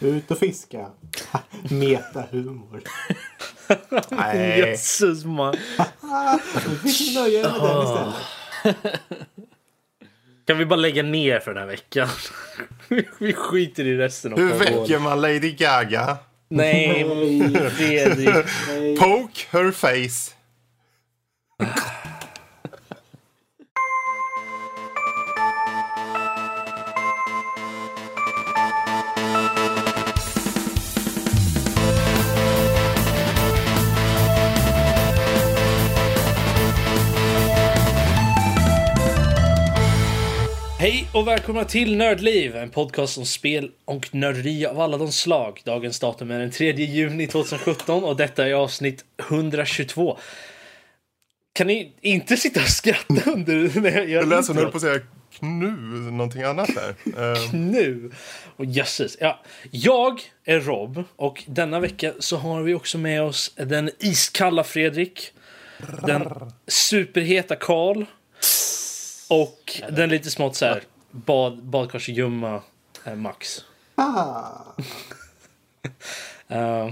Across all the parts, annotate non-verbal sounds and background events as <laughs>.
Ut och fiska. <laughs> Metahumor. <laughs> Nej. Jösses man. <laughs> Vi fick nöja er med den istället. Kan vi bara lägga ner för den här veckan? vi skiter i resten av Hur väcker man Lady Gaga? Nej, Fredrik. Poke her face. Hej och välkomna till Nördliv, en podcast om spel och nörderi av alla de slag. Dagens datum är den 3 juni 2017 och detta är avsnitt 122. Kan ni inte sitta och skratta under <laughs> när jag gör du höll introt? på att säga knu, någonting annat där. Eh, nu. Och jösses. Ja, jag är Rob och denna vecka så har vi också med oss den iskalla Fredrik. Den superheta Karl. Och den lite smått så här bad, badkarsljumma eh, Max. Ah. Uh,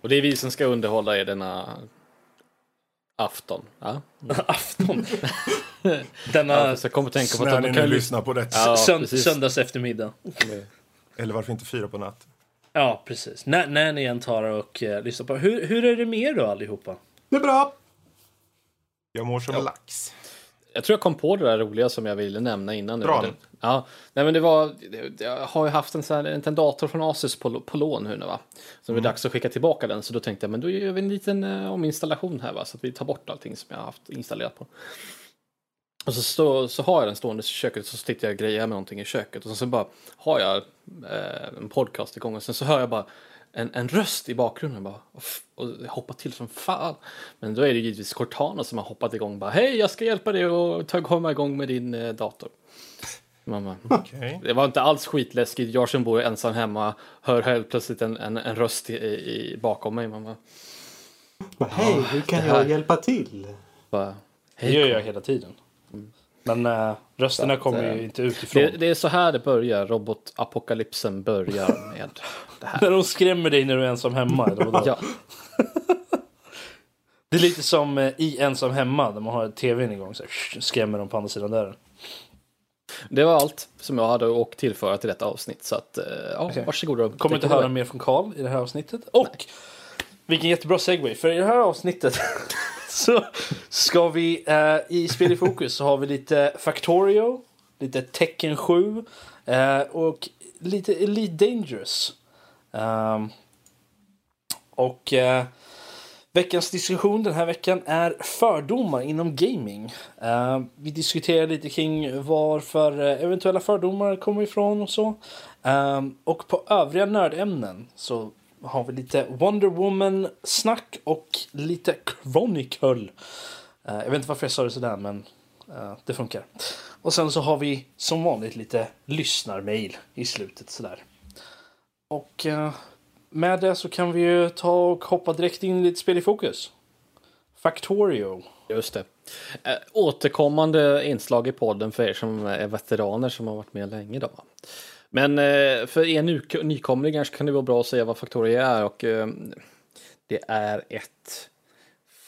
Och det är vi som ska underhålla er denna afton. <laughs> <laughs> Ja. afton. Ja, Denna så jag kommer att tänka på att de kan lyssna. på detta. Ja, sönd- precis. söndags eftermiddag. <laughs> Eller varför inte fyra på natt? Ja, precis. När, när ni än tar och uh, lyssnar på. Hur, hur är det med er då allihopa? Det är bra. Jag mår som lax. Jag tror jag kom på det där roliga som jag ville nämna innan. nu. Bra. Ja, nej men det var, jag har ju haft en sån här, en dator från Asus på, på lån nu va. Så det är dags att skicka tillbaka den. Så då tänkte jag, men då gör vi en liten uh, ominstallation här va. Så att vi tar bort allting som jag har haft installerat på. Och så, stå, så har jag den stående i köket så sitter jag och grejer med någonting i köket. Och så bara har jag eh, en podcast igång och sen så hör jag bara en, en röst i bakgrunden bara, och, och jag hoppar till som fan. Men då är det givetvis Cortana som har hoppat igång bara hej jag ska hjälpa dig och ta, komma igång med din eh, dator. Mamma. Okej. Det var inte alls skitläskigt. Jag som bor ensam hemma hör helt plötsligt en, en, en röst i, i, bakom mig. Mamma. Hej, hur kan jag hjälpa till? Bara, Det gör jag hela tiden. Men uh, rösterna kommer eh, ju inte utifrån. det, det är så här det börjar. Robotapokalypsen börjar med det här. <laughs> När de skrämmer dig när du är ensam hemma. Eller vadå? Ja, <laughs> Det är lite som eh, i Ensam hemma där man har tvn igång. Så här, skrämmer de på andra sidan dörren. det var allt som jag hade att tillföra till detta avsnitt. Så att, eh, ja, Okej. varsågod. Rob. Kommer inte höra mer från Karl i det här avsnittet. Och vilken jättebra segway. För i det här avsnittet <laughs> så ska vi eh, i Spel i fokus så har vi lite Factorio, lite Tecken 7 eh, och lite Elite Dangerous. Um, och eh, veckans diskussion den här veckan är fördomar inom gaming. Uh, vi diskuterar lite kring varför eh, eventuella fördomar kommer ifrån och så. Um, och på övriga nördämnen så har vi lite Wonder Woman-snack och lite Chronicle. Eh, jag vet inte varför jag sa det sådär men eh, det funkar. Och sen så har vi som vanligt lite lyssnarmail i slutet sådär. Och eh, med det så kan vi ju ta och hoppa direkt in i lite spel i fokus. Factorio. Just det. Återkommande inslag i podden för er som är veteraner som har varit med länge. Då. Men eh, för er ny, nykomlingar så kan det vara bra att säga vad Factoria är. Och, eh, det är ett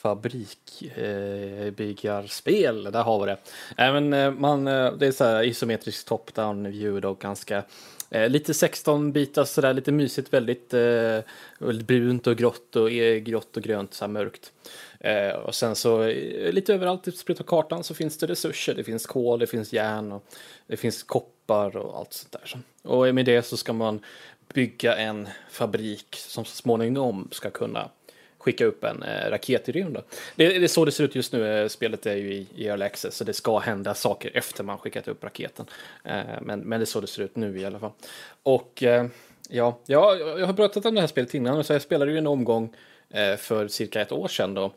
fabrikbyggarspel. Eh, där har vi det. Även, man, det är så här isometrisk top-down view och ganska Eh, lite 16-bitar sådär, lite mysigt, väldigt, eh, väldigt brunt och grått och eh, grått och grönt, så här mörkt. Eh, och sen så eh, lite överallt typ i spelet kartan så finns det resurser, det finns kol, det finns järn och det finns koppar och allt sånt där. Och med det så ska man bygga en fabrik som så småningom ska kunna skicka upp en eh, raket i rymden. Det, det är så det ser ut just nu. Eh, spelet är ju i, i early access så det ska hända saker efter man skickat upp raketen. Eh, men, men det är så det ser ut nu i alla fall. Och eh, ja, jag, jag har pratat om det här spelet innan så jag spelade ju en omgång Eh, för cirka ett år sedan då.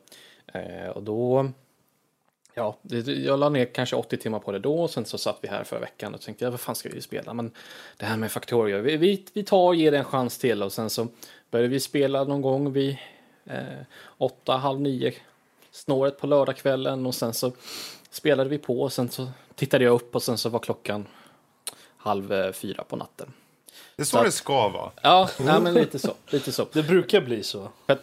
Eh, och då Ja, jag la ner kanske 80 timmar på det då och sen så satt vi här förra veckan och tänkte ja, vad fan ska vi spela? Men det här med Factorio, vi, vi, vi tar och ger det en chans till och sen så började vi spela någon gång vid eh, åtta, halv nio snåret på lördagskvällen och sen så spelade vi på och sen så tittade jag upp och sen så var klockan halv eh, fyra på natten. Det är så Så- det ska vara. Ja, nej, men lite så. Lite så. Det brukar bli så. Eh,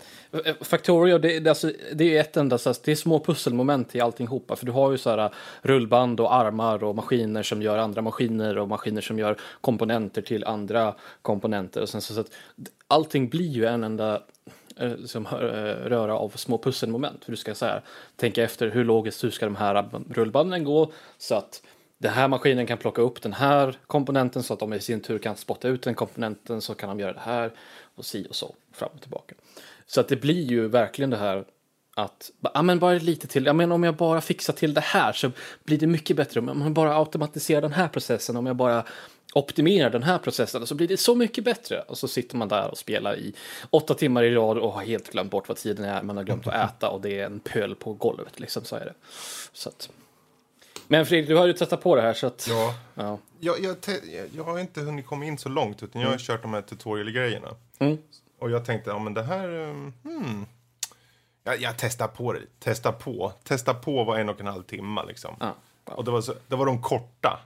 Factorio, det, det, alltså, det är ett enda, så här, det är små pusselmoment i alltinghopa. För du har ju så här rullband och armar och maskiner som gör andra maskiner och maskiner som gör komponenter till andra komponenter. Och sen så, så att allting blir ju en enda eh, som eh, röra av små pusselmoment. För du ska så här, tänka efter hur logiskt hur ska de här rullbanden gå så att den här maskinen kan plocka upp den här komponenten så att de i sin tur kan spotta ut den komponenten så kan de göra det här och si och så fram och tillbaka. Så att det blir ju verkligen det här att, ja men bara lite till, ja men om jag bara fixar till det här så blir det mycket bättre. Om jag bara automatiserar den här processen, om jag bara optimerar den här processen så blir det så mycket bättre. Och så sitter man där och spelar i åtta timmar i rad och har helt glömt bort vad tiden är, man har glömt att äta och det är en pöl på golvet liksom, så är det. Så att. Men Fredrik, du har ju testat på det här så att, Ja. ja. Jag, jag, jag- har inte hunnit komma in så långt, utan jag har kört de här tutorial-grejerna. Mm. Och jag tänkte, ja men det här... um, Hmm. Jag, jag testar på det. Testa på. Testa på var en och en halv timme liksom. Ja. Och det var, så, det var de korta,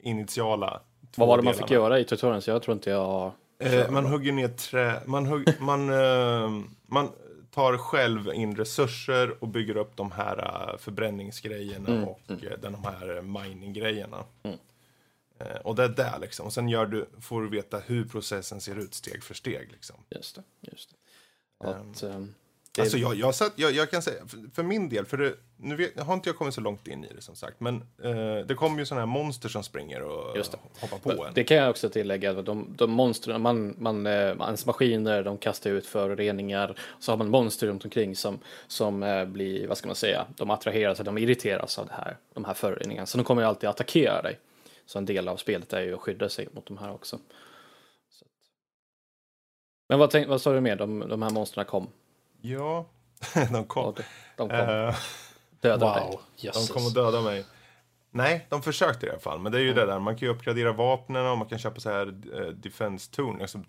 initiala två Vad var det man fick göra i tutorialen? Så jag tror inte jag... Eh, man hugger ner trä, man, hugg, <laughs> man, eh, man tar själv in resurser och bygger upp de här eh, förbränningsgrejerna och eh, den, de här mining-grejerna. Eh, och det är där liksom. Och sen gör du, får du veta hur processen ser ut steg för steg. Liksom. Just det. Just det. Att, ehm, det, Alltså jag, jag, satt, jag, jag kan säga, för, för min del, för det, nu vet, har inte jag kommit så långt in i det som sagt, men eh, det kommer ju sådana här monster som springer och hoppar på en. Det kan jag också tillägga. De, de monstren, man, man, eh, ens maskiner, de kastar ut föroreningar. Så har man monster runt omkring som, som eh, blir, vad ska man säga, de attraheras, de irriteras av det här, de här föroreningarna. Så de kommer ju alltid attackera dig. Så en del av spelet är ju att skydda sig mot de här också. Men vad, tänk, vad sa du mer? De, de här monstren kom. <laughs> Ja, de kom. Och de, kom. Eh, Döda. Wow, De jösses. kommer döda mig. Nej, de försökte i alla fall. Men det är ju det där, man kan ju uppgradera vapnen och man kan köpa så här eh, defense torn. Alltså,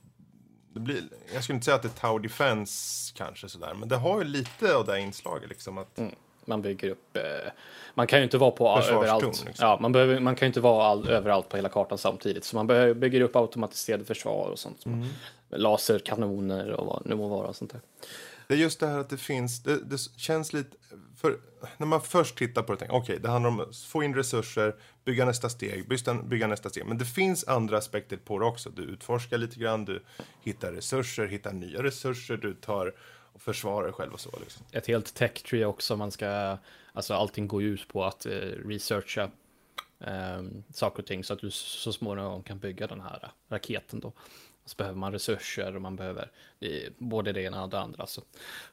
det blir, jag skulle inte säga att det är tower defense kanske sådär, men det har ju lite av det inslaget liksom. Att, Man bygger upp, eh, man kan ju inte vara på överallt. liksom. Ja, man, behöver, man kan ju inte vara all, överallt på hela kartan samtidigt. Så man behöver, bygger upp automatiserade försvar och sånt. Mm. Laserkanoner och vad det må vara och sånt där. Det är just det här att det finns, det, det känns lite, för när man först tittar på det, tänker okej, det handlar om att få in resurser, bygga nästa steg, bygga, bygga nästa steg. Men det finns andra aspekter på det också. Du utforskar lite grann, du hittar resurser, hittar nya resurser, du tar och försvarar dig själv och så. Liksom. Ett helt tech tree också. Man ska, alltså allting går ju ut på att eh, researcha eh, saker och ting så att du så småningom kan bygga den här eh, raketen då. Så behöver man resurser och man behöver eh, både det ena och det andra. Så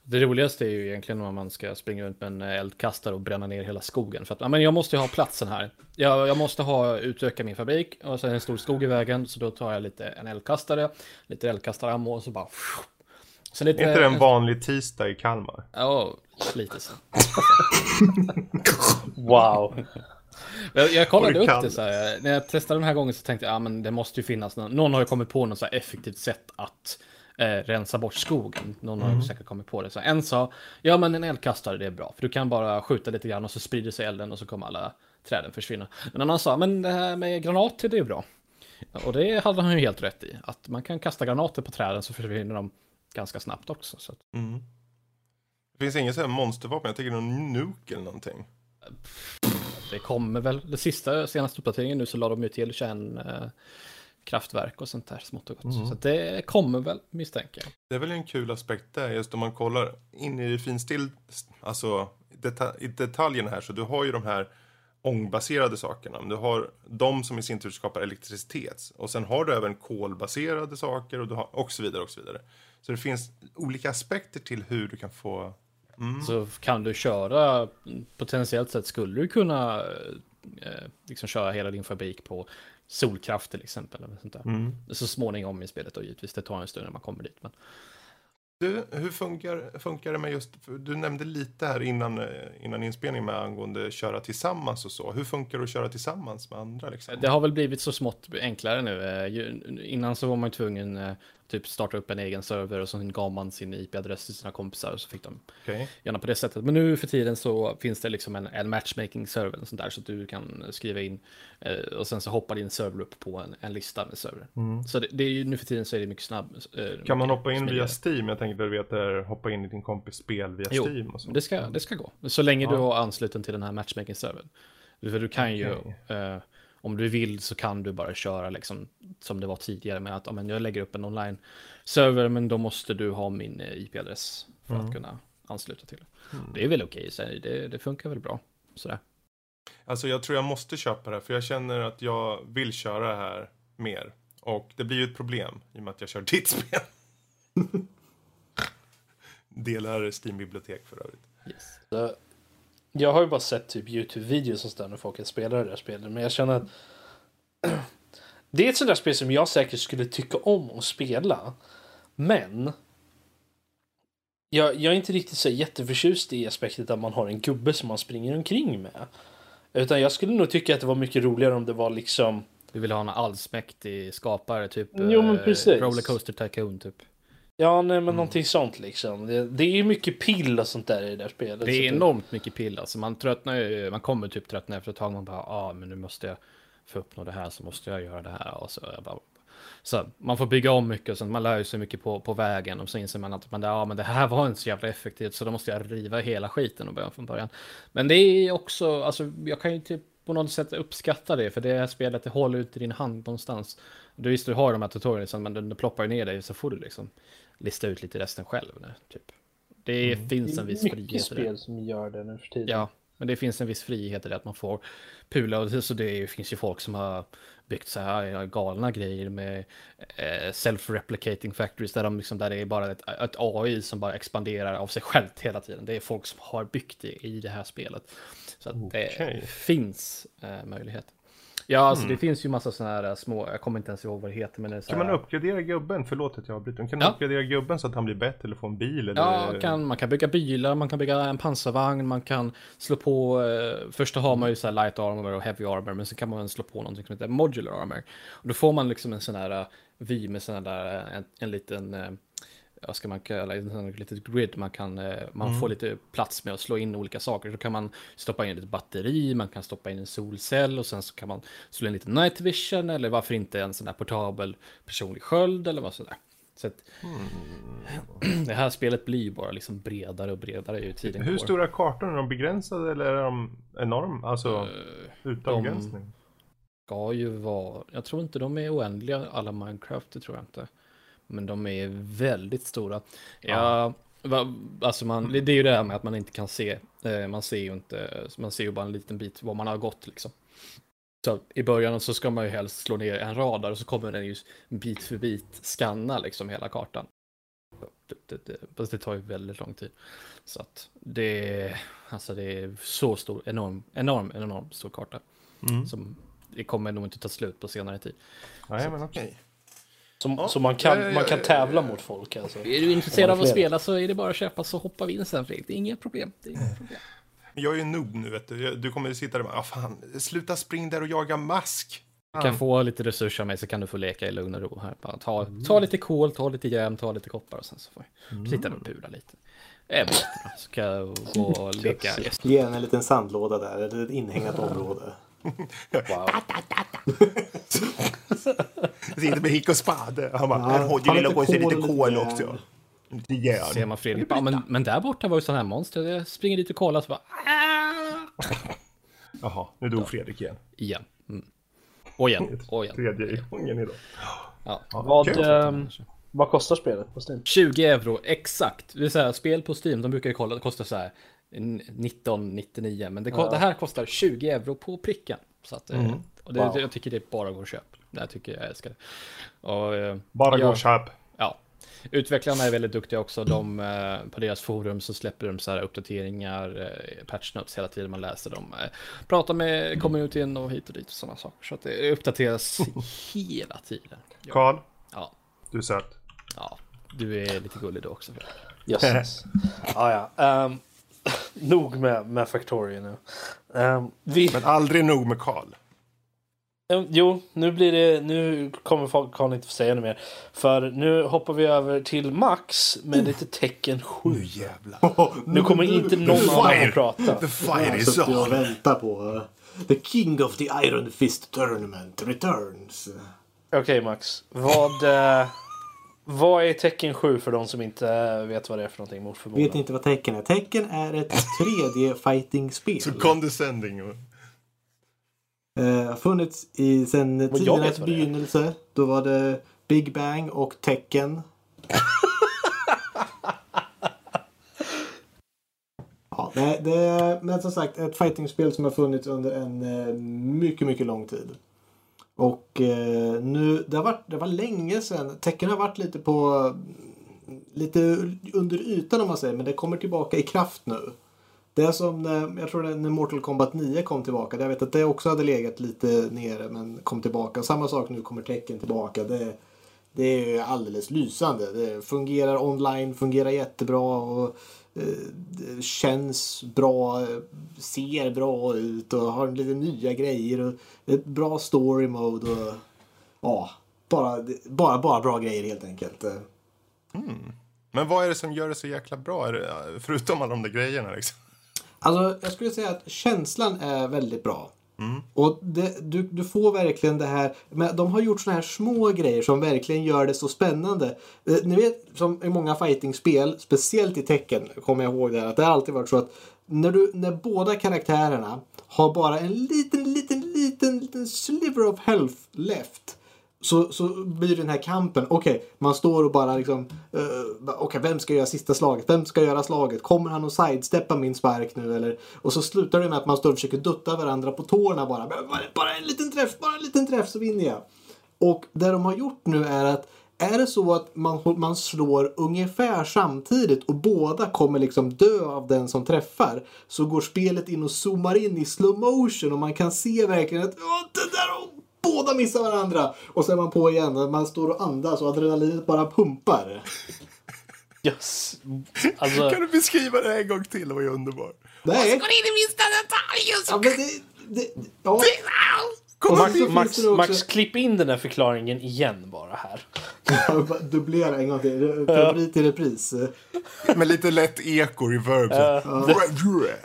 det roligaste är ju egentligen om man ska springa runt med en eldkastare och bränna ner hela skogen. För att men jag måste ju ha platsen här. Jag, jag måste ha utöka min fabrik och så är det en stor skog i vägen. Så då tar jag lite en eldkastare, lite eldkastarammo och så bara... Så lite, inte det en vanlig tisdag i Kalmar? Ja, lite så. <laughs> Wow. Jag, jag kollade upp kan. det så här. När jag testade den här gången så tänkte jag, ja men det måste ju finnas någon. Någon har ju kommit på något så här effektivt sätt att eh, rensa bort skogen. Någon har ju säkert kommit på det. Så en sa, ja men en eldkastare det är bra. För du kan bara skjuta lite grann och så sprider sig elden och så kommer alla träden försvinna. En annan sa, men det här med granater det är bra. Och det hade han ju helt rätt i. Att man kan kasta granater på träden så försvinner de ganska snabbt också. Så att, Mm. Det finns inget så här monstervapen, jag tänker någon nuke eller någonting. Det kommer väl, det sista senaste uppdateringen nu så la de ju till kärn eh, kraftverk och sånt där smått och gott. Så att det kommer väl misstänker jag. Det är väl en kul aspekt där, just om man kollar in i det finstill, alltså deta i detaljerna här, så du har ju de här ångbaserade sakerna, du har de som i sin tur skapar elektricitet. Och sen har du även kolbaserade saker och, du har, och så vidare och så vidare. Så det finns olika aspekter till hur du kan få... Mm. Så kan du köra, potentiellt sett skulle du kunna eh, liksom köra hela din fabrik på solkraft till exempel. Eller sånt där. Mm. Så småningom i spelet då givetvis, det tar en stund när man kommer dit. Men Du, hur funkar, funkar det med just, du nämnde lite här innan, eh, innan inspelningen med angående köra tillsammans och så. Hur funkar det att köra tillsammans med andra liksom? Det har väl blivit så smått enklare nu. Eh, Innan så var man ju tvungen, eh, typ starta upp en egen server och så gav man sin IP-adress till sina kompisar och så fick de Okej. gärna på det sättet. Men nu för tiden så finns det liksom en, en matchmaking-server och sånt där så att du kan skriva in eh, och sen så hoppar din server upp på en, en lista med server. Så det, det är ju nu för tiden så är det mycket snabb. eh, Mm. Kan man mycket hoppa in smidigare. via Steam? Jag tänkte att du vet där, hoppa in i din kompis spel via Jo, Steam och så. Det ska, det ska gå. Så länge du Ja. har ansluten till den här matchmaking-servern. För du kan ju, Okej. eh, om du vill så kan du bara köra liksom som det var tidigare med att ja, men jag lägger upp en online-server men då måste du ha min eh, IP-adress för Mm. att kunna ansluta till det. Det är väl okej, så det, det funkar väl bra. Sådär. Alltså jag tror jag måste köpa det för jag känner att jag vill köra det här mer. Och det blir ju ett problem i och med att jag kör ditt <laughs> spel. <laughs> Delar Steam-bibliotek för övrigt. Yes. Så, Jag har ju bara sett typ Youtube-videos och sådär när folk spelar det där spelet. Men jag känner att <clears throat> det är ett sånt där spel som jag säkert skulle tycka om att spela. Men jag, jag är inte riktigt så jätteförtjust i aspektet att man har en gubbe som man springer omkring med. Utan jag skulle nog tycka att det var mycket roligare om det var liksom Du vill ha en allsmäktig skapare, typ Jo, men eh, precis. Rollercoaster Tycoon typ. Ja, nej, men någonting sånt liksom. Det, det är ju mycket pill och sånt där i det där spelet. Det är enormt mycket pill alltså. Man tröttnar ju, man kommer typ tröttna efter ett tag. Man bara, ja ah, men nu måste jag få uppnå det här så måste jag göra det här. Och så, bara, så man får bygga om mycket och sånt. Man lär sig mycket på, på vägen. Och så inser man att man, ja, men det här var inte så jävla effektivt så då måste jag riva hela skiten och börja från början. Men det är också, alltså jag kan ju typ på något sätt uppskatta det. För det här spelet, det håller ut i din hand någonstans. Du visst, du har de här tutorialsen men det ploppar ju ner dig så får du liksom lista ut lite resten själv. Nu, typ. Det finns en viss mycket frihet i det. spel som gör det nu för tiden. Ja, men det finns en viss frihet i det att man får pula och det, så det är- finns ju folk som har byggt så här galna grejer med eh, self-replicating factories där, de liksom, där det är bara ett, ett AI som bara expanderar av sig självt hela tiden. Det är folk som har byggt det i det här spelet. Så att det Okej. finns eh, möjlighet. Ja, alltså det finns ju massa sådana här små, jag kommer inte ens ihåg vad det heter, men det Kan man här- uppgradera gubben? Förlåt att jag avbryter. Kan Ja. man uppgradera gubben så att han blir bättre eller få en bil? Eller... Ja, kan, man kan bygga bilar, man kan bygga en pansarvagn, man kan slå på, eh, först har man ju så här light armor och heavy armor, men sen kan man slå på någonting som heter modular armor. Och då får man liksom en sån här uh, vy med sån där, en, en liten, vad ska man sån här litet grid man kan, eh, man får lite plats med att slå in olika saker. Då kan man stoppa in ett batteri, man kan stoppa in en solcell och sen så kan man slå in lite night vision eller varför inte en sån där portabel personlig sköld eller vad sådär. Så att, <clears throat> det här spelet blir ju bara liksom bredare och bredare ju tiden Hur går. stora kartor? Är de begränsade eller är de enorma? Alltså utan de- begränsning? Ska ju vara, jag tror inte de är oändliga alla Minecraft, det tror jag inte. Men de är väldigt stora. Ja, va, alltså man, det är ju det här med att man inte kan se, eh, man ser ju inte, man ser ju bara en liten bit var man har gått liksom. Så i början så ska man ju helst slå ner en radar och så kommer den ju bit för bit scanna liksom hela kartan. Det, det, det, det tar ju väldigt lång tid. Så att det är, alltså det är så stor, enorm, enorm, enorm stor karta. Mm. Som det kommer nog inte ta slut på senare tid. Nej, men okej. Som, Ja. Så man kan, Ja, man kan tävla ja. mot folk alltså. Är du intresserad av att spela så är det bara att köpa så hoppar vi in sen Fredrik. Det är inga problem. Det är inga problem. Jag är ju noob nu vet du. Du kommer ju sitta där och bara, ah, fan, sluta spring där och jaga mask. Du kan få lite resurser av mig så kan du få leka i lugn och ro här. Bara ta, ta lite kol, ta lite järn, ta lite koppar och sen så får vi sitta och pula lite. Så kan jag gå och leka. Ge en liten sandlåda där, eller ett inhägnat område. Wow. Sitter med hick och spade. Han bara, Ja, här har lite lilla på sig lite och kol lite också. Lite järn. Ser man Fredrik, ja, men, men där borta var ju sådana här monster. Jag springer dit och kollar så bara, "Ah!" Jaha, nu dog Fredrik igen. igen. Mm. Och igen, och igen. Tredje gången idag. Ja. Vad, kul. ehm, vad kostar spelet på Steam? 20 euro, exakt. Det är så här, spel på Steam, de brukar ju kolla, det kostar så här 1999, men det, Ja. det här kostar 20 euro på pricken. Så att, eh, Mm. och det, Wow. jag tycker det bara går att köpa. Det här tycker jag jag älskar det. Och, eh, Bara gå och köp. Ja. Utvecklarna är väldigt duktiga också. De, eh, på deras forum så släpper de så här uppdateringar, eh, patch notes hela tiden man läser dem. Pratar med communityn och hit och dit och sådana saker. Så att det uppdateras hela tiden. Karl, ja, du är söt. ja. Du är lite gullig du också. Jösses. ja, <laughs> ja. Ehm, <laughs> nog med, med Factorio nu. Ehm, vi, Men aldrig nog med Karl. Eh, Jo, nu blir det, nu kommer folk Karl inte få säga något mer. För nu hoppar vi över till Max med lite tecken 7. Nu jävlar. Nu kommer inte någon annan att prata. The Jag is on. väntat på uh, The King of the Iron Fist Tournament returns. Okej Max, vad, eh, vad är tecken 7 för de som inte vet vad det är för någonting mot Vet inte vad tecken är. Tecken är ett 3D-fighting-spel. <laughs> Så condescending. Uh, funnits i sen tidernas begynnelse. Då var det Big Bang och Tecken. <laughs> ja, det, det, men som sagt ett fightingspel som har funnits under en eh, mycket, mycket lång tid. Och eh, nu, det, har varit, det var länge sedan. Tecken har varit lite på lite under ytan om man säger, men det kommer tillbaka i kraft nu. Det är som när, jag tror det när Mortal Kombat 9 kom tillbaka. Jag vet att det också hade legat lite nere men kom tillbaka. Samma sak nu kommer tecken tillbaka. Det, det är ju alldeles lysande. Det fungerar online, fungerar jättebra och känns bra, eh, ser bra ut och har lite nya grejer och ett bra story mode och ja, bara, bara, bara bra grejer helt enkelt. Men vad är det som gör det så jäkla bra? Förutom alla de där grejerna liksom. Alltså, jag skulle säga att känslan är väldigt bra. Mm. Och det, du, du får verkligen det här. Men de har gjort såna här små grejer som verkligen gör det så spännande. Eh, ni vet, som i många fightingspel, speciellt i tecken, kommer jag ihåg det här, att det har alltid varit så att när, du, när båda karaktärerna har bara en liten, liten, liten, liten sliver of health left så, så blir den här kampen, okej, man står och bara liksom, uh, okej, vem ska göra sista slaget? Vem ska göra slaget? Kommer han att sidesteppa min spark nu eller? Och så slutar det med att man står och försöker dutta varandra på tårna bara. Bara, en liten träff, bara en liten träff så vinner jag. Och det de har gjort nu är att är det så att man, man slår ungefär samtidigt och båda kommer liksom dö av den som träffar så går spelet in och zoomar in i slow motion och man kan se verkligen att "Åh, det där båda missar varandra och så är man på igen och man står och andas och adrenalinet bara pumpar. Yes. Alltså, Kan du beskriva det en gång till? Det var ju underbart. Nej, in i minsta detalj och så... ja, men det, det, ja. Kom Max, Max, Max, klipp in den här förklaringen igen bara här. <laughs> Dubblera en gång till. Favorit i repris. Med lite lätt eko, reverb. Så.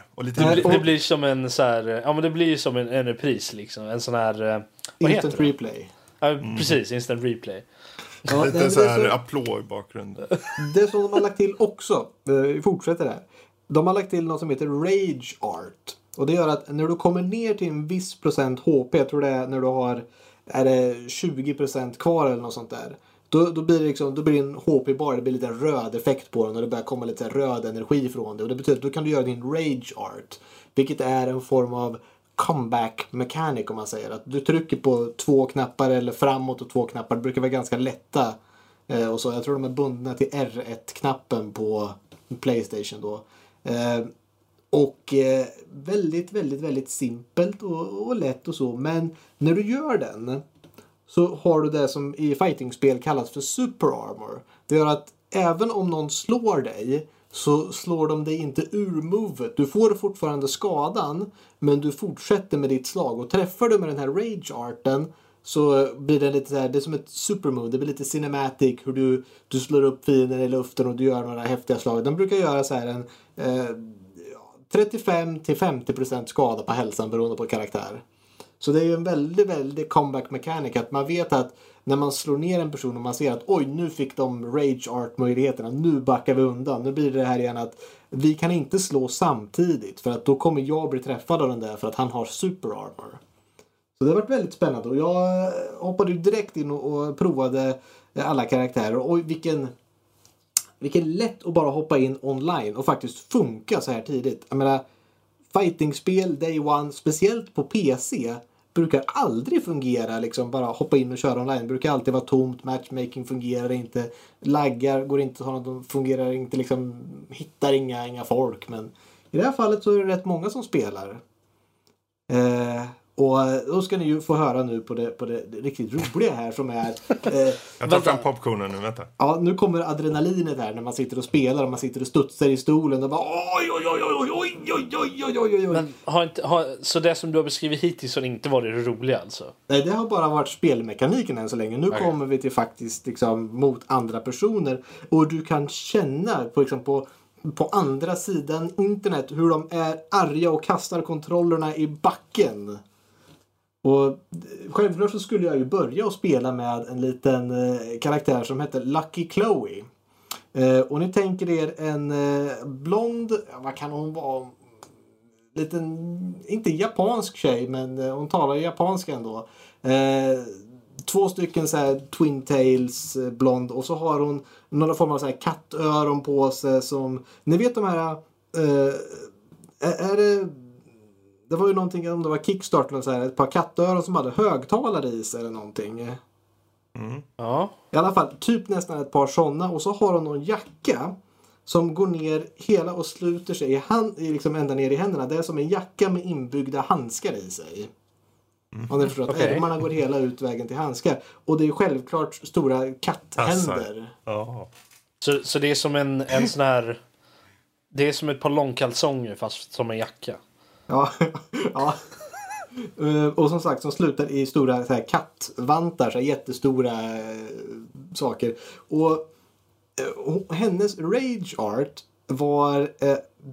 <laughs> Och lite Nej, Det, det blir som en så här, ja men det blir som en, en repris liksom. En sån här, eh, vad heter Instant det? replay. Ja, precis, instant replay. Ja, nej, lite men så här så- applåd i bakgrunden. Det som de har lagt till också, eh, vi fortsätter där. De har lagt till något som heter Rage Art. Och det gör att när du kommer ner till en viss procent HP, jag tror det är när du har är det 20 procent kvar eller något sånt där. Då, då blir det liksom, då blir det en HP-bar, det blir lite röd effekt på den och det börjar komma lite röd energi från det. Och det betyder att då kan du göra din Rage Art. Vilket är en form av comeback mechanic om man säger. Att du trycker på två knappar eller framåt och två knappar. Det brukar vara ganska lätta. Eh, och så, jag tror de är bundna till R1-knappen på Playstation då. Eh, och eh, väldigt, väldigt, väldigt simpelt och, och lätt och så. Men när du gör den så har du det som i fightingspel kallas för super armor. Det gör att även om någon slår dig så slår de dig inte ur movet. Du får fortfarande skadan men du fortsätter med ditt slag. Och träffar du med den här rage-arten så blir det lite så här, det är som ett supermove. Det blir lite cinematic hur du, du slår upp fienden i luften och du gör några häftiga slag. De brukar göra så här en eh, 35 till 50 procent skada på hälsan beroende på karaktär. Så det är ju en väldigt, väldigt comeback mechanic att man vet att när man slår ner en person och man ser att oj, nu fick de rage art möjligheterna, nu backar vi undan. Nu blir det här igen att vi kan inte slå samtidigt för att då kommer jag bli träffad av den där för att han har super armor. Så det har varit väldigt spännande och jag hoppade ju direkt in och, provade alla karaktärer och oj, vilken vilket lätt att bara hoppa in online och faktiskt funka så här tidigt. Jag menar, fightingspel day one, speciellt på PC, brukar aldrig fungera liksom bara hoppa in och köra online. Det brukar alltid vara tomt, matchmaking fungerar inte, laggar går inte, har något, fungerar inte liksom, hittar inga, inga folk. Men i det här fallet så är det rätt många som spelar. Eh, och eh, då ska ni ju få höra nu på det, på det, riktigt roliga här som är... Eh, Jag tar fram popcornen nu, vänta. ja, nu kommer adrenalinet här när man sitter och spelar och man sitter och studsar i stolen och bara oj, oj, oj, oj, oj, oj, oj, oj, oj, oj. Men har inte, har, så det som du har beskrivit hittills har inte varit det roliga alltså? Nej, det har bara varit spelmekaniken än så länge. Nu Okej. kommer vi till faktiskt liksom mot andra personer. Och du kan känna på, liksom, på, på andra sidan internet hur de är arga och kastar kontrollerna i backen. Och självklart så skulle jag ju börja att spela med en liten eh, karaktär som heter Lucky Chloe. Eh, och ni tänker er en eh, blond, vad kan hon vara? Liten, inte japansk tjej men eh, hon talar japanska ändå. Eh, två stycken så här twin tails eh, blond och så har hon några form av så här kattöron på sig som, ni vet de här, är det det var ju någonting om det var Kickstarter och så här, ett par kattöron som hade högtalare i sig eller någonting. Ja. I alla fall typ nästan ett par sådana och så har hon någon jacka som går ner hela och sluter sig i hand, i liksom ända ner i händerna. Det är som en jacka med inbyggda handskar i sig. Om ni förstår att Okej. ärmarna går hela ut vägen till handskar. Och det är självklart stora katthänder. Ja. Så, så det är som en, en sån här... Det är som ett par långkalsonger fast som en jacka. Ja, <laughs> ja. Eh, och som sagt som slutar i stora så här, kattvantar, så här, jättestora eh, saker. Och eh, hennes rage art var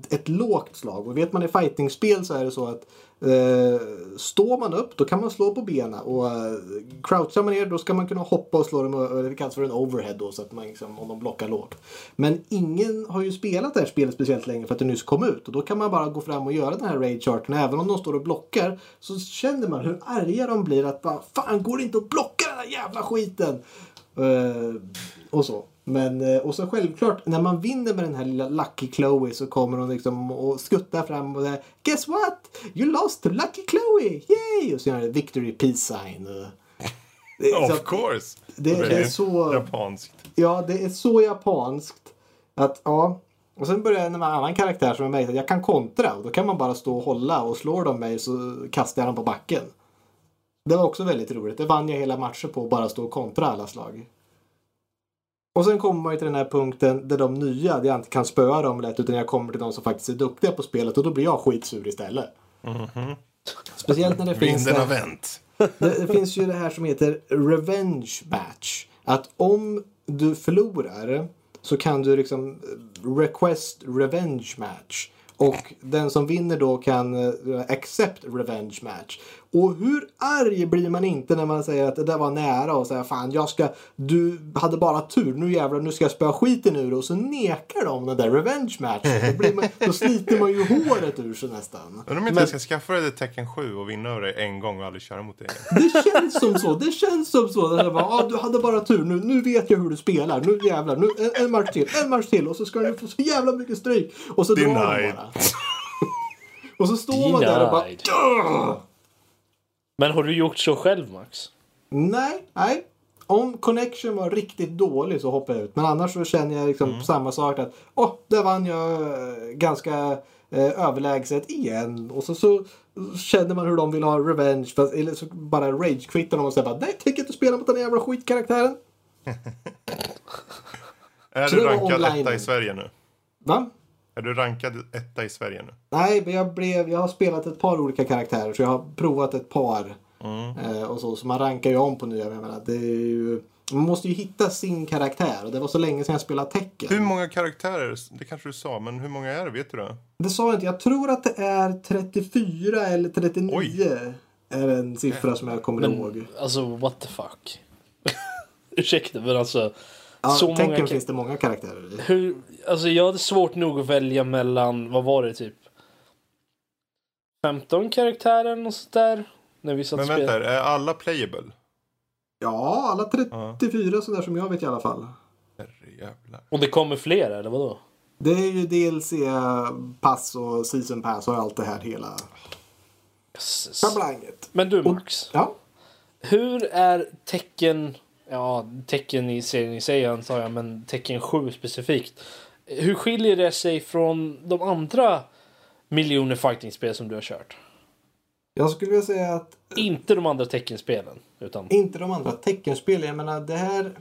ett lågt slag. Och vet man i fightingspel så är det så att eh, står man upp då kan man slå på benen och eh, crouchar man ner då ska man kunna hoppa och slå dem eh, det kallas för en overhead då så att man liksom, om de blockar lågt. Men ingen har ju spelat det här spelet speciellt länge för att det nyss kom ut och då kan man bara gå fram och göra den här rage även om de står och blockar så känner man hur arga de blir att bara fan går det inte att blocka den här jävla skiten. Eh, och så. Men, eh, och så självklart, när man vinner med den här lilla Lucky Chloe så kommer hon liksom och skuttar fram och säger Guess what? You lost to Lucky Chloe! Yay! Och så gör det victory peace sign. Det, så Of att- course! det- det är så- Japanskt. Ja, det är så japanskt att ja. Och sen börjar en annan karaktär som är med. Jag kan kontra och då kan man bara stå och hålla och slår de mig så kastar jag dem på backen. Det var också väldigt roligt. Det vann jag hela matchen på att bara stå och kontra alla slag. Och sen kommer man ju till den här punkten där de nya, där jag inte kan spöa dem lätt utan jag kommer till de som faktiskt är duktiga på spelet och då blir jag skitsur istället. Speciellt när det finns... Vinden det- har vänt. det, <laughs> det finns ju det här som heter revenge match. Att om du förlorar så kan du liksom eh, request revenge match. Och den som vinner då kan uh, accept revenge match. Och hur arg blir man inte när man säger att det där var nära och säger fan jag ska, du hade bara tur, nu jävlar nu ska jag spöa skiten ur. Och så nekar de den där revenge match. Då, blir man, då sliter man ju håret ur sig nästan. Undrar om inte jag ska skaffa dig Tecken 7 och vinna över dig en gång och aldrig köra mot dig igen. Det känns som så. Det känns som så. Att jag bara, ah, du hade bara tur. Nu, nu vet jag hur du spelar. Nu jävlar. Nu, en, en match till. En match till. Och så ska du få så jävla mycket stryk. Och så drar de bara. Och så står man där och bara... Denied. Men har du gjort så själv Max? Nej, nej. Om connection var riktigt dålig så hoppar jag ut. Men annars så känner jag liksom samma sak. att Åh, där vann jag eh, ganska eh, överlägset igen. Och så, så känner man hur de vill ha revenge. Fast, eller så bara rage-quittar de och säger bara nej, tänker inte spela mot den jävla skitkaraktären. <laughs> Är du rankad online. etta i Sverige nu? Va? Är du rankad etta i Sverige nu? Nej, men jag, blev, jag har spelat ett par olika karaktärer så jag har provat ett par. Mm. Eh, och så, så man rankar ju om på nya. Jag menar, det är ju, man måste ju hitta sin karaktär och det var så länge sedan jag spelade tecken. Hur många karaktärer? Det kanske du sa, men hur många är det? Vet du det? Det sa jag inte. Jag tror att det är 34 eller 39. Oj. Är en siffra som jag kommer Men ihåg. alltså what the fuck? <laughs> Ursäkta men alltså. Ja, så många tecken ka- finns det många karaktärer i. Hur, alltså jag hade svårt nog att välja mellan, vad var det typ? 15 karaktärer och sånt där. När vi satt Men och vänta, är alla playable? Ja, alla 34 sådär som jag vet i alla fall. Herrejävlar. Och det kommer fler eller vadå? Det är ju DLC-pass och season pass och allt det här hela schablanget. Men du Max. Ja. Hur är tecken, ja tecken i serien i sig antar jag, men tecken 7 specifikt. Hur skiljer det sig från de andra miljoner fightingspel som du har kört? Jag skulle vilja säga att Inte de andra teckenspelen. Utan... inte de andra teckenspel. Jag menar det här.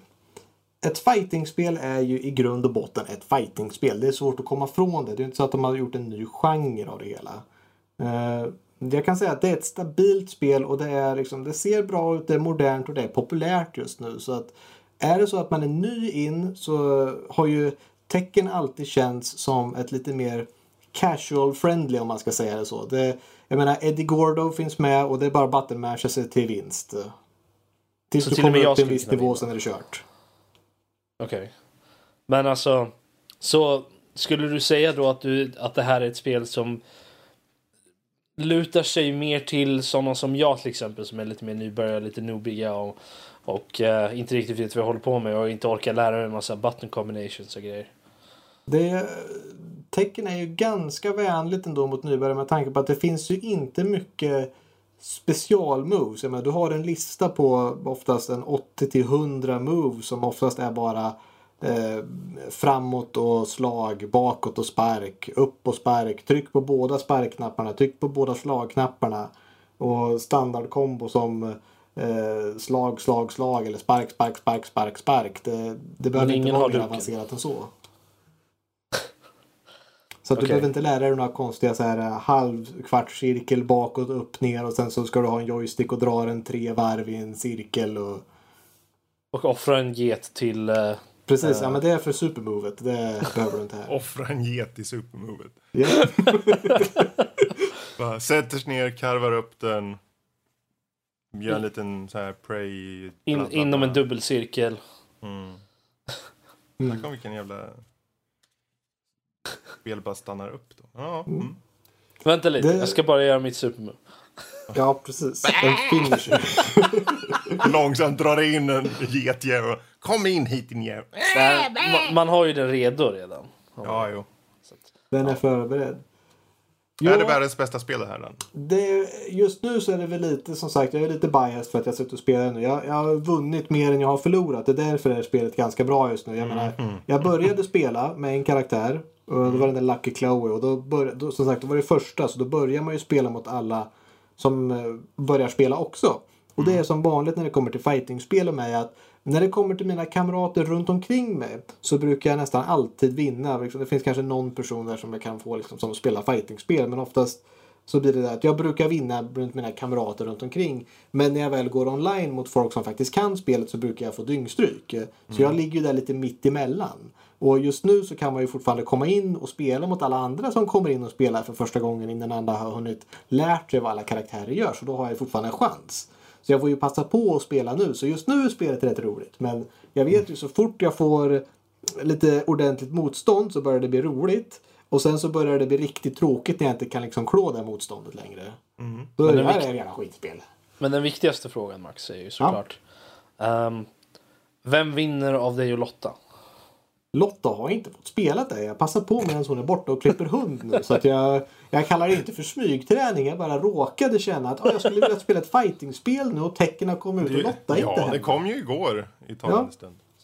Ett fightingspel är ju i grund och botten ett fightingspel. Det är svårt att komma från det. Det är inte så att de har gjort en ny genre av det hela. Eh, jag kan säga att det är ett stabilt spel och det, är liksom, det ser bra ut, det är modernt och det är populärt just nu. Så att är det så att man är ny in så har ju tecken alltid känts som ett lite mer casual friendly om man ska säga det så. Det, jag menar Eddie Gordo finns med och det är bara att buttonmasha sig till vinst. Tills Så du till kommer upp till en viss nivå vinna. sen är det kört. Okej. Men alltså, så skulle du säga då att, du, att det här är ett spel som lutar sig mer till sådana som jag till exempel som är lite mer nybörjare, lite noobiga och, och eh, inte riktigt vet vad jag håller på med och inte orkar lära mig en massa button combinations och grejer. Det, tecken är ju ganska vänligt ändå mot nybörjare med tanke på att det finns ju inte mycket specialmoves. Jag menar, du har en lista på oftast en 80 till 100 moves som oftast är bara eh, framåt och slag, bakåt och spark, upp och spark, tryck på båda sparkknapparna, tryck på båda slagknapparna och standardkombo som eh, slag, slag, slag eller spark, spark, spark, spark, spark. Det, det behöver inte vara mer avancerat än så. <laughs> Så att du behöver inte lära dig några konstiga så här halvkvartscirkel bakåt, upp, ner och sen så ska du ha en joystick och dra den tre varv i en cirkel. Och... Och offra en get till... Precis, ja men det är för supermovet. Det <laughs> behöver du inte här. Offra en get i supermovet. <laughs> Sätter sig ner, karvar upp den. Gör en liten så här pray. in, bla, bla, inom en dubbelcirkel. Mm. <laughs> Mm. Om vilken jävla... Spel bara stannar upp då. Ja, mm. Vänta lite, Det- jag ska bara göra mitt supermove. ja, precis. En finisher. <laughs> Långsamt drar in en getjävel. Kom in hit din jävel. Nej, ma- man har ju den redo redan. Ja, jo. Den är förberedd. Är det Jo, världens bästa spel det här? Det, just nu så är det väl lite som sagt, jag är lite biased för att jag suttit och spelat nu. Jag, jag har vunnit mer än jag har förlorat. Det är därför det här spelet ganska bra just nu. Jag menar, jag började spela med en karaktär. Och det var den där Lucky Chloe. Och då, började, då, som sagt, det var det första. Så då börjar man ju spela mot alla som eh, börjar spela också. Och det är som vanligt när det kommer till fightingspel och mig att när det kommer till mina kamrater runt omkring mig så brukar jag nästan alltid vinna. Liksom, Det finns kanske någon person där som jag kan få liksom, som spelar fightingspel men oftast så blir det där att jag brukar vinna runt mina kamrater runt omkring. Men när jag väl går online mot folk som faktiskt kan spelet så brukar jag få dyngstryk. Så jag ligger ju där lite mitt emellan. Och just nu så kan man ju fortfarande komma in och spela mot alla andra som kommer in och spelar för första gången innan andra har hunnit lärt sig vad alla karaktärer gör. Så då har jag fortfarande en chans. Så jag får ju passa på att spela nu. Så just nu är spelet rätt roligt. Men jag vet ju så fort jag får lite ordentligt motstånd så börjar det bli roligt. Och sen så börjar det bli riktigt tråkigt när jag inte kan liksom klå det motståndet längre. Då är det här vik- är jävla skitspel. Men den viktigaste frågan Max är ju såklart. ehm, vem vinner av dig och Lotta? Lotta har inte fått spela det. Jag passar på medan hon är borta och klipper hund nu. Så att jag, jag kallar det inte för smygträning. Jag bara råkade känna att ah, jag skulle vilja spela ett fightingspel nu och tecken har kommit ut och Lotta är inte ja, det kom ju igår i talande.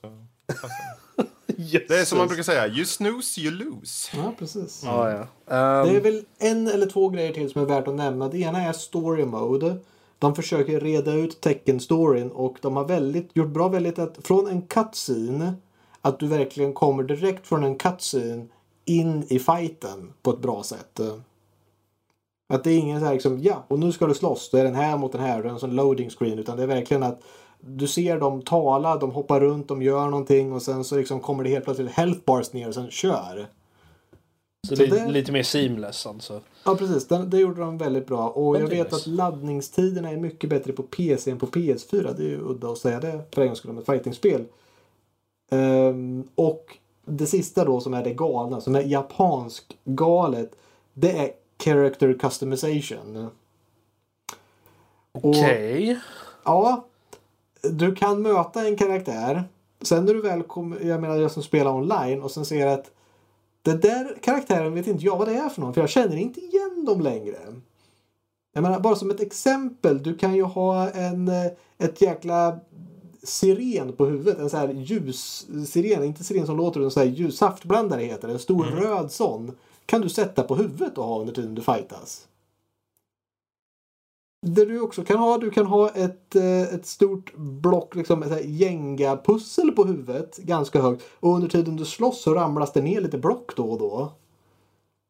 Så. Yes. <laughs> Det är som man brukar säga, you snooze you lose. Ja, precis. Ja, ja. Det Ehm, är väl en eller två grejer till som är värt att nämna. Det ena är story mode. De försöker reda ut tecken-storyn och de har väldigt, gjort bra väldigt att från en cutscene att du verkligen kommer direkt från en cutscene in i fighten på ett bra sätt. Att det är ingen så här liksom, ja, och nu ska du slåss, då är den här mot den här, och det är en sån loading screen, utan det är verkligen att du ser dem tala, de hoppar runt, de gör någonting och sen så liksom kommer det helt plötsligt health bars ner och sen kör. så så det- lite mer seamless alltså. Ja precis, det, det gjorde de väldigt bra. Och jag vet nice. att laddningstiderna är mycket bättre på PC än på PS4. Det är ju udda att säga det för en gångs skull om ett fightingspel. Ehm, och det sista då som är det galna, som är japansk galet. Det är character customization. Okej. Ja, du kan möta en karaktär. Sen när du väl kommer, jag menar jag som spelar online och sen ser att den där karaktären vet inte jag vad det är för någon för jag känner inte igen dem längre. Jag menar bara som ett exempel, du kan ju ha en, eh, ett jäkla siren på huvudet. En sån här ljussiren, inte siren som låter, utan så här ljus, saftblandare heter det. En stor röd sån. Kan du sätta på huvudet och ha under tiden du fightas. Det du också kan ha, du kan ha ett, eh, ett stort block, liksom ett Jenga-pussel på huvudet, ganska högt. Och under tiden du slåss så ramlas det ner lite block då och då.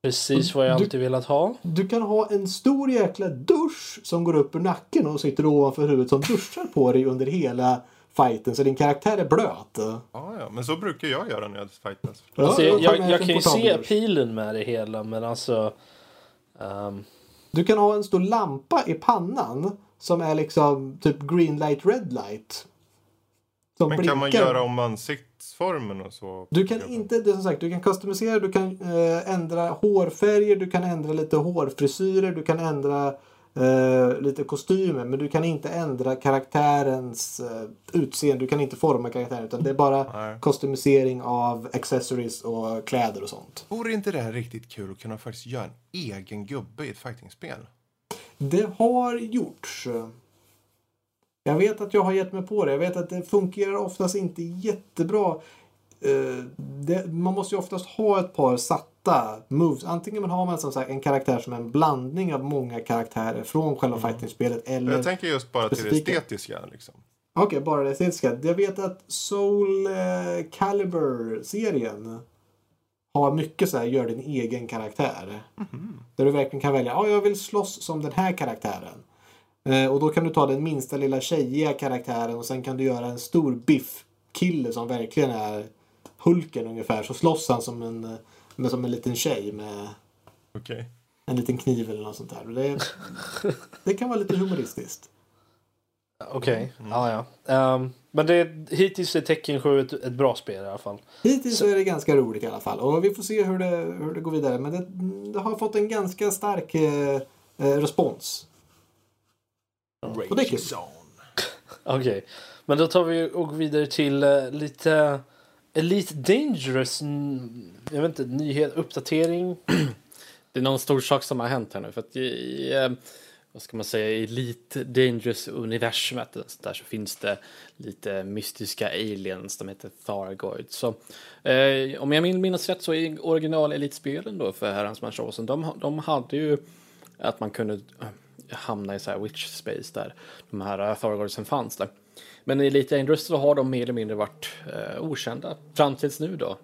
Precis vad jag Du- alltid velat ha. Du kan ha en stor jäkla dusch som går upp ur nacken och sitter ovanför huvudet som duschar på dig under hela fighten så din karaktär är blöt. Ja, ja, men så brukar jag göra när jag fightas. Ja, Alltså, jag jag, jag, kan ju se pilen med det hela men alltså... ehm, Du kan ha en stor lampa i pannan som är liksom typ green light, red light. Som Men kan man blinkar. göra om ansiktsformen och så? Du kan inte, det är som sagt, du kan customisera, du kan eh, ändra hårfärger, du kan ändra lite hårfrisyrer, du kan ändra eh, lite kostymer. Men du kan inte ändra karaktärens eh, utseende, du kan inte forma karaktären. Utan det är bara Nej. customisering av accessories och kläder och sånt. Vore inte det här riktigt kul att kunna faktiskt göra en egen gubbe i ett fightingspel? Det har gjorts. Jag vet att jag har gett mig på det. Jag vet att det fungerar oftast inte jättebra. Eh, Det, man måste ju oftast ha ett par satta moves. Antingen har man som sagt en karaktär som är en blandning av många karaktärer från själva fighting-spelet. Eller... Jag tänker just bara till det specifika. estetiska. Liksom. Okej, bara det estetiska. Jag vet att Soul eh, Calibur-serien har mycket så här, gör din egen karaktär. Där du verkligen kan välja, ja jag vill slåss som den här karaktären. Eh, och då kan du ta den minsta lilla tjejiga karaktären och sen kan du göra en stor biff-kille som verkligen är Hulken ungefär. Så slåss han som en, med, som en liten tjej med Okej. en liten kniv eller något sånt där. Det, det kan vara lite humoristiskt. Okej, ja ja. Ehm, men det, hittills är Tekken 7 ett, ett bra spel i alla fall. Hittills så är det ganska roligt i alla fall. Och vi får se hur det, hur det går vidare. Men det, det har fått en ganska stark eh, eh, respons. Och det är kul. <laughs> Okej, men då tar vi och går vidare till eh, lite Elite Dangerous. Jag vet inte, nyhet, uppdatering. <clears throat> Det är någon stor sak som har hänt här nu. För att i, i eh, vad ska man säga, Elite Dangerous universumet och sånt där, så finns det lite mystiska aliens. De heter Thargoid. Så eh, om jag minns rätt så i original Elite-spelen då för herrans massa år sedan, de, de hade ju att man kunde eh, hamna i så här witch space där de här eh, Thargoidsen fanns där. Men i Elite Dangerous så har de mer eller mindre varit eh, okända fram tills nu då.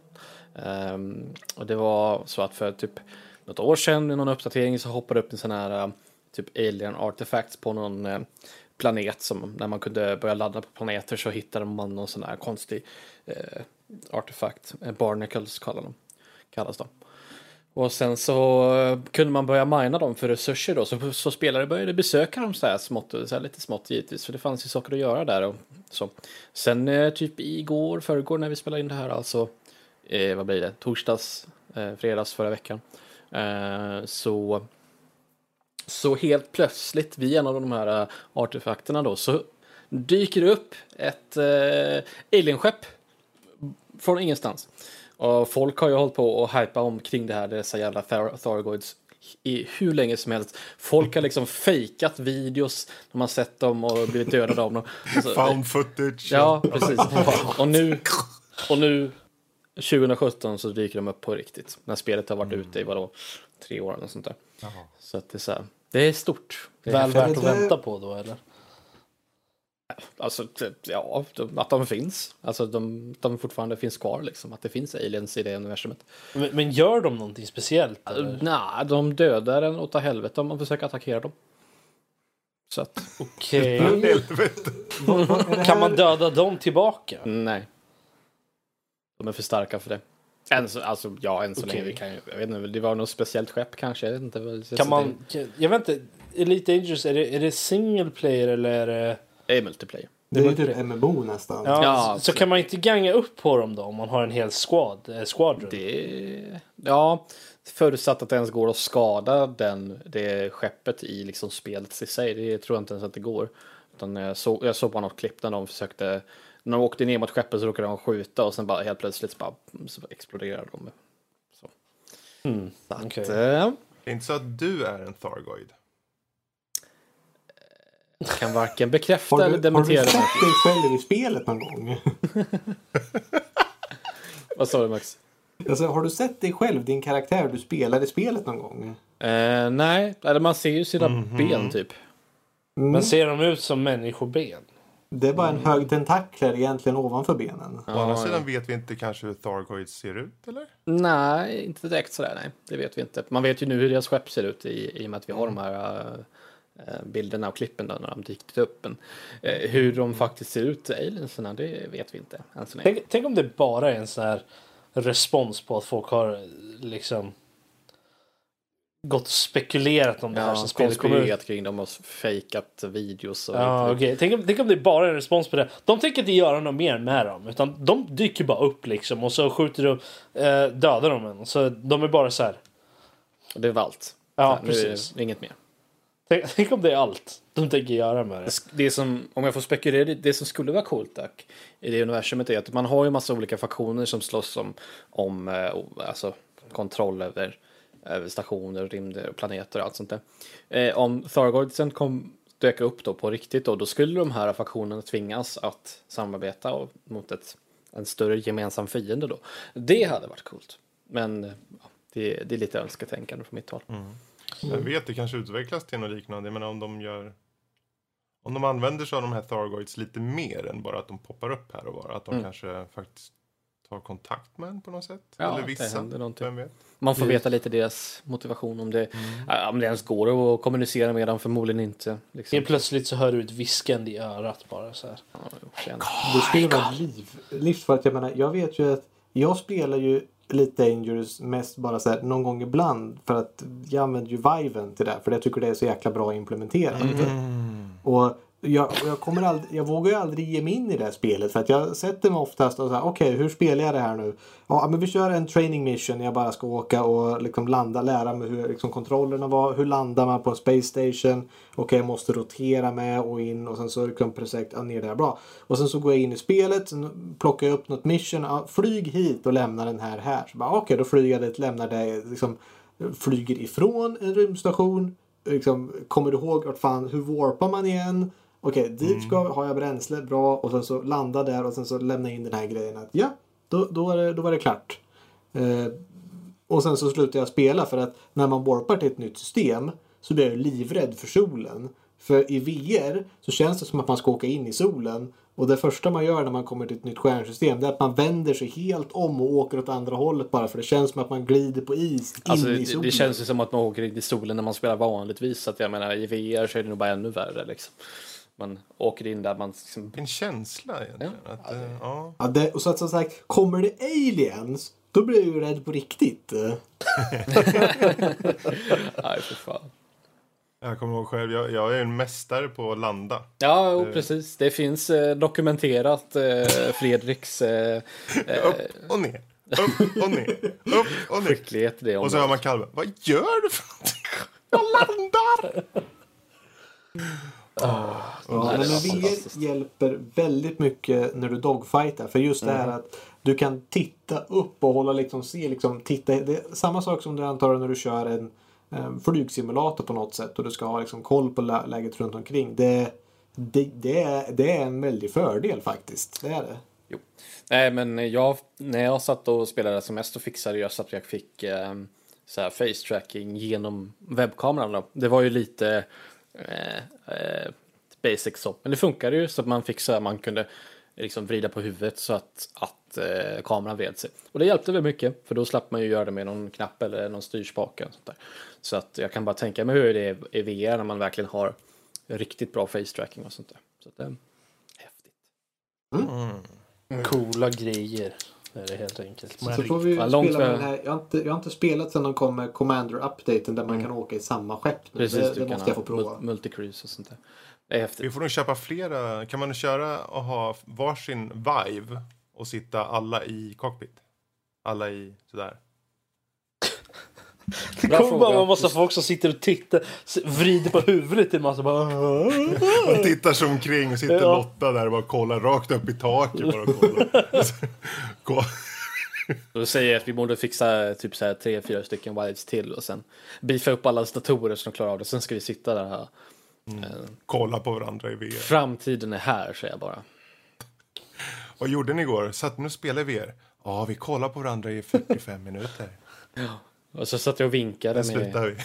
Um, och det var så att för typ något år sedan i någon uppdatering så hoppade upp en sån här eh, typ alien artifacts på någon eh, planet som när man kunde börja ladda på planeter så hittade man någon sån här konstig eh, artefakt. Eh, barnacles kallar de, kallas de. Och sen så eh, kunde man börja mina dem för resurser då, så, så spelare började besöka dem så här smått, så här lite smått givetvis, för det fanns ju saker att göra där och så. Sen eh, typ igår, förrgår när vi spelade in det här, alltså, eh, vad blir det, torsdags, eh, fredags förra veckan, eh, så så helt plötsligt vid en av de här eh, artefakterna då så dyker det upp ett eh, alienskepp från ingenstans. Och folk har ju hållit på och hypa omkring det här, dessa jävla Thar- Thargoids i hur länge som helst. Folk har liksom fejkat videos när man sett dem och blivit dödade av dem. Och så- Found footage. Ja, precis. <laughs> Och nu, och nu 2017 så dyker de upp på riktigt. När spelet har varit ute i vadå, tre år eller sånt där. Så att det är så här, det är stort. Det är Väl värt att vänta på då eller? Alltså, ja, att de finns. Alltså, de, de fortfarande finns kvar liksom. Att det finns aliens i det universumet. Men, men gör de någonting speciellt? Eller? Nej, de dödar en åt helvete om man försöker attackera dem. Så att, Okej. Det Kan man döda dem tillbaka? nej. De är för starka för det. Än så, alltså, ja, än så Okej. länge. Vi kan, jag vet inte, det var något speciellt skepp kanske. Jag vet inte. Kan man, kan, jag vet inte, Elite Dangerous, är det, är det single player eller är det... Det är multiplayer. Det är ju typ MMO nästan. Ja, Ja, så, så kan man inte ganga upp på dem då om man har en hel squad, eh, squadron? Det, ja, förutsatt att det ens går att skada den, det skeppet i liksom spelet i sig. Det tror jag inte ens att det går. Utan jag, såg, jag såg bara något klipp när de försökte, när de åkte ner mot skeppet så råkade de skjuta och sen bara helt plötsligt så bara, så exploderade de. Så. Mm, Så att, okej. eh, Det är inte så att du är en Thargoid. Kan varken bekräfta Har eller du, har du dementera. sett dig själv i spelet någon gång? <laughs> Vad sa du Max? Alltså, har du sett dig själv, din karaktär du spelar i spelet någon gång? Eh, nej, eller man ser ju sina ben typ. Men ser de ut som människoben? Det är bara en hög tentakler egentligen ovanför benen. Å andra sidan vet vi inte kanske hur Thargoids ser ut, eller? Nej, inte direkt sådär. Nej, det vet vi inte. Man vet ju nu hur deras skepp ser ut i, i och med att vi har de här äh, bilderna och klippen då, när de dykt upp. Men, äh, hur de faktiskt ser ut, alienserna, det vet vi inte än så länge. Tänk, tänk om det bara är en sån här respons på att folk har liksom gått och spekulerat om det här Ja, som spelet kommer ut. kring dem och fejkat videos och Ja, okej. Tänk, om, tänk om det bara är en respons på det. De tänker inte göra något mer med dem. Utan de dyker bara upp liksom och så skjuter de, eh, dödar de en. Så de är bara så här. Det var allt. Ja, nu är precis. inget mer. Tänk, tänk om det är allt de tänker göra med det. Det som, om jag får spekulera, det- det som skulle vara coolt dock, i det universumet är att man har ju massa olika faktioner som slåss om, om eh, alltså, kontroll över, över stationer, rymder och planeter och allt sånt där. Eh, om Thargoidsen kom dök upp då på riktigt då, då skulle de här faktionerna tvingas att samarbeta och, mot ett, en större gemensam fiende då. Det hade varit coolt. Men eh, ja, det, det är lite önsketänkande från mitt håll. Jag vet, det kanske utvecklas till något liknande. Jag menar om de gör... Om de använder sig av de här Thargoids lite mer än bara att de poppar upp här och var. Att de Mm. kanske faktiskt tar kontakt med en på något sätt. Ja, Eller vissa. Vem vet? Man får veta lite deras motivation om det, ja, om det ens går att kommunicera med dem, förmodligen inte. Liksom. Helt plötsligt så hör du ett viskande i örat bara så här. Ja. Det skulle vara liv, livsfarligt. Jag menar, jag vet ju att jag spelar ju Elite Dangerous mest bara så här någon gång ibland för att jag använder ju Viven till det för jag tycker det är så jäkla bra implementerat. Och jag, jag, kommer aldrig, jag vågar ju aldrig ge mig in i det här spelet för att jag sätter mig oftast och säger okej okej hur spelar jag det här nu? Ja men vi kör en training mission jag bara ska åka och liksom landa, lära mig hur liksom kontrollerna var, hur landar man på en space station? Okej jag måste rotera med och in och sen så liksom precis, ja, ner där bra. Och sen så går jag in i spelet, sen plockar jag upp något mission, ja, flyg hit och lämna den här här. Så bara okej då flyger jag dit, lämnar det, liksom flyger ifrån en rymdstation. Liksom, kommer du ihåg vart fan, hur warpar man igen? Okej, dit ska, har jag bränsle, bra. Och sen så landa där och sen så lämna in den här grejen. Att, ja, då, då, är det, då var det klart. Eh, och sen så slutar jag spela för att när man warpar till ett nytt system så blir jag livrädd för solen. För i VR så känns det som att man ska åka in i solen. Och det första man gör när man kommer till ett nytt stjärnsystem det är att man vänder sig helt om och åker åt andra hållet bara för det känns som att man glider på is in Alltså, i det, solen. det känns ju som att man åker in i solen när man spelar vanligtvis. Så att jag menar, i VR så är det nog bara ännu värre liksom. Man åker in där man liksom... Vilken känsla egentligen. Att, eh, ja. Ja, det, och så att som sagt, kommer det aliens då blir jag ju rädd på riktigt. <laughs> Nej, för fan. Jag kommer ihåg själv, jag, jag är en mästare på att landa. Ja, jo, precis. Det finns eh, dokumenterat eh, Fredriks eh, Upp och ner. Upp och ner. Upp och ner. skicklighet det Och så hör man kalven. Vad gör du för någonting? Jag landar! Ja, Nej, men VR hjälper väldigt mycket när du dogfightar. För just det här att du kan titta upp och hålla liksom, se liksom, titta. Det är samma sak som du antar när du kör en eh, flygsimulator på något sätt och du ska ha liksom, koll på lä- läget runt omkring. Det, det, det, är, det är en väldig fördel faktiskt. Det är det. Jo. Nej, men jag, när jag satt och spelade som mest så fixade jag så att jag fick eh, så här face tracking genom webbkameran. Då. Det var ju lite basic så, men det funkade ju så att man fick så här, man kunde liksom vrida på huvudet så att, att eh, kameran vred sig. Och det hjälpte väl mycket, för då slapp man ju göra det med någon knapp eller någon styrspake. Och sånt där. Så att jag kan bara tänka mig hur det är i VR när man verkligen har riktigt bra face tracking och sånt där. Så att, eh, häftigt. Coola grejer. Det är det helt enkelt. Så får vi långt spela med den här. Jag har, inte, jag har inte spelat sedan de kom med Commander-updaten där man kan åka i samma skepp. Nu. Precis, det du det måste jag få prova. mul- multicruise och sånt där. Det är häftigt. Vi får nog köpa flera. Kan man köra och ha varsin Vive och sitta alla i cockpit? Alla i sådär. Det Bra kommer bara fråga. en massa folk som sitter och tittar, vrider på huvudet massa bara... Och tittar sig omkring och sitter Ja. Lotta där och bara kollar rakt upp i taket. Bara och kollar. <laughs> Då säger jag att vi borde fixa typ så här tre, fyra stycken wides till och sen beefa upp alla datorer som klarar av det. Sen ska vi sitta där. Här. Kolla på varandra i VR. Framtiden är här, säger jag bara. Vad gjorde ni igår? Satt ni och spelade VR? Ja, vi kollar på varandra i 45 minuter. Och så satt jag och vinkade med... slutar vi. <laughs>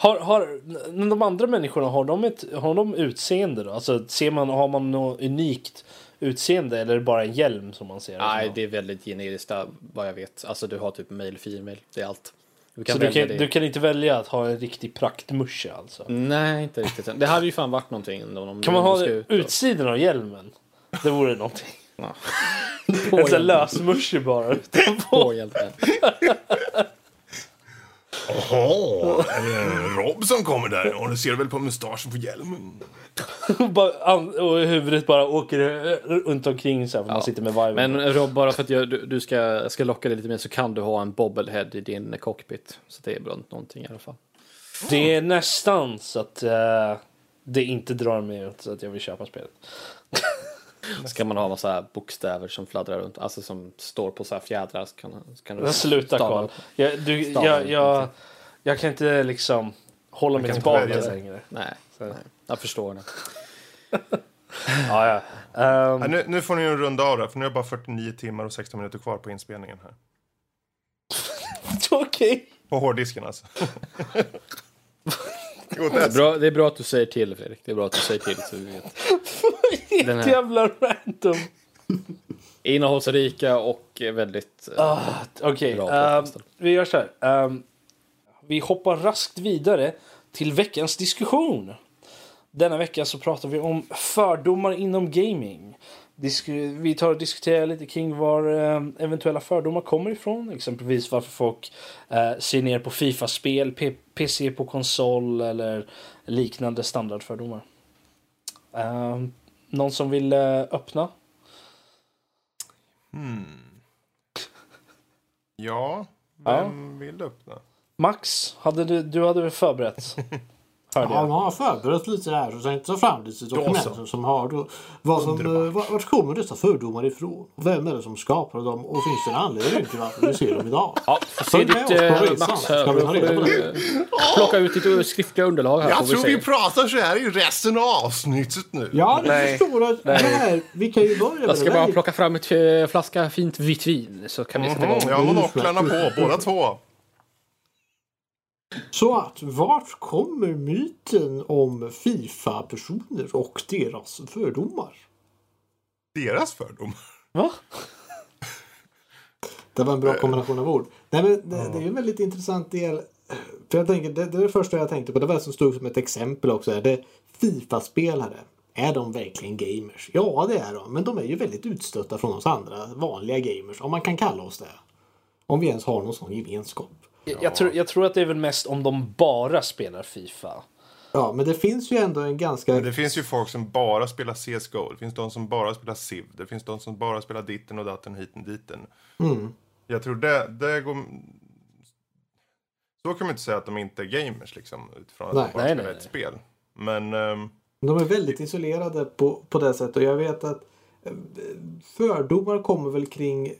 Har, har men de andra människorna, har de, ett, har de utseende då? Alltså ser man, har man något unikt utseende eller är det bara en hjälm som man ser? Nej, det är väldigt generiskt där, vad jag vet. Alltså du har typ mail, female, det är allt. Du Så du kan, du kan inte välja att ha en riktig praktmusche alltså? Nej, inte riktigt. Det hade ju fan varit någonting. Om de Kan man ha utsidan av hjälmen? Det vore någonting. Ja. En sån här lösmusche bara. på hjälpen. Jaha, är det Rob som kommer där? Och du ser väl på mustaschen på hjälmen? <laughs> Och huvudet bara åker runt omkring så här, för man sitter med viben. Men Rob, bara för att jag, du, du ska, ska locka dig lite mer så kan du ha en bobblehead i din cockpit. Så det är bra någonting i alla fall. Det är nästan så att eh, det inte drar mig ut så att jag vill köpa spelet. <laughs> Ska man ha massa bokstäver som fladdrar runt, alltså som står på så här fjädrar så kan, så kan du Sluta Karl. Jag, du, jag, jag, jag kan inte liksom hålla mig tillbaka längre. Nej, nej, jag förstår det. <laughs> Ja, ja. Ehm, Ja, nu, nu får ni en runda av det, för nu är bara 49 timmar och 16 minuter kvar på inspelningen här. <laughs> Okej. På hårddisken alltså. <laughs> det är bra, det är bra att du säger till Fredrik, det är bra att du säger till så vi vet. <laughs> Den här- jävla random. Innehållsrika och väldigt... eh, Ah, Okej, Bra podcast. vi gör så här. Ehm, vi hoppar raskt vidare till veckans diskussion. Denna vecka så pratar vi om fördomar inom gaming. Vi tar och diskuterar lite kring var ehm, eventuella fördomar kommer ifrån. Exempelvis varför folk eh, ser ner på Fifa-spel, PC på konsol eller liknande standardfördomar. Ehm, någon som vill eh, öppna? Hmm. Ja, vem vill öppna? Max, hade du, du hade väl förberett? <laughs> Hörde Ja, jag. man har förberett lite här och sen ta fram lite dokument som har då, vad som, eh, var- vart kommer dessa fördomar ifrån? Vem är det som skapar dem? Och finns det en anledning till varför vi ser dem idag? Ja, se ditt eh, vi du eh, plocka ut ditt skriftliga underlag här. Jag vi tror se. vi pratar så här i resten av avsnittet nu. Ja, Nej. förstår att det här, vi kan ju börja med Jag ska bara plocka fram ett eh, flaska fint vitt vin så kan vi sätta igång. Jag har monoklarna på, båda två. Så att, vart kommer myten om Fifa-personer och deras fördomar? Deras fördom. Va? <laughs> Det var en bra kombination av ord. Nej, men det, det är ju en väldigt intressant del. För jag tänker, det, det är det första jag tänkte på. Det var det som stod som ett exempel också. Det är Fifa-spelare. Är de verkligen gamers? Ja, det är de. Men de är ju väldigt utstötta från oss andra vanliga gamers. Om man kan kalla oss det. Om vi ens har någon sån gemenskap. Jag, jag, tror, jag tror att det är väl mest om de bara spelar Fifa. Ja, men det finns ju ändå en ganska... Men det finns ju folk som bara spelar CSGO. Det finns de som bara spelar Civ. Det finns de som bara spelar ditten och datten, hiten, diten. Mm. Jag tror det, det går... Så kan man inte säga att de inte är gamers liksom, utifrån att Nej. de bara Nej, spelar nej, ett spel. Men... ehm, De är väldigt isolerade på, på det sättet och jag vet att eh, fördomar kommer väl kring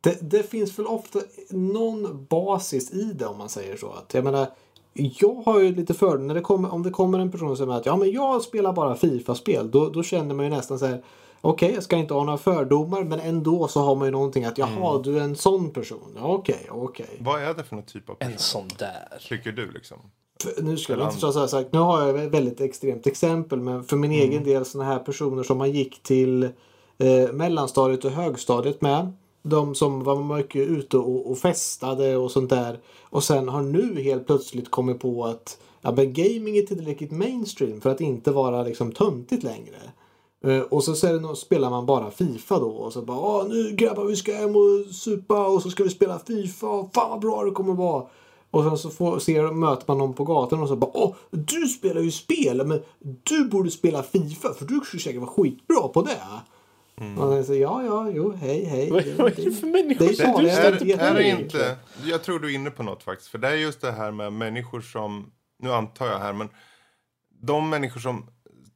det, det finns väl ofta någon basis i det om man säger så. Att, jag menar, jag har ju lite fördomar. När det kommer, om det kommer en person som säger att ja, men jag spelar bara Fifa-spel. Då, då känner man ju nästan så här. Okej, jag ska inte ha några fördomar men ändå så har man ju någonting att jaha, du är en sån person. Ja, Okej, okej. vad är det för någon typ av En person? sån där. Tycker du liksom? För- Nu ska jag inte så här sagt, nu har jag ett väldigt extremt exempel men för min egen del sådana här personer som man gick till eh, mellanstadiet och högstadiet med. De som var mycket ute och, och festade och sånt där. Och sen har nu helt plötsligt kommit på att ja, men gaming är tillräckligt mainstream för att inte vara liksom töntigt längre. Uh, och så, så det spelar man bara Fifa då och så bara nu grabbar vi ska hem och supa och så ska vi spela Fifa och fan vad bra det kommer vara. Och sen så får, ser, möter man någon på gatan och så bara Åh, du spelar ju spel men du borde spela Fifa för du skulle säkert vara skitbra på det. Och sen så, ja, ja, jo, hej, hej. Vad vad är det för människor det är Det är, jätte- är det jätte- inte, jag tror du är inne på något faktiskt. För det är just det här med människor som, nu antar jag här, men de människor som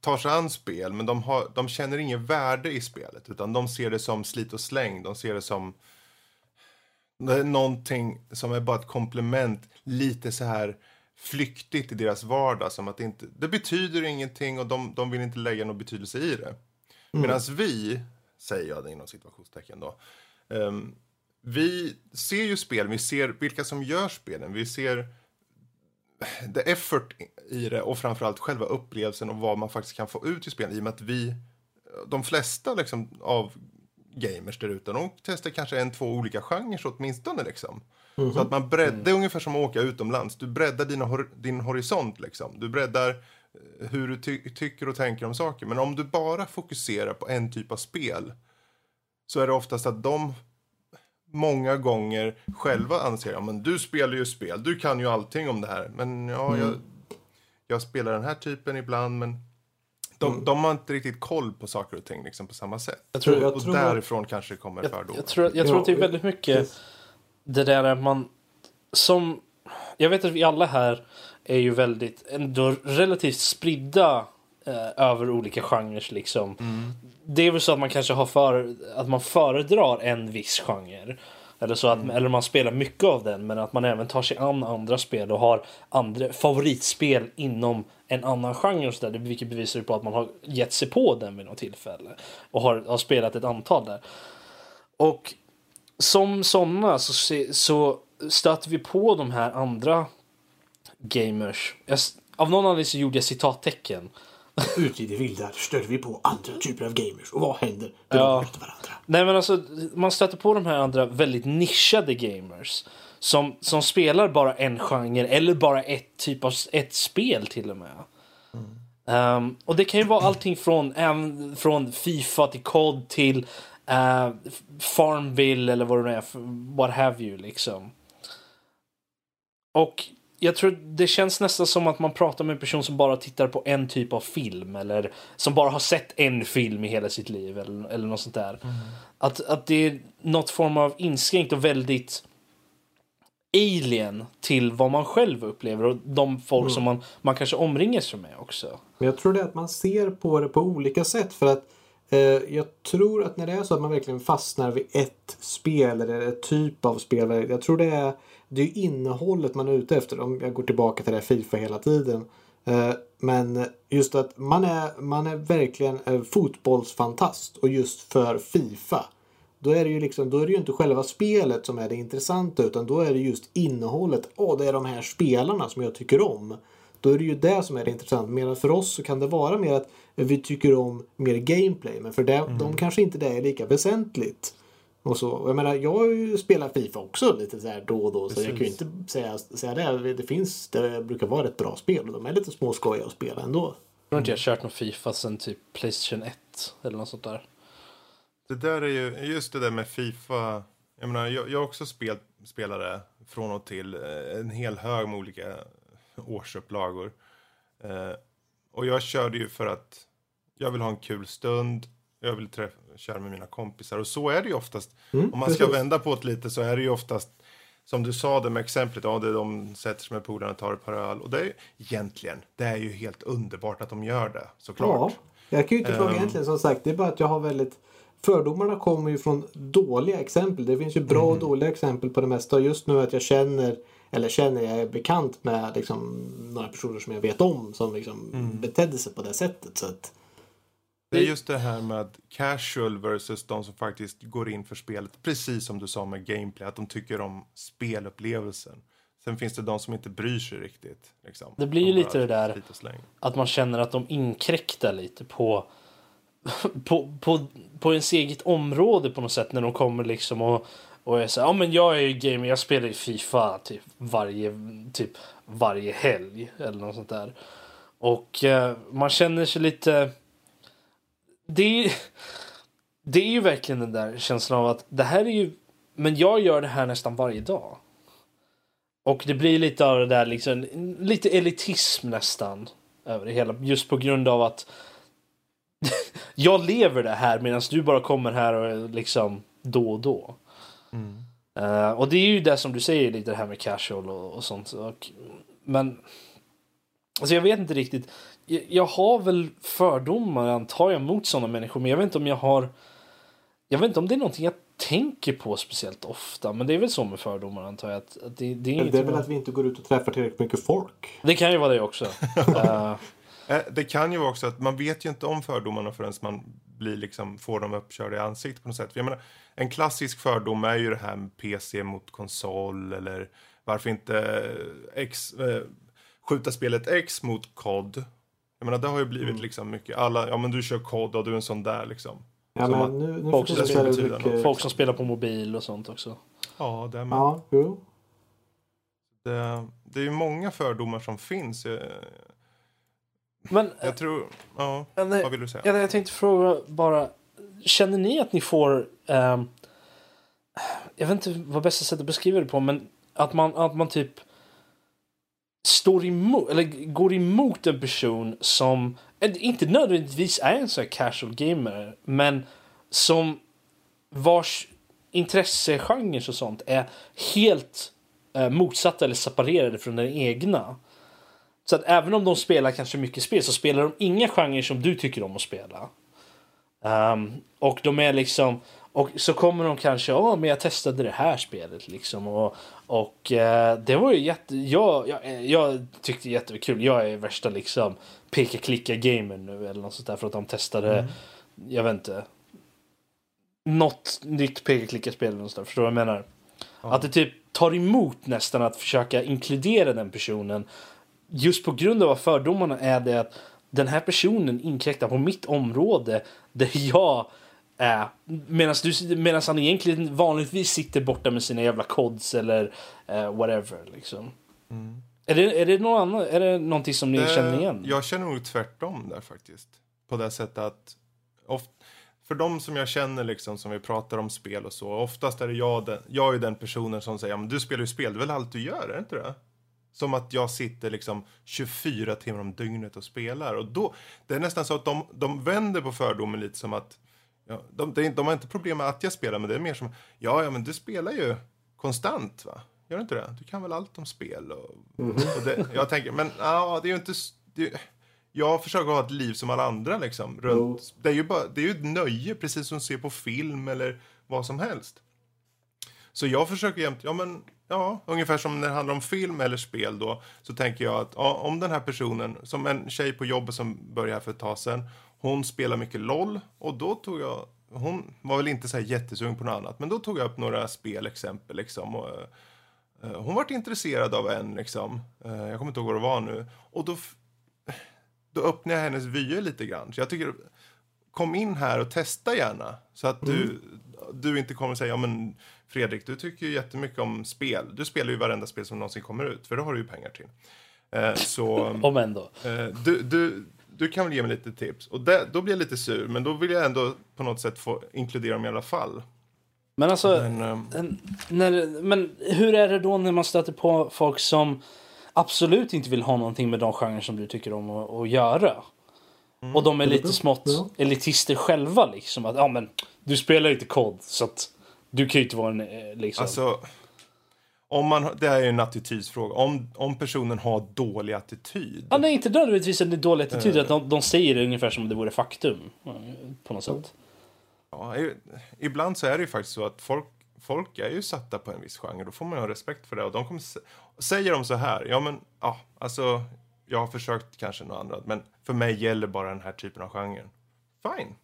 tar sig an spel, men de, har, de känner inget värde i spelet. Utan de ser det som slit och släng. De ser det som det är någonting som är bara ett komplement, lite så här flyktigt i deras vardag. Som att det, inte, det betyder ingenting och de, de vill inte lägga någon betydelse i det. Medan vi, säger jag det inom situationstecken då, ehm, vi ser ju spel, vi ser vilka som gör spelen, vi ser the effort i det och framförallt själva upplevelsen och vad man faktiskt kan få ut i spel i och med att vi, de flesta liksom av gamers där ute, de testar kanske en, två olika genrer åtminstone liksom. Så att man breddar, är ungefär som att åka utomlands, du breddar dina, din horisont liksom. Du breddar hur du ty- tycker och tänker om saker. Men om du bara fokuserar på en typ av spel så är det oftast att de många gånger själva anser ja, men du spelar ju spel, du kan ju allting om det här. Men ja, jag, jag spelar den här typen ibland men de, de har inte riktigt koll på saker och ting liksom, på samma sätt. Jag tror, jag och tror att- därifrån kanske det kommer fördomar. jag, tror, jag tror att det är väldigt mycket det där att man som jag vet att vi alla här är ju väldigt ändå relativt spridda eh, över olika genrer liksom. Det är väl så att man kanske har för att man föredrar en viss genre. Eller så att eller man spelar mycket av den men att man även tar sig an andra spel och har andra favoritspel inom en annan genre och så där, vilket bevisar ju på att man har gett sig på den vid något tillfälle och har, har spelat ett antal där. Och som sådana så, så stöter vi på de här andra gamers. Jag, av någon anledning så gjorde jag citattecken. Ute i det vilda stöter vi på andra typer av gamers. Och vad händer? De Ja. möter varandra. Nej men alltså man stöter på de här andra väldigt nischade gamers. Som, som spelar bara en genre eller bara ett typ av ett spel till och med. Ehm, och det kan ju vara allting från, även från Fifa till COD till eh, Farmville eller vad det nu är, what have you liksom. Och jag tror det känns nästan som att man pratar med en person som bara tittar på en typ av film eller som bara har sett en film i hela sitt liv eller, eller något sånt där. Att, att det är något form av inskränkt och väldigt alien till vad man själv upplever och de folk som man, man kanske omringar sig med också. Men jag tror det är att man ser på det på olika sätt. För att eh, jag tror att när det är så att man verkligen fastnar vid ett spel eller ett typ av spel. Jag tror det är, det är innehållet man är ute efter. Om jag går tillbaka till det här Fifa hela tiden. Eh, men just att man är, man är verkligen fotbollsfantast och just för Fifa. Då är, det ju liksom, då är det ju inte själva spelet som är det intressanta utan då är det just innehållet. Åh, det är de här spelarna som jag tycker om. Då är det ju det som är det intressanta. Medan för oss så kan det vara mer att vi tycker om mer gameplay. Men för det, de kanske inte det är lika väsentligt. Och så. Och Jag menar, jag har ju spelat Fifa också lite så här då och då. Så jag kan ju inte säga, säga det. Det finns, det brukar vara ett bra spel. Och de är lite småskojiga att spela ändå. Jag tror inte jag har kört någon Fifa sen typ Playstation 1 eller något sånt där. Det där är ju, just det där med Fifa. Jag menar, jag, jag har också spel, spelare från och till eh, en hel hög med olika årsupplagor. Eh, och jag körde ju för att jag vill ha en kul stund. Jag vill träffa, köra med mina kompisar. Och så är det ju oftast. Om man ska precis. vända på det lite så är det ju oftast som du sa det med exemplet, ja, det de sätter sig med polarna och tar ett par öl. Och det är egentligen, det är ju helt underbart att de gör det, såklart. Ja, jag kan ju inte fråga Ehm. egentligen som sagt. Det är bara att jag har väldigt Fördomarna kommer ju från dåliga exempel. Det finns ju bra Mhm. och dåliga exempel på det mesta. Just nu att jag känner, eller känner, jag är bekant med liksom, några personer som jag vet om som liksom Mm. betedde sig på det sättet. Så att, Det är just det här med casual versus de som faktiskt går in för spelet. Precis som du sa med gameplay, att de tycker om spelupplevelsen. Sen finns det de som inte bryr sig riktigt. Liksom. Det blir ju De bara lite det där-. Att man känner att de inkräktar lite på <laughs> på, på, på ens eget område på något sätt när de kommer liksom och, och är så ja men jag är ju gamer, jag spelar ju Fifa typ varje, typ varje helg eller något sånt där. Och eh, man känner sig lite, det är, det är ju verkligen den där känslan av att det här är ju, men jag gör det här nästan varje dag. Och det blir lite av det där liksom, lite elitism nästan över det hela. Just på grund av att <laughs> jag lever det här medan du bara kommer här och liksom då och då. Eh, och det är ju det som du säger lite det här med casual och, och sånt. Och, men alltså jag vet inte riktigt. Jag, har väl fördomar antar jag mot sådana människor men jag vet inte om jag har jag vet inte om det är någonting jag tänker på speciellt ofta men det är väl så med fördomar antar jag. Att, att det, det, är det är väl man- att vi inte går ut och träffar tillräckligt mycket folk. det kan ju vara det också. <laughs> Eh, Det kan ju vara också att man vet ju inte om fördomarna förrän man bli liksom, få dem uppkörda i ansiktet på något sätt. För jag menar, en klassisk fördom är ju det här med PC mot konsol eller varför inte X, eh, skjuta spelet X mot COD. Jag menar det har ju blivit Mm. liksom mycket, alla, ja men du kör COD och du är en sån där liksom. Ja, Som men nu, nu folk som betyder mycket... Folk som spelar på mobil och sånt också. Ja, det är, med. Ja, jo. Det, det är ju många fördomar som finns. Jag, Men jag tror, ja, eh, nej, vad vill du säga? jag, jag tänkte fråga bara. Känner ni att ni får... ehm, jag vet inte vad bästa sättet att beskriva det på, men att man, att man typ står emot, eller går emot en person som eh, inte nödvändigtvis är en sån här casual gamer, men som vars intressegenrer och sånt är helt eh, motsatta eller separerade från den egna. Så att även om de spelar kanske mycket spel så spelar de inga genrer som du tycker om att spela. Um, och de är liksom och så kommer de kanske, ja men jag testade det här spelet liksom och, och eh, det var ju jätte, jag, jag, jag tyckte jättekul. Jag är värsta liksom peka-klicka gamer nu eller något sånt där för att de testade, jag vet inte, något nytt peka-klicka-spel eller något sånt där, förstår du vad jag menar? Att det typ tar emot nästan att försöka inkludera den personen just på grund av fördomarna är det att den här personen inkräktar på mitt område där <laughs> jag är. Medan han egentligen vanligtvis sitter borta med sina jävla kods eller eh, whatever liksom. Är, det, är, det någon annan, är det någonting som ni Eh, känner igen? Jag känner nog tvärtom där faktiskt. På det sättet att oft, för de som jag känner liksom som vi pratar om spel och så. Oftast är det jag, den, jag är den personen som säger ja, men du spelar ju spel, det är väl allt du gör, är det inte det? Som att jag sitter liksom 24 timmar om dygnet och spelar. Och då, det är nästan så att de, de vänder på fördomen lite som att ja, de, de, de har inte problem med att jag spelar, men det är mer som ja, ja, men du spelar ju konstant va? Gör du inte det? Du kan väl allt om spel? Och, och det, jag tänker, men ja, det är ju inte... Det, jag försöker ha ett liv som alla andra liksom. Runt, det, är ju bara, det är ju ett nöje, precis som att se på film eller vad som helst. Så jag försöker jämt, ja men, ja, ungefär som när det handlar om film eller spel då, så tänker jag att ja, om den här personen, som en tjej på jobbet som började här för ett tag sedan, hon spelar mycket LOL och då tog jag, hon var väl inte så här jättesugen på något annat, men då tog jag upp några spelexempel liksom. Och, eh, hon vart intresserad av en liksom, eh, jag kommer inte ihåg vad det var nu, och då, då öppnade jag hennes vyer lite grann. Så jag tycker, kom in här och testa gärna. Så att du, du inte kommer säga, ja men Fredrik, du tycker ju jättemycket om spel. Du spelar ju varenda spel som någonsin kommer ut, för det har du ju pengar till. Eh, så <laughs> Om ändå. eh, du, du, du kan väl ge mig lite tips. Och det, då blir jag lite sur, men då vill jag ändå på något sätt få inkludera dem i alla fall. Men alltså, Men, eh, en- när, men hur är det då när man stöter på folk som absolut inte vill ha någonting med de genrer som du tycker om att, att göra? Och de är lite smått Ja. elitister själva liksom. Att, ja men, du spelar inte kod så att du kan ju inte vara en eh, liksom. Alltså, om man, det här är ju en attitydsfråga. Om, om personen har dålig attityd. Ja, nej, inte nödvändigtvis en dålig attityd. Att de, de säger det ungefär som det vore faktum. eh, På något sätt. Ja, ibland så är det ju faktiskt så att folk, folk är ju satta på en viss genre. Då får man ju ha respekt för det. Och de kommer, sä- säger de så här, ja men, ja, alltså, jag har försökt kanske något annat, men för mig gäller bara den här typen av genre. Fine,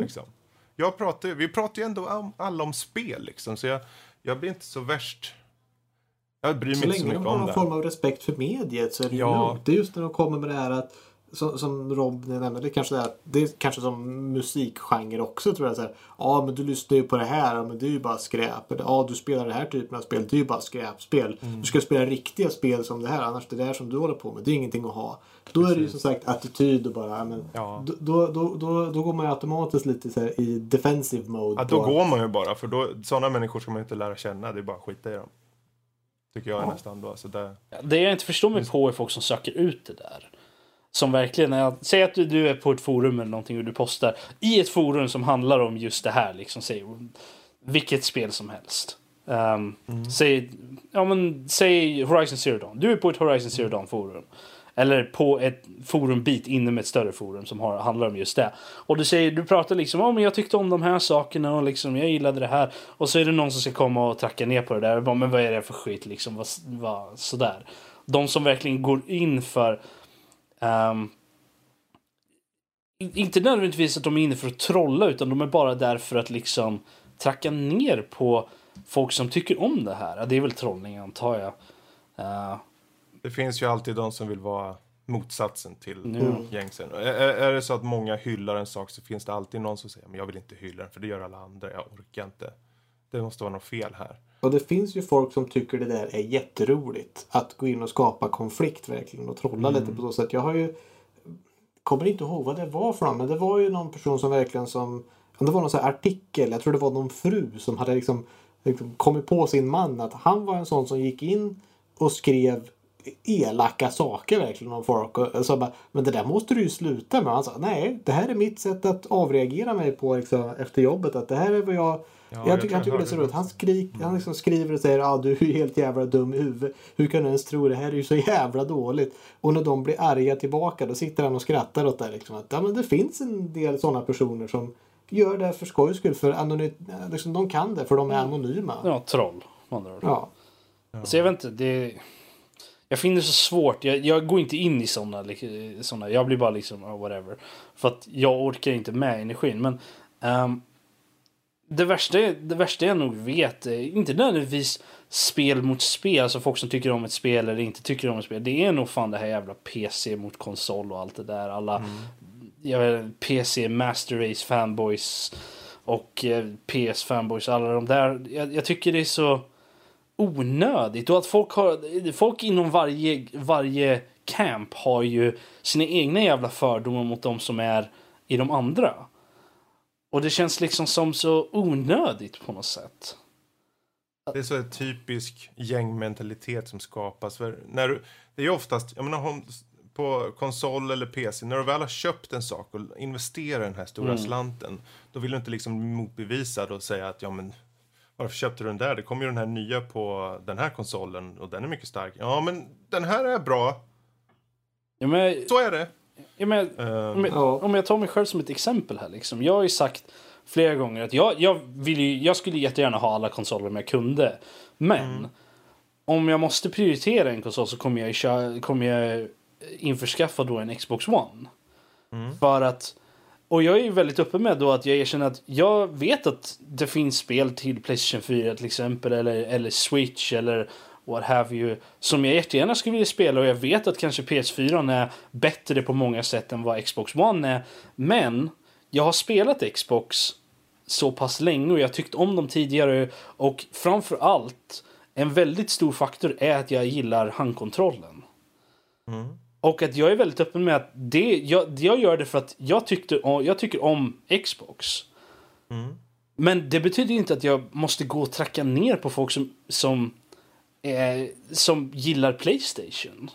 liksom. Jag pratar, vi pratar ju ändå om, alla om spel liksom, så jag, jag blir inte så värst... Jag bryr mig Så inte så länge de har någon det. form av respekt för mediet så är det Ja. lugnt. Det är just när de kommer med det här att som, som Rob nämnde, det är kanske här, det är kanske som musikgenre också tror jag. Så här, ja men du lyssnar ju på det här, ja, men det är ju bara skräp. Eller ja du spelar den här typen av spel, det är ju bara skräpspel. Mm. Du ska spela riktiga spel som det här, annars det där som du håller på med, det är ingenting att ha. Då är det ju som sagt attityd och bara, men, Ja. då, då, då, då, då går man ju automatiskt lite så här i defensive mode. Ja, då på- går man ju bara, för då, sådana människor ska man ju inte lära känna. Det är bara att skita i dem. Tycker jag är nästan då. Så det, Det jag inte förstår mig på är folk som söker ut det där. Som verkligen är, säg att du, du är på ett forum eller någonting och du postar i ett forum som handlar om just det här. Liksom, säg, vilket spel som helst. Um, säg, ja, men, säg Horizon Zero Dawn. Du är på ett Horizon Zero Dawn forum. Eller på ett forumbit inom ett större forum som har, handlar om just det. Och du säger, du pratar liksom om oh, jag tyckte om de här sakerna och liksom jag gillade det här. Och så är det någon som ska komma och tracka ner på det där. Och bara, men vad är det för skit liksom? Vad, vad, sådär. De som verkligen går in för um, inte nödvändigtvis att de är inne för att trolla utan de är bara där för att liksom tracka ner på folk som tycker om det här. Ja, Det är väl trollning antar jag. Uh, det finns ju alltid de som vill vara motsatsen till Mm. gängsen. Är, är det så att många hyllar en sak så finns det alltid någon som säger men jag vill inte hylla den för det gör alla andra, jag orkar inte. Det måste vara något fel här. Och det finns ju folk som tycker det där är jätteroligt. Att gå in och skapa konflikt verkligen och trolla lite på så sätt. Jag har ju kommer inte ihåg vad det var för någon, men det var ju någon person som verkligen som om det var någon sån här artikel, jag tror det var någon fru som hade liksom, liksom kommit på sin man att han var en sån som gick in och skrev elaka saker verkligen om folk. Och så bara, men det där måste du ju sluta med. Han sa, nej, det här är mitt sätt att avreagera mig på liksom, efter jobbet. Att det här är vad jag... jag jag tycker han jag tycker det är så roligt. Han, skrik, han liksom skriver och säger ah, du är helt jävla dum i huvudet. Hur kan du ens tro det här är ju så jävla dåligt. Och när de blir arga tillbaka då sitter han och skrattar åt det. Liksom, att, ja, men det finns en del sådana personer som gör det för skojs skull. För liksom, de kan det för de är anonyma. ja, troll. ord. Ja. Så jag vet inte, det... Jag finner det så svårt. Jag, jag går inte in i såna, lik- såna. Jag blir bara liksom, oh, whatever. För att jag orkar inte med energin. Men ehm, det, värsta, är- det värsta jag nog vet är inte nödvändigtvis spel mot spel. Alltså folk som tycker om ett spel eller inte tycker om ett spel. Det är nog fan det här jävla PC mot konsol och allt det där. Alla jag vet, PC Master Race fanboys och eh, PS fanboys. Alla de där. Jag, jag tycker det är så onödigt. Och att folk, har, folk inom varje, varje camp har ju sina egna jävla fördomar mot de som är i de andra. Och det känns liksom som så onödigt på något sätt. Det är så en typisk gängmentalitet som skapas. För när du, det är ju oftast, jag menar, på konsol eller PC, när du väl har köpt en sak och investerar den här stora slanten, då vill du inte liksom bli motbevisad och säga att ja men varför köpte du den där? Det kommer ju den här nya på den här konsolen och den är mycket stark. Ja men den här är bra, Ja, men, så är det. ja, men, Eh, om, jag, Ja. om jag tar mig själv som ett exempel här. Liksom. Jag har ju sagt flera gånger att jag, jag, vill ju, jag skulle jättegärna ha alla konsoler om jag kunde. Men om jag måste prioritera en konsol så kommer jag, kommer jag införskaffa då en Xbox One. För att och jag är ju väldigt öppen med då att jag erkänner att jag vet att det finns spel till Playstation 4 till exempel eller, eller Switch eller what have you som jag jättegärna skulle vilja spela och jag vet att kanske PS4 är bättre på många sätt än vad Xbox One är. Men jag har spelat Xbox så pass länge och jag har tyckt om dem tidigare och framför allt en väldigt stor faktor är att jag gillar handkontrollen. Mm. Och att jag är väldigt öppen med att det, jag, jag gör det för att jag, tyckte, jag tycker om Xbox. Men det betyder inte att jag måste gå och tracka ner på folk som, som, eh, som gillar Playstation.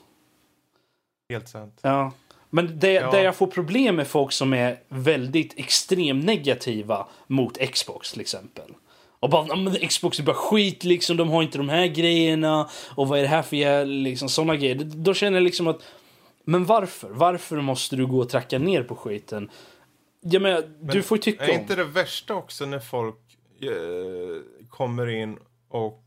helt sant. Ja. Men det, Ja. där jag får problem med folk som är väldigt extremt negativa mot Xbox till exempel. Och bara, "Nej, men Xbox är bara skit liksom, de har inte de här grejerna. Och vad är det här för liksom sådana grejer. Då känner jag liksom att, men varför? Varför måste du gå och tracka ner på skiten? Jag menar, du får ju tycka Är om. inte det värsta också när folk eh, kommer in och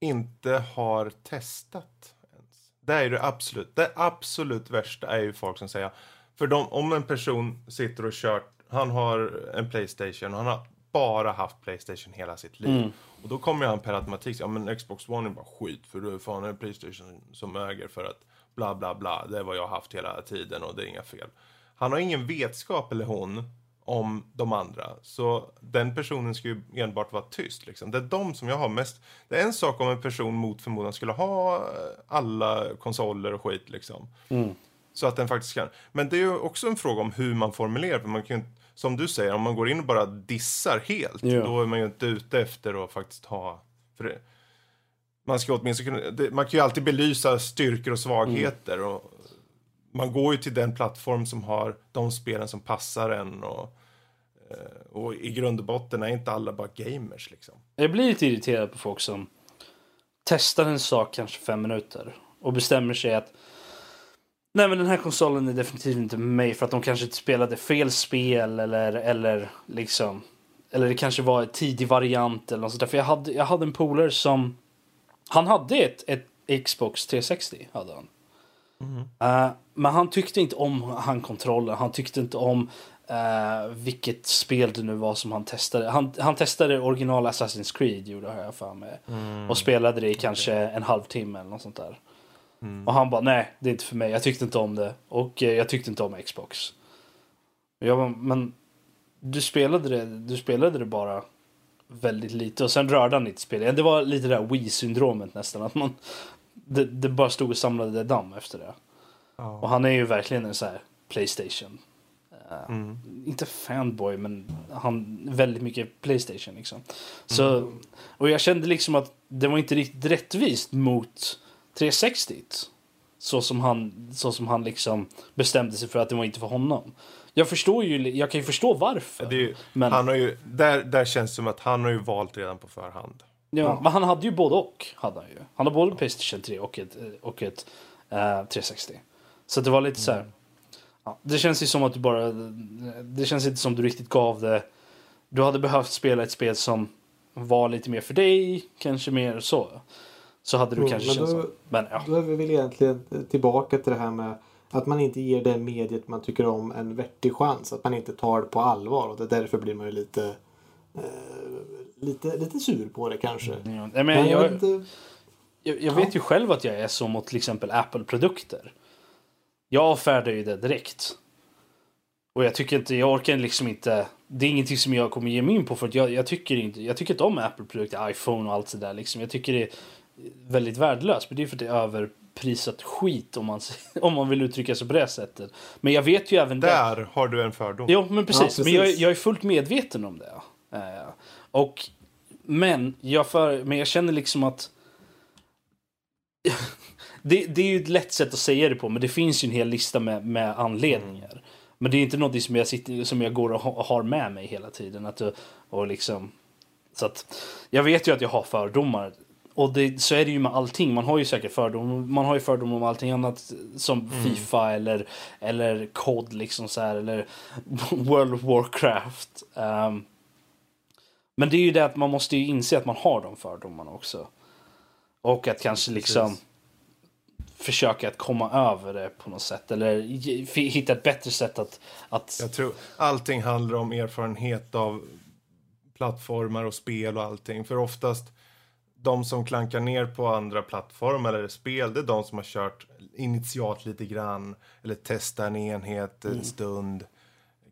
inte har testat ens? Det är det absolut, det absolut värsta är ju folk som säger, för de, om en person sitter och kört, han har en Playstation och han har bara haft Playstation hela sitt liv. Mm. Och då kommer han per automatik säga, ja men Xbox One är bara skit för du är fan en Playstation som äger för att bla bla bla, det är vad jag har haft hela tiden och det är inga fel. Han har ingen vetskap, eller hon, om de andra. Så den personen ska ju enbart vara tyst. Liksom. Det är de som jag har mest... Det är en sak om en person mot förmodan skulle ha eh, alla konsoler och skit liksom. Så att den faktiskt kan. Men det är ju också en fråga om hur man formulerar. För man kan ju, som du säger, om man går in och bara dissar helt. Ja. Då är man ju inte ute efter att faktiskt ha... För det, man ska åtminstone kunna, man kan ju alltid belysa styrkor och svagheter. Och man går ju till den plattform som har de spelen som passar en. Och, eh, och i grund och botten är inte alla bara gamers liksom. Jag blir lite irriterad på folk som testar en sak kanske fem minuter och bestämmer sig att Nej men den här konsolen är definitivt inte mig för att de kanske inte spelade fel spel eller, eller liksom Eller det kanske var en tidig variant eller något sånt där. För jag hade, jag hade en polare som Han hade ett, ett Xbox 360 hade han. Eh, men han tyckte inte om handkontrollen. Han tyckte inte om eh, vilket spel det nu var som han testade. Han, han testade original Assassin's Creed gjorde jag för mig. Och spelade det i kanske en halvtimme eller något sånt där. Och han bara nej, det är inte för mig. Jag tyckte inte om det. Och eh, jag tyckte inte om Xbox. Jag bara, men du spelade det, du spelade det bara väldigt lite och sen rörde han inte spelet. Det var lite det där Wii-syndromet nästan. Att man, det, det bara stod och samlade damm efter det. Och han är ju verkligen en sån här Playstation. eh, Inte fanboy men han väldigt mycket Playstation liksom. Så, och jag kände liksom att det var inte riktigt rättvist mot 360 så som han, så som han liksom bestämde sig för att det var inte för honom. Jag förstår ju, jag kan ju förstå varför. Det är ju, Men- han har ju, där, där känns det som att han har ju valt redan på förhand. Ja, men han hade ju både och. Hade han, ju. han har både Playstation 3 och ett, och ett eh, 360. Så det var lite så här. Ja, det känns ju som att du bara... Det känns inte som du riktigt gav det... Du hade behövt spela ett spel som var lite mer för dig. Kanske mer så. Så hade du Mm, kanske känt så. Men ja. Då är vi väl egentligen tillbaka till det här med att man inte ger det mediet man tycker om en vettig chans. Att man inte tar det på allvar. Och det därför blir man ju lite, eh, lite, lite sur på det kanske. Ja, nej, Men jag, jag, vet inte. jag, jag vet ju själv att jag är så mot till exempel Apple-produkter. Jag avfärdar ju det direkt. Och jag tycker inte, jag orkar liksom inte. Det är ingenting som jag kommer ge mig in på för att jag, jag tycker inte, jag tycker inte om Apple-produkter, iPhone och allt sådär liksom. Jag tycker det är väldigt värdelöst. Men det är för att det är överprisat skit om man, <laughs> om man vill uttrycka sig på det sättet. Men jag vet ju även det. Där har du en fördom. Jo, men precis. Ja, precis. Men jag, jag är fullt medveten om det. Eh, och, men, jag för, men jag känner liksom att... <laughs> det, det är ju ett lätt sätt att säga det på, men det finns ju en hel lista med, med anledningar. Men det är inte något som jag, sitter, som jag går och ha- har med mig hela tiden. Att, och liksom, så att, jag vet ju att jag har fördomar. Och det, så är det ju med allting. Man har ju säkert fördomar. Man har ju fördomar om allting annat som Fifa eller, eller COD liksom så här, eller <laughs> World of Warcraft. Ehm, men det är ju det att man måste ju inse att man har de fördomarna också. Och att kanske liksom försöka att komma över det på något sätt. Eller hitta ett bättre sätt att... att Jag tror allting handlar om erfarenhet av plattformar och spel och allting. För oftast de som klankar ner på andra plattformar eller spel, det är de som har kört initialt lite grann eller testat en enhet en stund.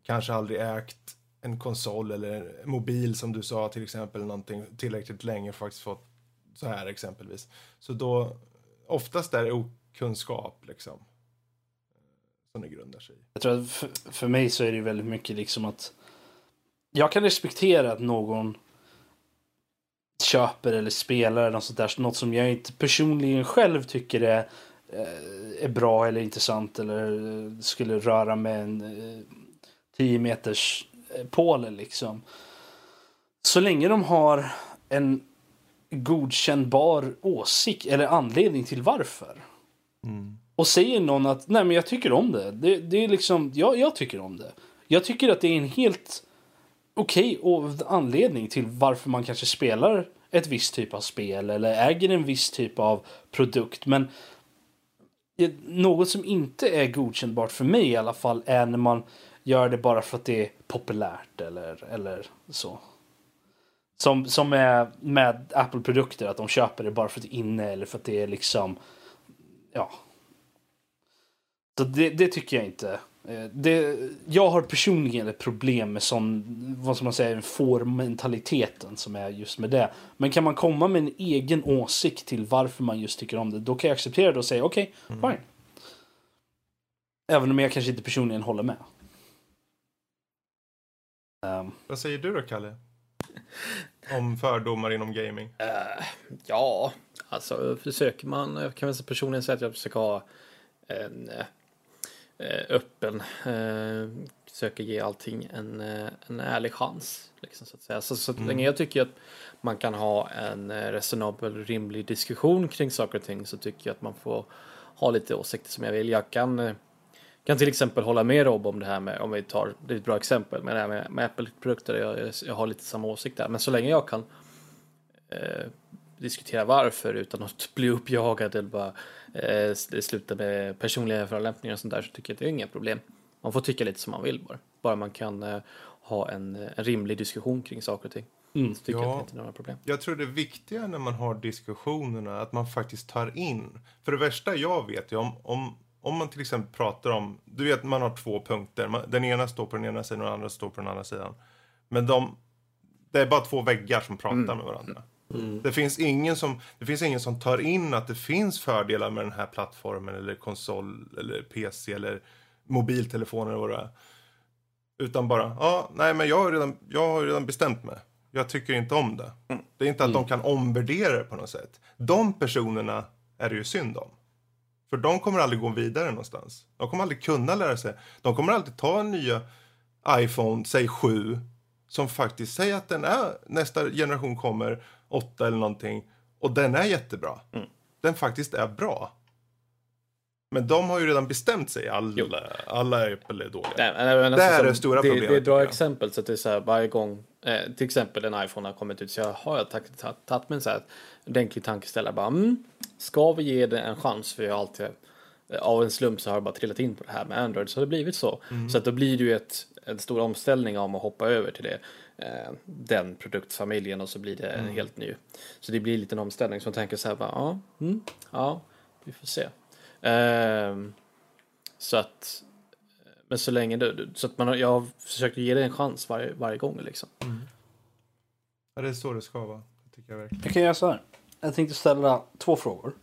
Kanske aldrig ägt en konsol eller en mobil som du sa till exempel någonting tillräckligt länge faktiskt fått så här exempelvis. Så då oftast är det okunskap liksom. Som det grundar sig i. Jag tror att för, för mig så är det väldigt mycket liksom att jag kan respektera att någon köper eller spelar eller något sånt där. Något som jag inte personligen själv tycker är, eh, är bra eller intressant eller eh, skulle röra med en eh, 10 meters eh, påle liksom. Så länge de har en godkännbar åsikt eller anledning till varför. Och säger någon att nej men jag tycker om det. Det, det är liksom, ja, jag tycker om det. Jag tycker att det är en helt okej och anledning till varför man kanske spelar ett visst typ av spel eller äger en viss typ av produkt. Men eh, något som inte är godkännbart för mig i alla fall är när man gör det bara för att det är populärt eller, eller så. Som, som är med Apple-produkter, att de köper det bara för att det är inne eller för att det är liksom, ja. Så det, det tycker jag inte. Eh, Det, jag har personligen ett problem med sån, vad ska man säga, får-mentaliteten som är just med det. Men kan man komma med en egen åsikt till varför man just tycker om det, då kan jag acceptera det och säga okej, fine. Även om jag kanske inte personligen håller med. Ehm, Vad säger du då, Kalle? Om fördomar inom gaming? Ja, alltså försöker man, jag kan väl personligen säga att jag försöker ha en eh, öppen, eh, försöker ge allting en, eh, en ärlig chans. Liksom, så att säga. Så, så länge jag tycker att man kan ha en eh, resonabel, rimlig diskussion kring saker och ting så tycker jag att man får ha lite åsikter som jag vill. Jag kan eh, kan till exempel hålla med Rob om det här med, om vi tar, det är ett bra exempel, med det här med, med Apple-produkter, jag, jag har lite samma åsikt där. Men så länge jag kan eh, diskutera varför utan att <laughs> bli uppjagad eller bara eh, sluta med personliga förolämpningar och sånt där så tycker jag att det är inga problem. Man får tycka lite som man vill bara. Bara man kan eh, ha en, en rimlig diskussion kring saker och ting. Mm. Så tycker Ja. jag att det inte är några problem. Jag tror det viktiga när man har diskussionerna att man faktiskt tar in. För det värsta jag vet är om, om, om man till exempel pratar om, du vet man har två punkter. Den ena står på den ena sidan och den andra står på den andra sidan. Men de, det är bara två väggar som pratar med varandra. Det, finns ingen som, det finns ingen som tar in att det finns fördelar med den här plattformen eller konsol eller PC eller mobiltelefon eller vad det är. Utan bara, ja, nej men jag har redan, jag har redan bestämt mig. Jag tycker inte om det. Det är inte att de kan omvärdera det på något sätt. De personerna är det ju synd om. För de kommer aldrig gå vidare någonstans. De kommer aldrig kunna lära sig. De kommer alltid ta en nya iPhone, säg 7, som faktiskt säger att den är, nästa generation kommer, 8 eller någonting, och den är jättebra. Den faktiskt är bra. Men de har ju redan bestämt sig. Alla, alla Apple är dåliga. Nej, men- men Det är som- det stora det, problemet, Det är ett bra exempel så att det är så här varje gång, eh, till exempel en iPhone har kommit ut så jag har jag tagit, mig en så här ordentlig tankeställare bara, mm, ska vi ge det en chans? För jag har alltid, eh, av en slump så har jag bara trillat in på det här med Android så har det blivit så. Mm. Så att då blir det ju ett, en stor omställning om att hoppa över till det, den produktfamiljen och så blir det Mm. en helt ny. Så det blir en liten omställning som tänker så här bara, ja, mm, ja, vi får se. Ehm, så att men så länge du, så att man jag har försökt ge det en chans varje, varje gång liksom. Ja, det är så det ska vara. Det tycker jag verkligen. Jag kan göra så här. Jag tänkte ställa två frågor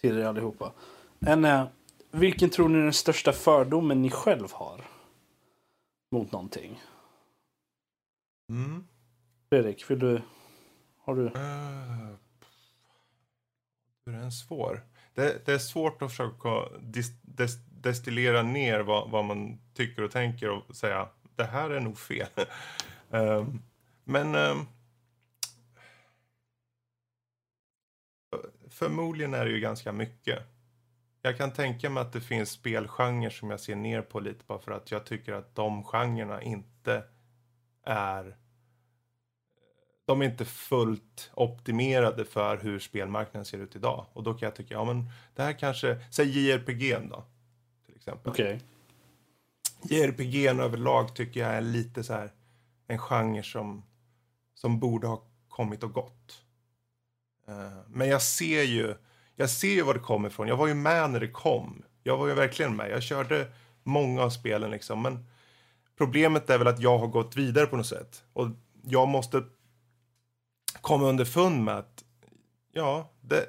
till er allihopa. En är, vilken tror ni är den största fördomen ni själv har mot någonting? Mm. Fredrik, vill du... Har du... Uh, det är en svår. Det, det är svårt att försöka des, destillera ner vad, vad man tycker och tänker och säga det här är nog fel. <laughs> Ehm, men ehm, förmodligen är det ju ganska mycket. Jag kan tänka mig att det finns spelgenrer som jag ser ner på lite bara för att jag tycker att de genrerna inte är de är inte fullt optimerade för hur spelmarknaden ser ut idag. Och då kan jag tycka, ja men det här kanske, säg JRPG då. Till exempel. Okej. JRPG överlag tycker jag är lite så här en genre som, som borde ha kommit och gått. Eh, men jag ser ju, jag ser ju var det kommer ifrån. Jag var ju med när det kom. Jag var ju verkligen med. Jag körde många av spelen liksom. Men problemet är väl att jag har gått vidare på något sätt. Och jag måste komma underfund med att ja, det,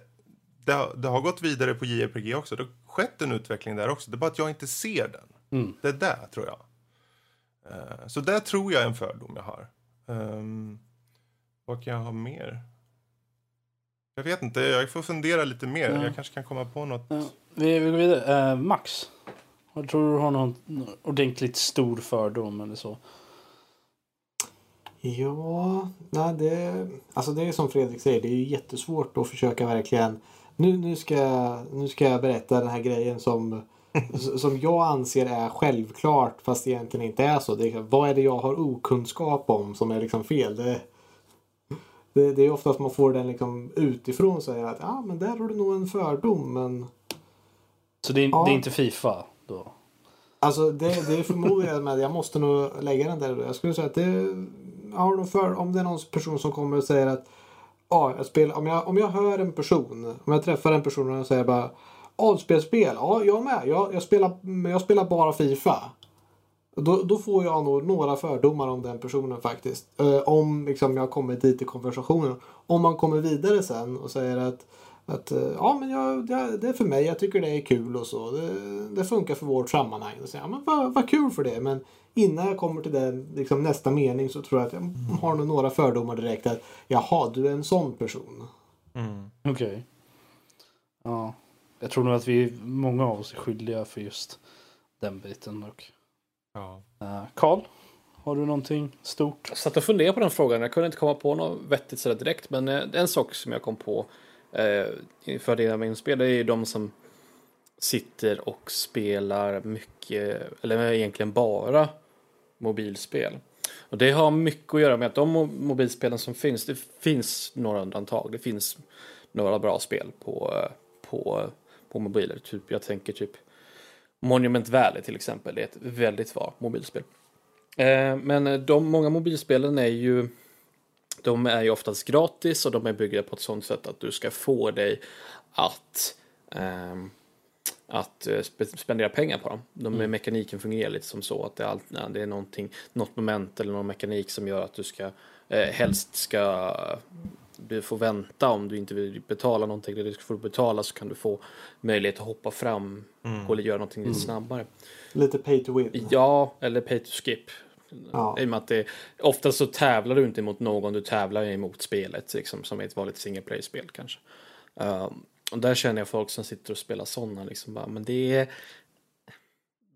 det, har- det har gått vidare på JRPG också. Det har skett en utveckling där också. Det är bara att jag inte ser den. Mm. Det är där, tror jag. Eh, så där tror jag är en fördom jag har. Um, vad kan jag ha mer? Jag vet inte, jag får fundera lite mer. Ja. Jag kanske kan komma på något. Ja, vi, vi går vidare. Eh, Max. Jag tror du har någon ordentligt stor fördom eller så. Ja, nej, det, alltså det är som Fredrik säger, det är ju jättesvårt att försöka verkligen nu, nu, ska, nu ska jag berätta den här grejen som, <laughs> som jag anser är självklart fast det egentligen inte är så. Det är, vad är det jag har okunskap om som är liksom fel? Det, det, det är ofta att man får den liksom utifrån och säger att ja men där har du nog en fördom men Så det är, Ja. det är inte Fifa då? Alltså det, det är förmodligen med jag måste nog lägga den där. Jag skulle säga att det har nog för om det är någon person som kommer och säger att ja, jag spelar, om, jag, om jag hör en person, om jag träffar en person och säger bara Avspelspel, ja jag med. Jag, jag, spelar, men jag spelar bara Fifa. Då, då får jag nog några fördomar om den personen faktiskt. Eh, om liksom, jag kommer dit i konversationen. Om man kommer vidare sen och säger att, att eh, ja men jag, det, det är för mig, jag tycker det är kul och så. Det, det funkar för vårt sammanhang. Och säger, ja, men vad, vad kul för det. Men innan jag kommer till den, liksom, nästa mening så tror jag att jag har nog några fördomar direkt. Att jaha, du är en sån person. Okej. Ja. Jag tror nog att vi, många av oss är skyldiga för just den biten. Och, Ja. eh, Karl, har du någonting stort? Jag satt och funderade på den frågan. Jag kunde inte komma på något vettigt sådär direkt. Men eh, en sak som jag kom på eh, med inspel det är ju de som sitter och spelar mycket, eller egentligen bara mobilspel. Och det har mycket att göra med att de mobilspelen som finns, det finns några undantag. Det finns några bra spel på, eh, på, på mobiler. Typ, jag tänker typ Monument Valley till exempel. Det är ett väldigt bra mobilspel. Eh, men de många mobilspelen är ju de är ju oftast gratis och de är byggda på ett sånt sätt att du ska få dig att ehm, att eh, spe- spendera pengar på dem. De, Mekaniken fungerar lite som så att det är, allt, ja, det är någonting, något moment eller någon mekanik som gör att du ska eh, helst ska du får vänta om du inte vill betala någonting. Eller du får betala så kan du få möjlighet att hoppa fram och göra någonting lite snabbare. Lite pay to win. Ja, eller pay to skip. Ja. I och med att det, oftast så tävlar du inte mot någon, du tävlar emot spelet liksom, som är ett vanligt single play-spel kanske. Um, och där känner jag folk som sitter och spelar sådana liksom bara, men det är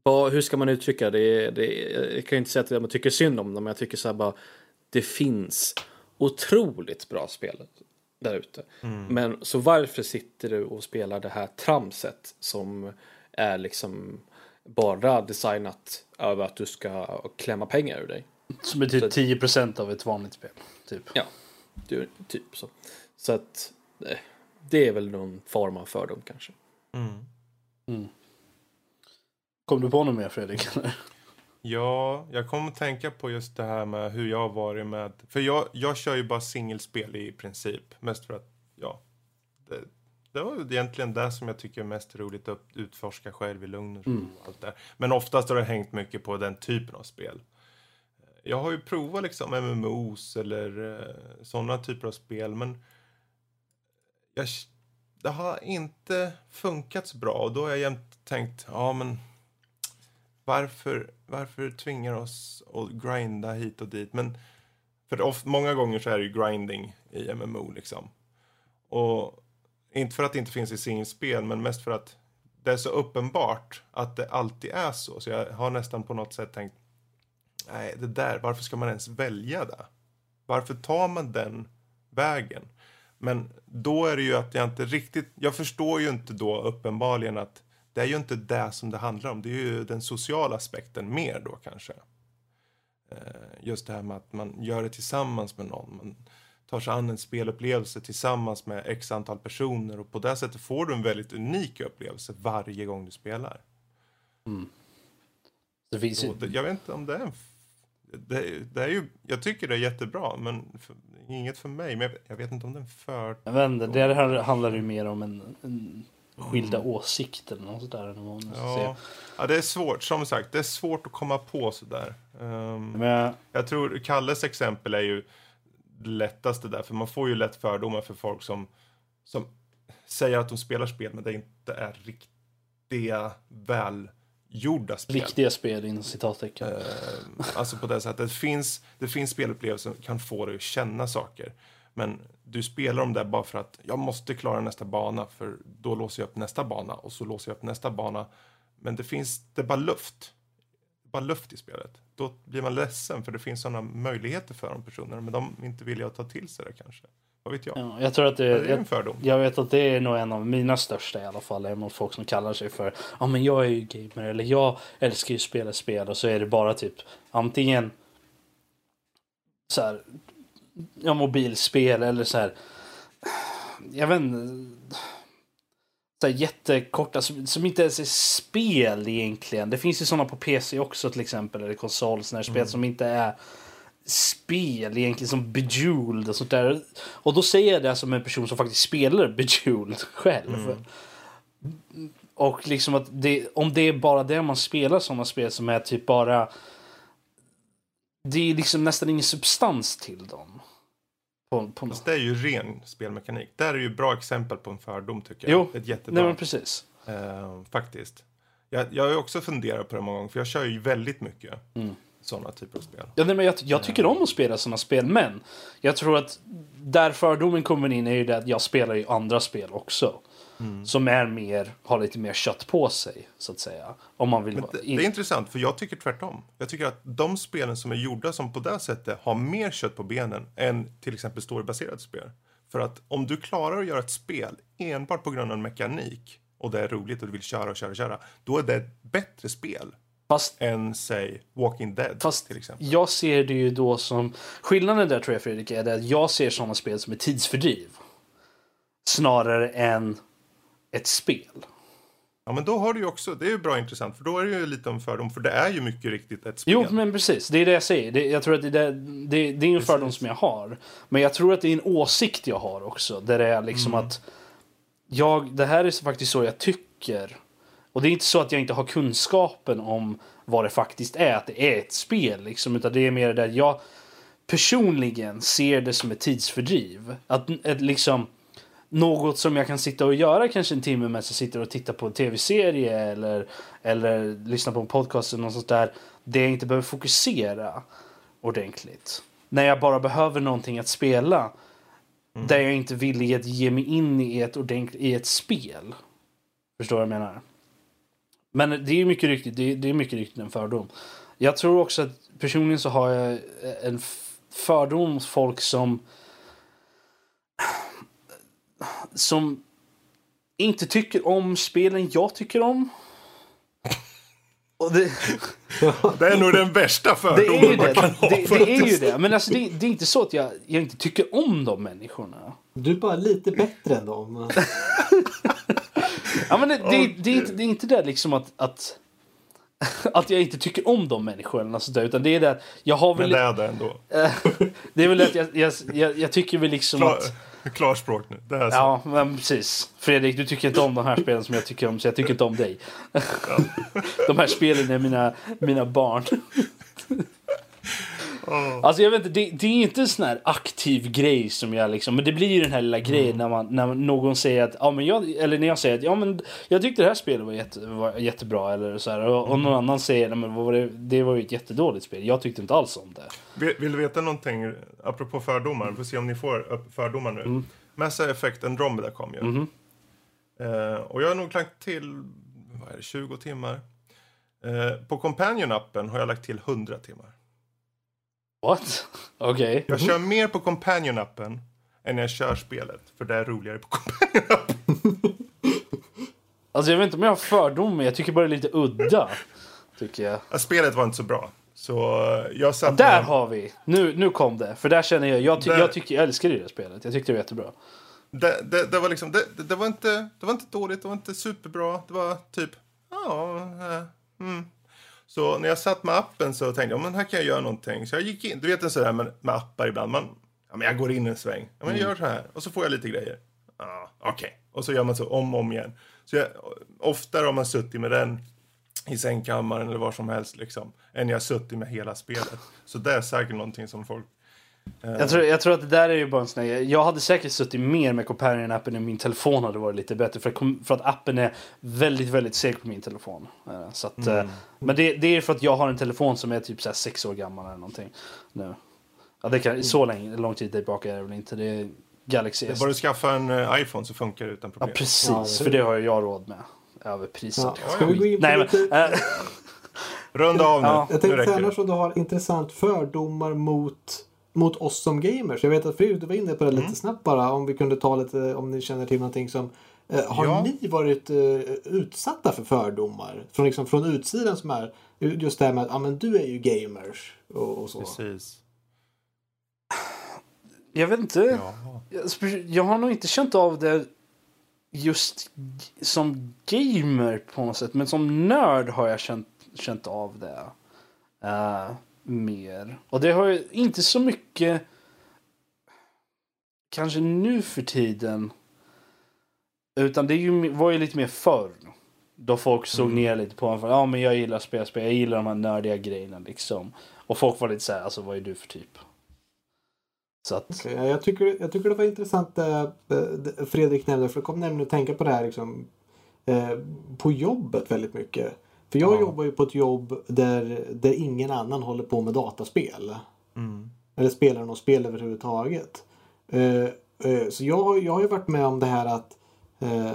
vad, hur ska man uttrycka det? det? Jag kan ju inte säga att man tycker synd om dem, men jag tycker så här bara, det finns otroligt bra spel där ute. Men så varför sitter du och spelar det här tramset som är liksom bara designat över att du ska klämma pengar ur dig? Som är typ 10% av ett vanligt spel. Typ. Ja, du, typ så. Så att eh, det är väl någon form av fördom kanske. Kom du på något mer Fredrik? Ja, jag kommer att tänka på just det här med hur jag har varit med... För jag, jag kör ju bara singelspel i princip. Mest för att, ja. Det, det var egentligen det som jag tycker är mest roligt att utforska själv i lugn och ro. och Allt där. Men oftast har det hängt mycket på den typen av spel. Jag har ju provat liksom MMOs eller eh, sådana typer av spel. Men jag, det har inte funkat så bra. Och då har jag jämt tänkt, ja men varför, varför tvingar oss att grinda hit och dit? Men för of, många gånger så är det ju grinding i MMO liksom. Och inte för att det inte finns i singelspel, men mest för att det är så uppenbart att det alltid är så. Så jag har nästan på något sätt tänkt, nej det där, varför ska man ens välja det? Varför tar man den vägen? Men då är det ju att jag inte riktigt, jag förstår ju inte då uppenbarligen att det är ju inte det som det handlar om. Det är ju den sociala aspekten mer då kanske. Eh, just det här med att man gör det tillsammans med någon. Man tar sig an en spelupplevelse tillsammans med x antal personer och på det sättet får du en väldigt unik upplevelse varje gång du spelar. Det finns ju, jag vet inte om det är en... Det, det är ju, jag tycker det är jättebra, men för, inget för mig. Men jag, jag vet inte om det är en för... jag vet inte, det här handlar ju mer om en, en skilda åsikter eller något sådär. Ja, ja, det är svårt. Som sagt, det är svårt att komma på sådär. Um, Men jag, Jag tror Kalles exempel är ju det lättaste där, för man får ju lätt fördomar för folk som, som säger att de spelar spel, men det inte är riktiga, välgjorda spel. riktiga spel inom citattecken. Eh, alltså på det sättet, det finns, det finns spelupplevelser som kan få dig att känna saker. Men du spelar dem där bara för att jag måste klara nästa bana, för då låser jag upp nästa bana och så låser jag upp nästa bana. Men det finns, det är bara luft. Bara luft i spelet. Då blir man ledsen för det finns sådana möjligheter för de personerna, men de är inte villiga att ta till sig det kanske. Vad vet jag? Ja, jag tror att det, det är jag, en fördom. jag vet att det är nog en av mina största i alla fall. Är mot folk som kallar sig för ja men jag är ju gamer eller jag älskar ju att spela spel och så är det bara typ antingen så här ja, mobilspel eller så här jag vet inte så här jättekorta som, som inte ens är spel egentligen. Det finns ju sådana på PC också till exempel eller konsol sådana här spel som inte är spel egentligen som Bejeweled och sånt där. Och då säger jag det som en person som faktiskt spelar Bejeweled <laughs> själv. Och liksom att det, om det är bara det man spelar sådana spel som är typ bara... Det är liksom nästan ingen substans till dem. På, på Fast det är ju ren spelmekanik. Det här är ju bra exempel på en fördom tycker jag. Jo, Ett jättebra. nej men precis. Eh, faktiskt. Jag, jag har ju också funderat på det många gånger, för jag kör ju väldigt mycket Mm. sådana typer av spel. Ja, nej, men jag, jag tycker om att spela sådana spel, men jag tror att där fördomen kommer in är ju det att jag spelar ju andra spel också. Som är mer, har lite mer kött på sig, så att säga. Om man vill det, in- det är intressant, för jag tycker tvärtom. Jag tycker att de spelen som är gjorda som på det sättet har mer kött på benen än till exempel storybaserade spel. För att om du klarar att göra ett spel enbart på grund av mekanik och det är roligt och du vill köra och köra och köra, då är det ett bättre spel Fast än, säg, Walking Dead Fast till exempel. jag ser det ju då som... Skillnaden där tror jag Fredrik är det att jag ser sådana spel som ett tidsfördriv. Snarare än ett spel. Ja, men då har du ju också, det är ju bra intressant, för då är det ju lite om fördom, för det är ju mycket riktigt ett spel. Jo, men precis. Det är det jag säger. Det, jag tror att det, det, det, det är en fördom som jag har. Men jag tror att det är en åsikt jag har också. Där det är liksom att jag, det här är faktiskt så jag tycker. Och det är inte så att jag inte har kunskapen om vad det faktiskt är, att det är ett spel. Liksom, utan det är mer det att jag personligen ser det som ett tidsfördriv. Att ett, liksom något som jag kan sitta och göra kanske en timme medan jag sitter och tittar på en tv-serie eller, eller lyssnar på en podcast eller något sånt där. Det jag inte behöver fokusera ordentligt. När jag bara behöver någonting att spela. Där jag inte är villig att ge mig in i ett, ordentligt, i ett spel. Förstår vad jag menar? Men det är mycket riktigt, det är, det är mycket riktigt en fördom. Jag tror också att personligen så har jag en fördom folk som som inte tycker om spelen jag tycker om. Och det, <laughs> Det är nog den värsta fördomen man det. kan ha. Det, det är ju det. Men alltså det, det är inte så att jag, jag inte tycker om de människorna. Du är bara lite bättre än dem. <laughs> Ja, men det, det, det, är inte, det är inte det liksom att, att, att jag inte tycker om de människorna. sådär, utan det är det att jag har Men väl... det är det ändå. <laughs> Det är väl att jag, jag, jag, jag tycker väl liksom Klar, att... <laughs> klarspråk nu. Det är så. Ja, men precis. Fredrik, du tycker inte om de här spelen som jag tycker om, så jag tycker inte om dig. <laughs> de här spelen är mina, mina barn. <laughs> Alltså jag vet inte, det, det är inte en sån här aktiv grej som jag liksom, men det blir ju den här lilla grejen när, man, när någon säger att, ja men jag, eller när jag säger att, ja men jag tyckte det här spelet var, jätte, var jättebra eller så här, och, och någon annan säger, nej men var det, det var ju ett jättedåligt spel, jag tyckte inte alls om det. Vill, vill du veta någonting apropå fördomar? Vi får se om ni får upp fördomar nu. Mass Effect Andromeda kom ju. Eh, och jag har nog lagt till, vad är det, 20 timmar. Eh, på Companion-appen har jag lagt till 100 timmar. What? <laughs> Okej. Jag kör mer på Companion-appen än jag kör spelet. För det är roligare på Companion-appen. <laughs> Alltså jag vet inte om jag har fördomar, jag tycker bara det är lite udda. Tycker jag. Ja, spelet var inte så bra. Så jag satt Där med- har vi! Nu, nu kom det. För där känner jag, jag, ty, Där- jag, tycker, jag älskar det spelet. Jag tyckte det var jättebra. Det, det, det var liksom, det, det, var inte, det var inte dåligt, det var inte superbra. Det var typ, ja, eh, mm. Så när jag satt med appen så tänkte jag, men här kan jag göra någonting. Så jag gick in, du vet en sådär med, med appar ibland, man, ja men jag går in en sväng. Ja men jag gör så här, och så får jag lite grejer. Ja, okej. Och så gör man så om och om igen. Så jag, oftare har man suttit med den i sängkammaren eller var som helst liksom, än jag suttit med hela spelet. Så det är säkert någonting som folk Jag tror, jag tror att det där är ju bara en sån här, Jag hade säkert suttit mer med Companion-appen än min telefon hade varit lite bättre. För, kom- för att appen är väldigt, väldigt seg på min telefon. Eh, Så att, eh, Men det, det är för att jag har en telefon som är typ så här sex år gammal eller någonting. Nu. Ja, det kan, så länge, lång tid tillbaka är det väl inte. Det är Galaxy S. Bara du skaffar en eh, iPhone så funkar det utan Ja, problem. precis. Ja, det- För det har jag råd med. Överprisat. Ja. Ska vi gå in på Nej, men, Runda av nu. Ja. Jag nu tänkte räcker annars om du har intressant fördomar mot, mot oss som gamers. Jag vet att Fredrik, du var inne på det Mm. lite snabbt bara. Om vi kunde ta lite, om ni känner till någonting som... Eh, har Ja. ni varit eh, utsatta för fördomar? Från, liksom, från utsidan som är just det här med att ah, men du är ju gamers och, och så. Precis. <sighs> jag vet inte. Ja. Jag, har nog inte känt av det just som gamer på något sätt. Men som nörd har jag känt, känt av det. eh, mer. Och det har ju inte så mycket. Kanske nu för tiden. Utan det ju, var ju lite mer förr. Då folk såg ner lite på en. Ja men jag gillar spelspel. Jag gillar de här nördiga grejerna liksom. Och folk var lite så här. Alltså vad är du för typ? Så att. Ja, jag, tycker, jag tycker det var intressant eh, det Fredrik nämnde. För jag kom nämligen att tänka på det här liksom, eh, på jobbet väldigt mycket. För jag Ja. jobbar ju på ett jobb där, där ingen annan håller på med dataspel. Mm. Eller spelar något spel överhuvudtaget. Eh, eh, så jag, jag har ju varit med om det här att eh,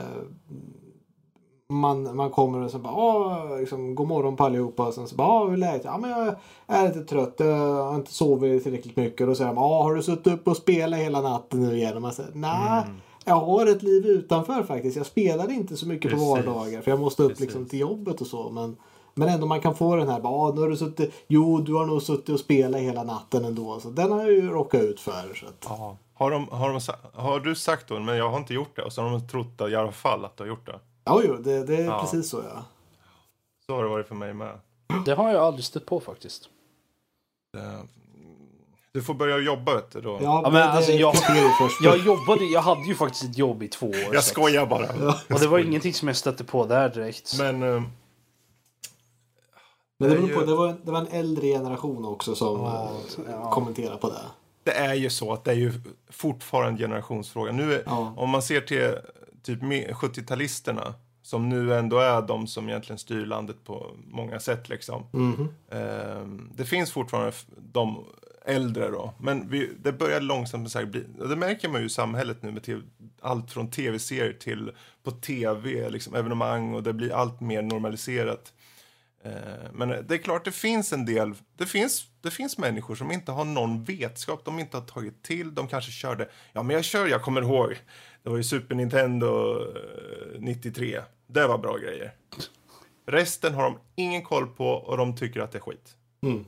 man, man kommer och så bara ah, liksom, god morgon på allihopa och sen så bara ah, hur är läget? Ja men jag är lite trött, jag har inte sovit tillräckligt mycket. Och då säger de ah, har du suttit upp och spelat hela natten nu igen? Och man säger nej. Jag har ett liv utanför faktiskt. Jag spelar inte så mycket på Precis. vardagar för jag måste upp Precis. liksom till jobbet och så. Men Men ändå man kan få den här, bara, ah, nu har du suttit, jo du har nog suttit och spelat hela natten ändå. Så den har jag ju råkat ut för. Så att. Har, de, har, de, har du sagt då, men jag har inte gjort det, och så har de trott att, i alla fall att du har gjort det. ja, jo, det, det är Ja. precis så ja. Så har det varit för mig med. Det har jag aldrig stött på faktiskt. Det, du får börja jobba vet du då. Ja, men det alltså, jag-. Jag jobbade, jag hade ju faktiskt ett jobb i två år. jag så- skojar bara. Och det var ingenting som jag stötte på där direkt. Men eh, Men det, det beror på, ju- det, var, en- det var en äldre generation också som Ja, eh, ja. kommenterade på det. det är ju så att det är ju fortfarande en generationsfråga. Nu är, Ja. Om man ser till typ me- 70-talisterna som nu ändå är de som egentligen styr landet på många sätt liksom. Mhm. Ehm, det finns fortfarande de äldre då, men vi, det börjar långsamt så här bli, och det märker man ju i samhället nu med TV, allt från tv-serier till på tv, liksom evenemang och det blir allt mer normaliserat. Eh, Men det är klart, det finns en del, det finns, det finns människor som inte har någon vetskap, de inte har tagit till, de kanske körde, ja men jag kör, jag kommer ihåg, det var ju Super Nintendo eh, 93, det var bra grejer. Resten har de ingen koll på och de tycker att det är skit. Mm.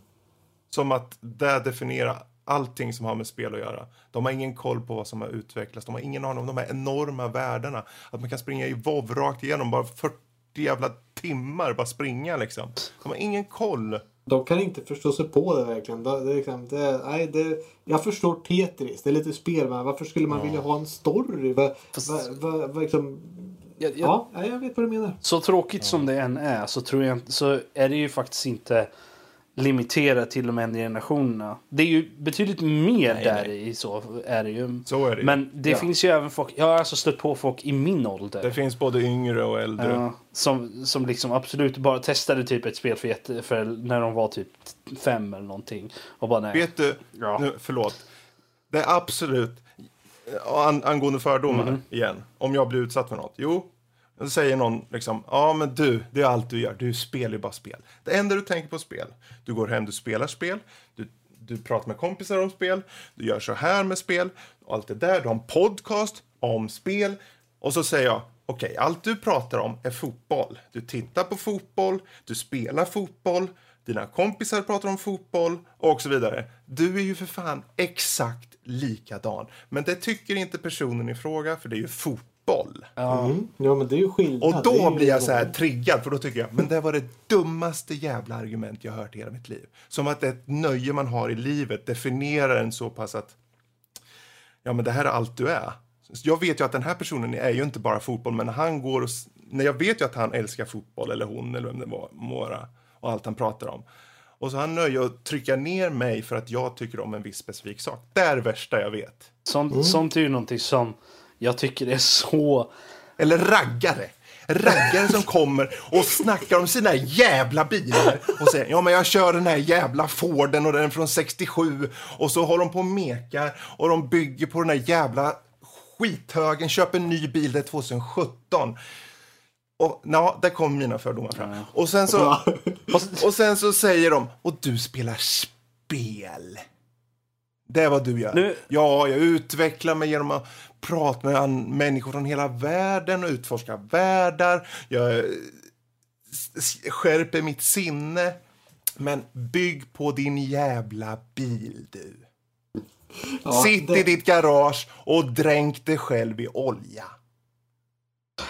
Som att det definierar allting som har med spel att göra. De har ingen koll på vad som har utvecklats. De har ingen aning om de här enorma värdena. Att man kan springa i WoW rakt igenom bara 40 jävla timmar, bara springa liksom. De har ingen koll. De kan inte förstå sig på det verkligen. Det, det, är liksom, det, nej, det, jag förstår Tetris, det är lite spel men varför skulle man vilja ha en story? Va, va, va, va, liksom, Jag, jag, ja, jag vet vad du menar. Så tråkigt som det än är så tror jag så är det ju faktiskt inte limiterat till de äldre generationerna. Det är ju betydligt mer där i så är det ju. Så är det. Men det Ja. finns ju även folk, jag har alltså stött på folk i min ålder. Det finns både yngre och äldre. Ja, som, som liksom absolut bara testade typ ett spel för, jätte, för när de var typ fem eller någonting. Och bara nej. Vet du, Ja. nu, förlåt. Det är absolut, an, angående fördomar Mhm. igen, om jag blir utsatt för något. Jo, då säger någon liksom, ja men du, det är allt du gör, du spelar ju bara spel. Det enda du tänker på spel. Du går hem, du spelar spel, du, du pratar med kompisar om spel, du gör så här med spel, och allt det där, du har en podcast om spel. Och så säger jag, okej, allt du pratar om är fotboll. Du tittar på fotboll, du spelar fotboll, dina kompisar pratar om fotboll och så vidare. Du är ju för fan exakt likadan. Men det tycker inte personen i fråga för det är ju fotboll. Mm. Ja men det är ju skillnad. Och då blir jag så här triggad för då tycker jag, men det var det dummaste jävla argument jag har hört i hela mitt liv. Som att ett nöje man har i livet definierar en så pass att, ja men det här är allt du är. Jag vet ju att den här personen är ju inte bara fotboll, men han går och, när jag vet ju att han älskar fotboll, eller hon, eller vem det var, må vara, och allt han pratar om. Och så han nöje att trycka ner mig för att jag tycker om en viss specifik sak. Det är det värsta jag vet. Sånt, sånt är ju någonting som jag tycker är så... Eller raggare. Raggare som kommer och snackar om sina jävla bilar och säger ja men jag kör den här jävla Forden och den är från 67 och så har de på och mekar och de bygger på den här jävla skithögen, köper en ny bil, det är 2017. Och ja, där kom mina fördomar fram. Och sen så, <laughs> och sen så säger de, och du spelar spel. Det är vad du gör. Nu- Ja, jag utvecklar mig genom att prata med människor från hela världen och utforska världar. Jag skärper mitt sinne. Men bygg på din jävla bil, du. Ja, Sitt det- i ditt garage och dränk dig själv i olja.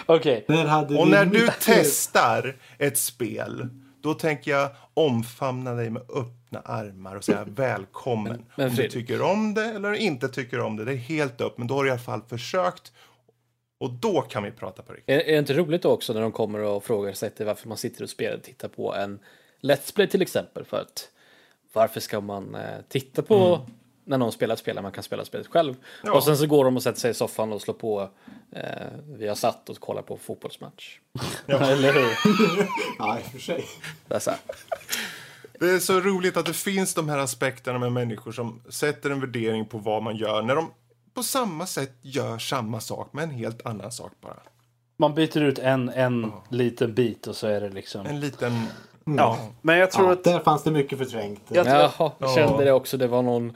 Okej. Hade Och när du testar ett spel, då tänker jag omfamna dig med öppna armar och säga välkommen. Men- men om du tycker om det eller inte tycker om det, det är helt upp. Men då har du i alla fall försökt. Och då kan vi prata på riktigt. Är, är det inte roligt också när de kommer och frågar sig till varför man sitter och spelar och tittar på en Let's Play till exempel? För att varför ska man eh, titta på när någon spelar ett spel när man kan spela spelet själv? Ja. Och sen så går de och sätter sig i soffan och slår på eh, Vi har satt och kollar på fotbollsmatch. <laughs> Eller hur? Ja, i och för sig. Det är så här. Det är så roligt att det finns de här aspekterna med människor som sätter en värdering på vad man gör när de på samma sätt gör samma sak med en helt annan sak bara. Man byter ut en, en liten bit och så är det liksom... En liten Ja, men jag tror Ja, att... där fanns det mycket förträngt. Jag tror- Jaha, jag kände det också. Det var någon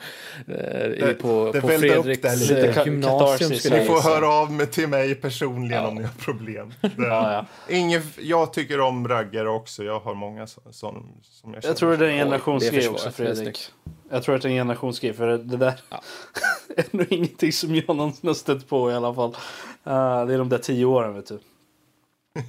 eh, i- på, det på Fredriks lite. eh, gymnasium. Ni får höra av mig till mig personligen om ni har problem. <laughs> Det, Ja, ja. Ingen, jag tycker om raggare också. Jag har många sådana som jag känner. Jag tror det är en det generationsgrej också. Det Fredrik. Jag tror att det är en generationsgrej, för det där <laughs> är nog ingenting som jag någonsin har stött på i alla fall. Uh, det är de där tio åren, vet du.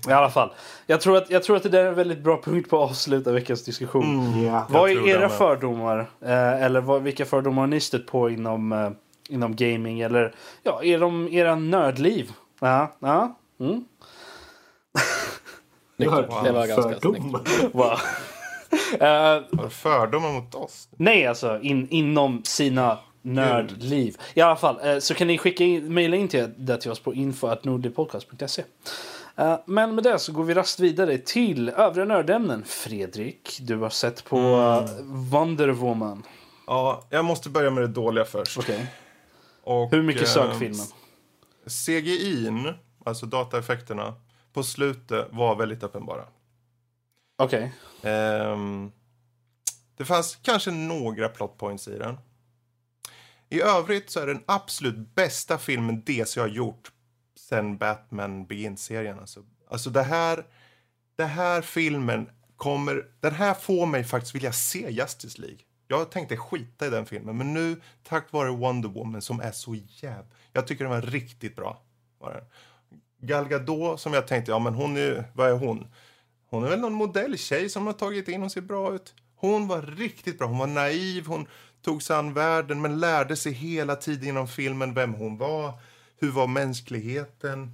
I alla fall. Jag tror, att, jag tror att det där är en väldigt bra punkt på att avsluta veckans diskussion. Ja. Vad Jag tror är era fördomar? Eh, eller vad, vilka fördomar har ni stött på inom, eh, inom gaming? Eller ja, är de era nördliv? Ja, ja. Mm. Snyggt. <laughs> Det var ganska snyggt. fördomar. <laughs> Wow. <laughs> Eh, Har du fördomar mot oss? Nej, alltså in, inom sina nördliv. I alla fall, eh, så kan ni skicka in, mejla in till, det till oss på info.nordipodcast.se. Eh, men med det så går vi rast vidare till övriga nördämnen. Fredrik, du har sett på eh, Wonder Woman. Ja, jag måste börja med det dåliga först. Okej. Och, Hur mycket eh, sög filmen? CGI'n, alltså dataeffekterna, på slutet var väldigt uppenbara. Okej. Ehm, det fanns kanske några plot points i den. I övrigt så är den absolut bästa filmen DC har gjort sen Batman Begins-serien. Alltså, alltså det här, det här filmen kommer, den här får mig faktiskt vilja se Justice League. Jag tänkte skita i den filmen, men nu tack vare Wonder Woman som är så jäv... Jag tycker den var riktigt bra. Var den. Gal Gadot som jag tänkte, ja men hon är, vad är hon? Hon är väl någon modelltjej som har tagit in Hon ser bra ut. Hon var riktigt bra. Hon var naiv, hon tog sig an världen men lärde sig hela tiden genom filmen vem hon var. Hur var mänskligheten?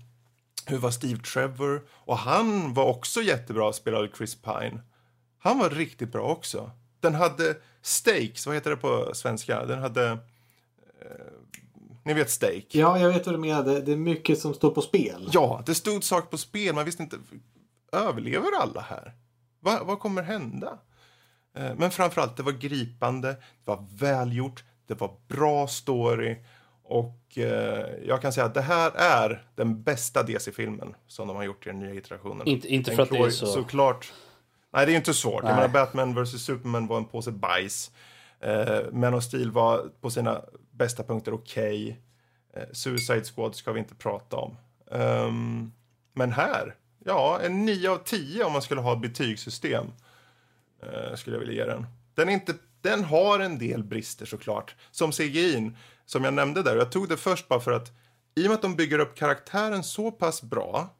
Hur var Steve Trevor? Och han var också jättebra, spelade Chris Pine. Han var riktigt bra också. Den hade stakes, vad heter det på svenska? Den hade... Eh, ni vet stake? Ja, jag vet vad du menar. Det, är mycket som står på spel. Ja, det stod saker på spel. Man visste inte, överlever alla här? Va, vad kommer hända? Eh, Men framförallt, det var gripande, det var välgjort, det var bra story och eh, jag kan säga att det här är den bästa DC-filmen som de har gjort i den nya iterationen. Inte, inte Den för att det är så... Såklart. Nej, det är ju inte svårt. Nej. Jag menar, Batman vs Superman var en påse bajs. Eh, Man of Steel var på sina bästa punkter okej. Eh, Suicide Squad ska vi inte prata om. Ehm, men här, ja, en 9 av 10 om man skulle ha ett betygssystem. Eh, skulle jag vilja ge den. Den, inte, den har en del brister såklart. Som CGI, som jag nämnde där. Jag tog det först bara för att i och med att de bygger upp karaktären så pass bra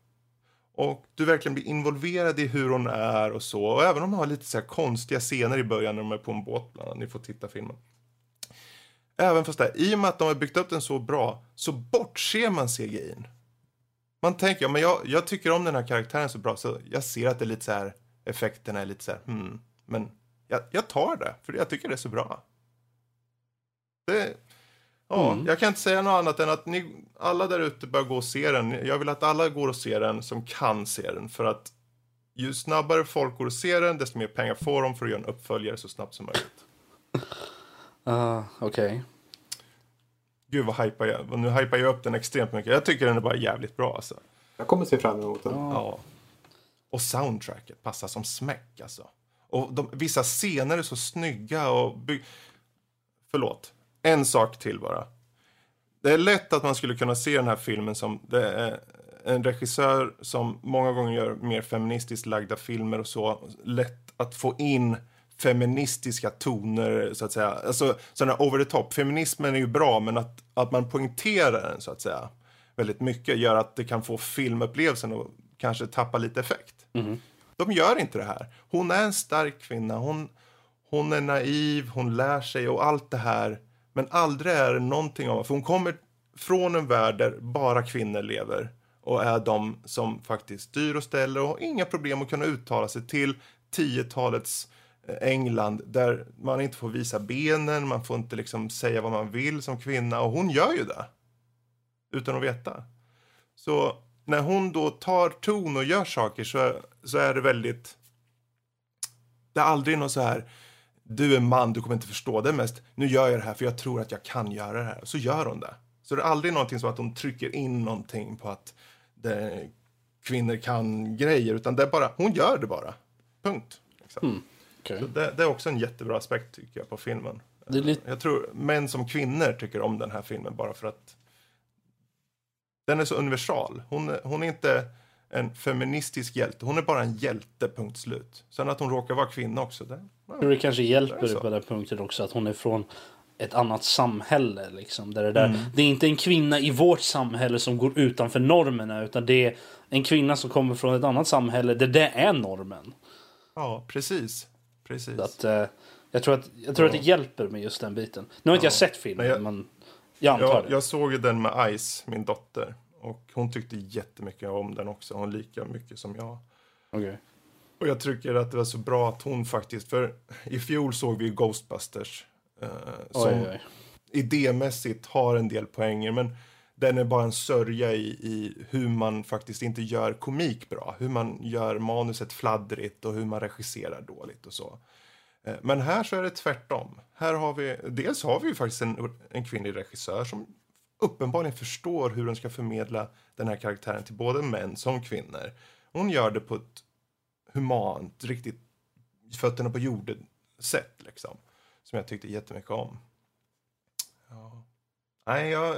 och du verkligen blir involverad i hur hon är och så. Och även om de har lite så här konstiga scener i början när de är på en båt bland annat. Ni får titta filmen. Även fast det, i och med att de har byggt upp den så bra så bortser man CGI'n. Man tänker, ja, men jag, jag tycker om den här karaktären så bra så jag ser att det är lite så här, effekterna är lite så här, hmm. Men jag, jag tar det, för jag tycker det är så bra. Det, ja, Mm. Jag kan inte säga något annat än att ni alla där ute bör gå och se den. Jag vill att alla går och ser den som kan se den. För att ju snabbare folk går och ser den, desto mer pengar får de för att göra en uppföljare så snabbt som möjligt. <laughs> Ah, Okej. Gud vad hypar jag. Nu hypar jag upp den extremt mycket. Jag tycker den är bara jävligt bra alltså. Jag kommer se fram emot den. Ja. Och soundtracket passar som smäck alltså. Och de, vissa scener är så snygga och by- Förlåt. En sak till bara. Det är lätt att man skulle kunna se den här filmen som det är en regissör som många gånger gör mer feministiskt lagda filmer och så. Lätt att få in feministiska toner så att säga. Alltså sådana over the top. Feminismen är ju bra men att, att man poängterar den så att säga väldigt mycket gör att det kan få filmupplevelsen att kanske tappa lite effekt. De gör inte det här. Hon är en stark kvinna. Hon, hon är naiv, hon lär sig och allt det här. Men aldrig är det någonting om... För hon kommer från en värld där bara kvinnor lever och är de som faktiskt styr och ställer och har inga problem att kunna uttala sig till 10-talets eh, England där man inte får visa benen, man får inte liksom säga vad man vill som kvinna och hon gör ju det. Utan att veta. Så när hon då tar ton och gör saker så, så är det väldigt... Det är aldrig något så här, du är man, du kommer inte förstå. Det mest, nu gör jag det här för jag tror att jag kan göra det här. Så gör hon det. Så det är aldrig någonting som att hon trycker in någonting på att det, kvinnor kan grejer, utan det är bara, hon gör det bara. Punkt. Liksom. Okej. Så det, det är också en jättebra aspekt tycker jag på filmen. Lite... Jag tror män som kvinnor tycker om den här filmen bara för att den är så universal. Hon, hon är inte en feministisk hjälte, hon är bara en hjälte, punkt slut. Sen att hon råkar vara kvinna också, det. Jag tror det kanske Det hjälper så. på den punkten också att hon är från ett annat samhälle. Liksom, där det, där, Mm. det är inte en kvinna i vårt samhälle som går utanför normerna utan det är en kvinna som kommer från ett annat samhälle där det är normen. ja precis. precis. Så att, eh, jag tror, att, jag tror att det hjälper med just den biten. Nu har inte jag sett filmen Men jag- men jag antar Jag, det. jag såg ju den med Ice, min dotter. Och hon tyckte jättemycket om den också. Hon lika mycket som jag. Okej. Och jag tycker att det var så bra att hon faktiskt, för i fjol såg vi Ghostbusters. Eh, som Oj, oj. idémässigt har en del poänger, men den är bara en sörja i, i hur man faktiskt inte gör komik bra. Hur man gör manuset fladdrigt och hur man regisserar dåligt och så. Eh, Men här så är det tvärtom. Här har vi, dels har vi ju faktiskt en, en kvinnlig regissör som uppenbarligen förstår hur den ska förmedla den här karaktären till både män som kvinnor. Hon gör det på ett humant, riktigt fötterna på jorden sätt liksom. Som jag tyckte jättemycket om. Ja. Nej, jag...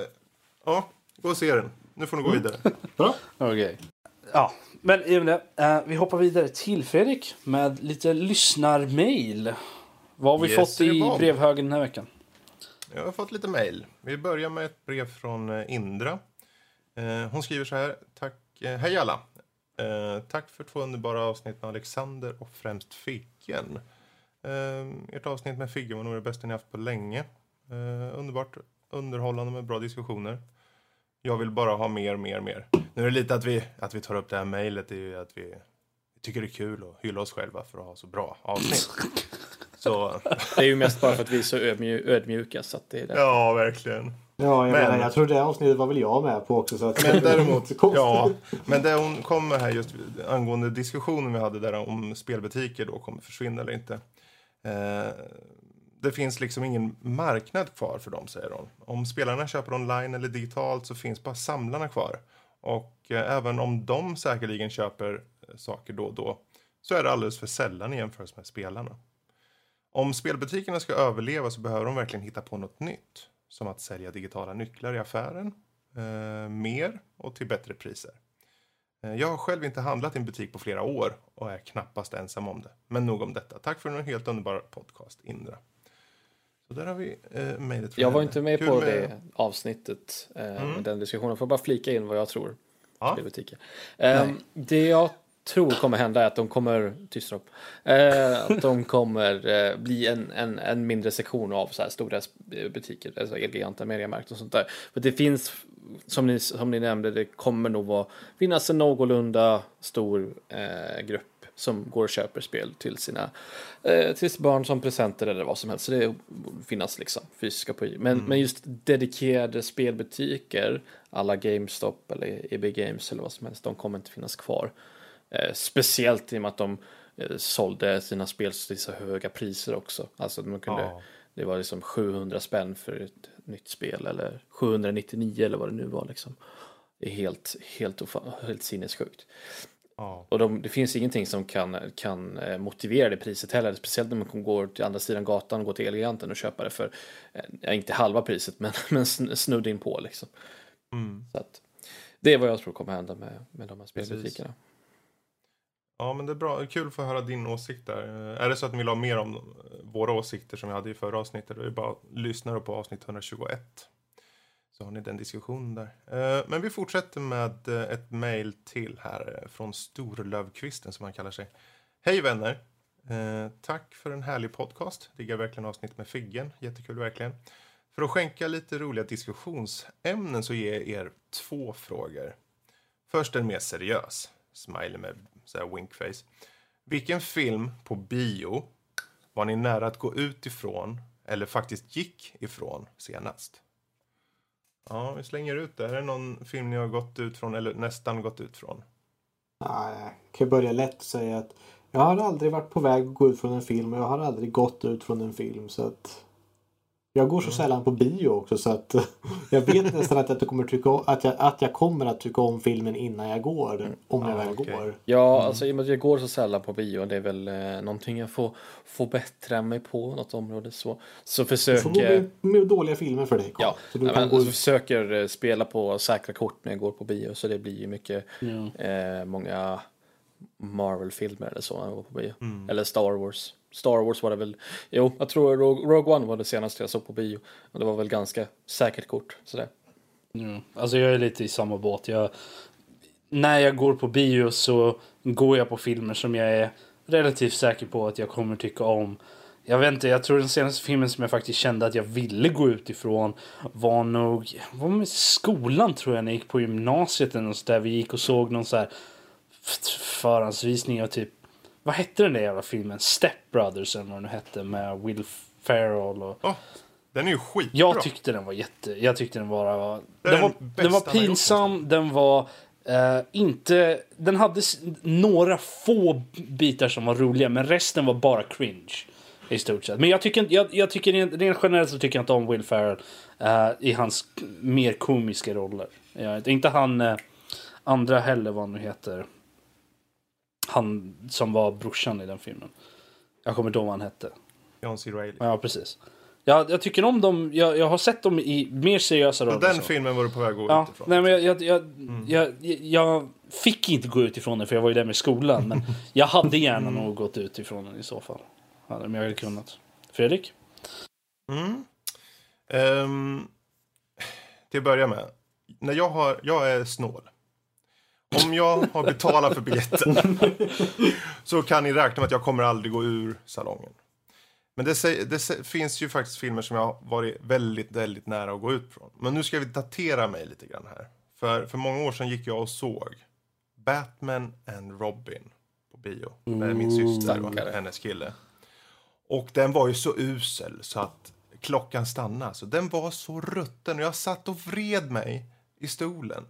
Ja, gå och se den. Nu får ni gå vidare. <laughs> Bra. Okej. Ja, men i och med det, eh, vi hoppar vidare till Fredrik med lite lyssnarmail. Vad har vi Yes, fått i brevhögen den här veckan? Jag har fått lite mejl. Vi börjar med ett brev från eh, Indra. Eh, Hon skriver så här. Tack, eh, hej alla. Eh, Tack för två underbara avsnitt med Alexander och främst Figgen. Eh, Ert avsnitt med Figgen var nog det bästa ni haft på länge. Eh, Underbart underhållande med bra diskussioner. Jag vill bara ha mer, mer, mer. Nu är det lite att vi, att vi tar upp det här mejlet. Det är ju att vi tycker det är kul att hylla oss själva för att ha så bra avsnitt. <laughs> Så, Det är ju mest bara för att vi är så ödmju- ödmjuka så att det är det. ja, verkligen. Ja, jag Men- menar, jag tror det avsnittet var väl jag med på också. Så att Men däremot, <laughs> ja, men det hon kommer här just angående diskussionen vi hade där om spelbutiker då kommer försvinna eller inte. Eh, det finns liksom ingen marknad kvar för dem, säger hon. Om spelarna köper online eller digitalt så finns bara samlarna kvar. Och eh, även om de säkerligen köper eh, saker då och då så är det alldeles för sällan i jämförelse med spelarna. Om spelbutikerna ska överleva så behöver de verkligen hitta på något nytt. Som att sälja digitala nycklar i affären, eh, mer och till bättre priser. Eh, Jag har själv inte handlat i en butik på flera år och är knappast ensam om det. Men nog om detta. Tack för en helt underbar podcast, Indra. Så där har vi eh, mejlet Jag var henne. inte med Kul på med- det avsnittet, eh, med den diskussionen. Får bara flika in vad jag tror. Ja. Spelbutiker. Eh, det jag tror kommer hända är att de kommer, tyst eh, att de kommer eh, bli en, en, en mindre sektion av så här stora butiker, alltså Elgiganten, Mediamarkt och sånt där. För det finns, som ni, som ni nämnde, det kommer nog vara, finnas en någorlunda stor eh, grupp som går och köper spel till sina eh, till barn som presenter eller vad som helst. Så det finnas liksom fysiska på men, men just dedikerade spelbutiker alla GameStop eller EB Games eller vad som helst, de kommer inte finnas kvar. Eh, speciellt i och med att de eh, sålde sina spel till så höga priser också. Alltså man kunde, Ja. det var liksom 700 spänn för ett nytt spel eller 799 eller vad det nu var liksom. Det är helt, helt, helt sinnessjukt. Ja. Och de, det finns ingenting som kan, kan eh, motivera det priset heller. Speciellt när man går till andra sidan gatan och går till Elgiganten och köpa det för, inte halva priset, <laughs> men, men sn- snudd in på liksom. Mm. Så att, det är vad jag tror kommer hända med, med de här spelbutikerna ja, men det är bra. Kul att få höra din åsikt där. Är det så att ni vill ha mer om eh, våra åsikter som vi hade i förra avsnittet, då är det bara att lyssna på avsnitt 121. Så har ni den diskussionen där. Eh, men vi fortsätter med eh, ett mejl till här från Storlövkvisten som han kallar sig. Hej vänner! Tack för en härlig podcast. Diggar verkligen avsnitt med Figgen. Jättekul verkligen. För att skänka lite roliga diskussionsämnen så ger jag er två frågor. Först en mer seriös. Smiley med så winkface. Vilken film på bio var ni nära att gå ut ifrån eller faktiskt gick ifrån senast? Ja, vi slänger ut det. Är det någon film ni har gått ut från eller nästan gått ut från? Nej, jag kan börja lätt och säga att jag har aldrig varit på väg att gå ut från en film och jag har aldrig gått ut från en film. Så att jag går så sällan på bio också så att <laughs> jag vet nästan att jag, kommer tycka om, att, jag, att jag kommer att tycka om filmen innan jag går. Om jag väl okej. går. Ja, alltså i och med att jag går så sällan på bio, det är väl eh, någonting jag får, får bättra mig på något område så. Så Du får försöker, med, med dåliga filmer för dig Carl. ja, så du nej, men, gå alltså, försöker eh, spela på säkra kort när jag går på bio så det blir ju mycket, Ja. eh, många Marvel-filmer eller så när jag går på bio. Mm. Eller Star Wars. Star Wars var det väl, jo, jag tror Rogue, Rogue One var det senaste jag såg på bio. Och det var väl ganska säkert kort, sådär. Ja. Alltså jag är lite i samma båt. Jag, när jag går på bio så går jag på filmer som jag är relativt säker på att jag kommer tycka om. Jag vet inte, jag tror den senaste filmen som jag faktiskt kände att jag ville gå ut ifrån var nog, var med skolan tror jag när jag gick på gymnasiet eller något sånt där. Vi gick och såg någon så här förhandsvisning av typ, vad hette den där jävla filmen? Step Brothers eller vad den hette med Will Ferrell och Åh, den är ju skitbra. jag tyckte den var jätte... Jag tyckte den bara var... Är Den var, den den var pinsam, den var eh, inte... Den hade några få bitar som var roliga, men resten var bara cringe. I stort sett. Men jag tycker, jag, jag tycker rent, generellt så tycker jag inte om Will Ferrell eh, i hans mer komiska roller. Jag, inte han eh, andra heller vad han nu heter. Han som var brorsan i den filmen. Jag kommer inte ihåg vad han hette. John C. Reilly. Ja, precis. Jag, jag tycker om dem. Jag, jag har sett dem i mer seriösa roller. den så. filmen var du på väg att gå Ja, ut ifrån. nej, men jag, jag, jag, jag, jag fick inte gå ut ifrån den för jag var ju där med skolan. Men <laughs> jag hade gärna nog gått ut ifrån den i så fall. Hade jag hade kunnat. Fredrik? Mm. Ehm, till att börja med. När jag, har, jag är snål. Om jag har betalat för biljetten så kan ni räkna med att jag kommer aldrig gå ur salongen. Men det, det finns ju faktiskt filmer som jag har varit väldigt, väldigt nära att gå ut från. Men nu ska vi datera mig lite grann här. För, för många år sedan gick jag och såg Batman and Robin på bio. Med min syster och hennes kille. Och den var ju så usel så att klockan stannade. Så den var så rutten och jag satt och vred mig i stolen.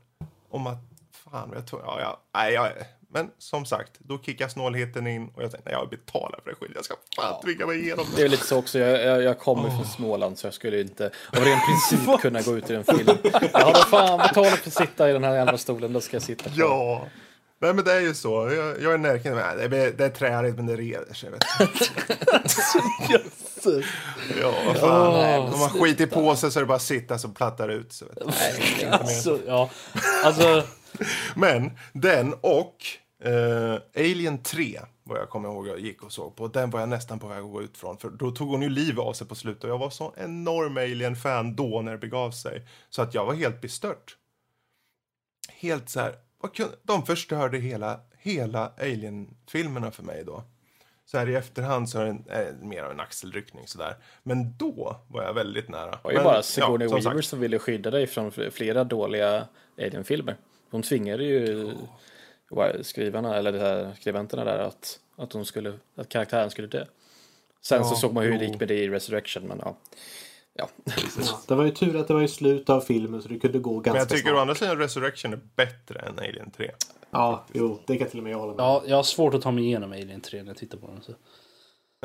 Om att, fan, jag tror, ja, ja, nej, jag, men som sagt, då kickar snålheten in och jag tänkte, nej, jag betalar för det skit, jag ska fan tvinga mig igenom Det. Det. är lite så också, jag, jag, jag kommer från Småland så jag skulle inte av ren princip <laughs> kunna gå ut i den filmen. Jag har fan betalat för att sitta i den här jävla stolen, då ska jag sitta kvar. Ja, nej men det är ju så. Jag, jag är närken, det, det är träligt men det reder sig. Vet du. <laughs> ja, vad fan. nej, Om man skiter på sig så är det bara att sitta så plattar ut. Du. Alltså, ja. Alltså, Men den och eh, Alien 3 vad jag kommer ihåg jag gick och såg på. Den var jag nästan på väg att gå ut från. För då tog hon ju livet av sig på slutet. Och jag var så enorm Alien-fan då när det begav sig. Så att jag var helt bestört. Helt så här. De förstörde hela, hela Alien-filmerna för mig då. Så här i efterhand så är det en, eh, mer av en axelryckning sådär. Men då var jag väldigt nära. Det var ju bara Sigourney som Weaver som ville skydda dig från flera dåliga Alien-filmer. Hon tvingade ju wa- skrivarna, eller här skribenterna där att, att, de skulle, att karaktären skulle dö. Sen så Ja, såg man hur det gick med det i Resurrection, men ja. Ja. Ja, det var ju tur att det var i slutet av filmen så det kunde gå ganska Men jag tycker å snabbt. andra sidan Resurrection är bättre än Alien 3. Ja, jo, det kan till och med jag hålla med. ja, jag har svårt att ta mig igenom Alien 3 när jag tittar på den. Så.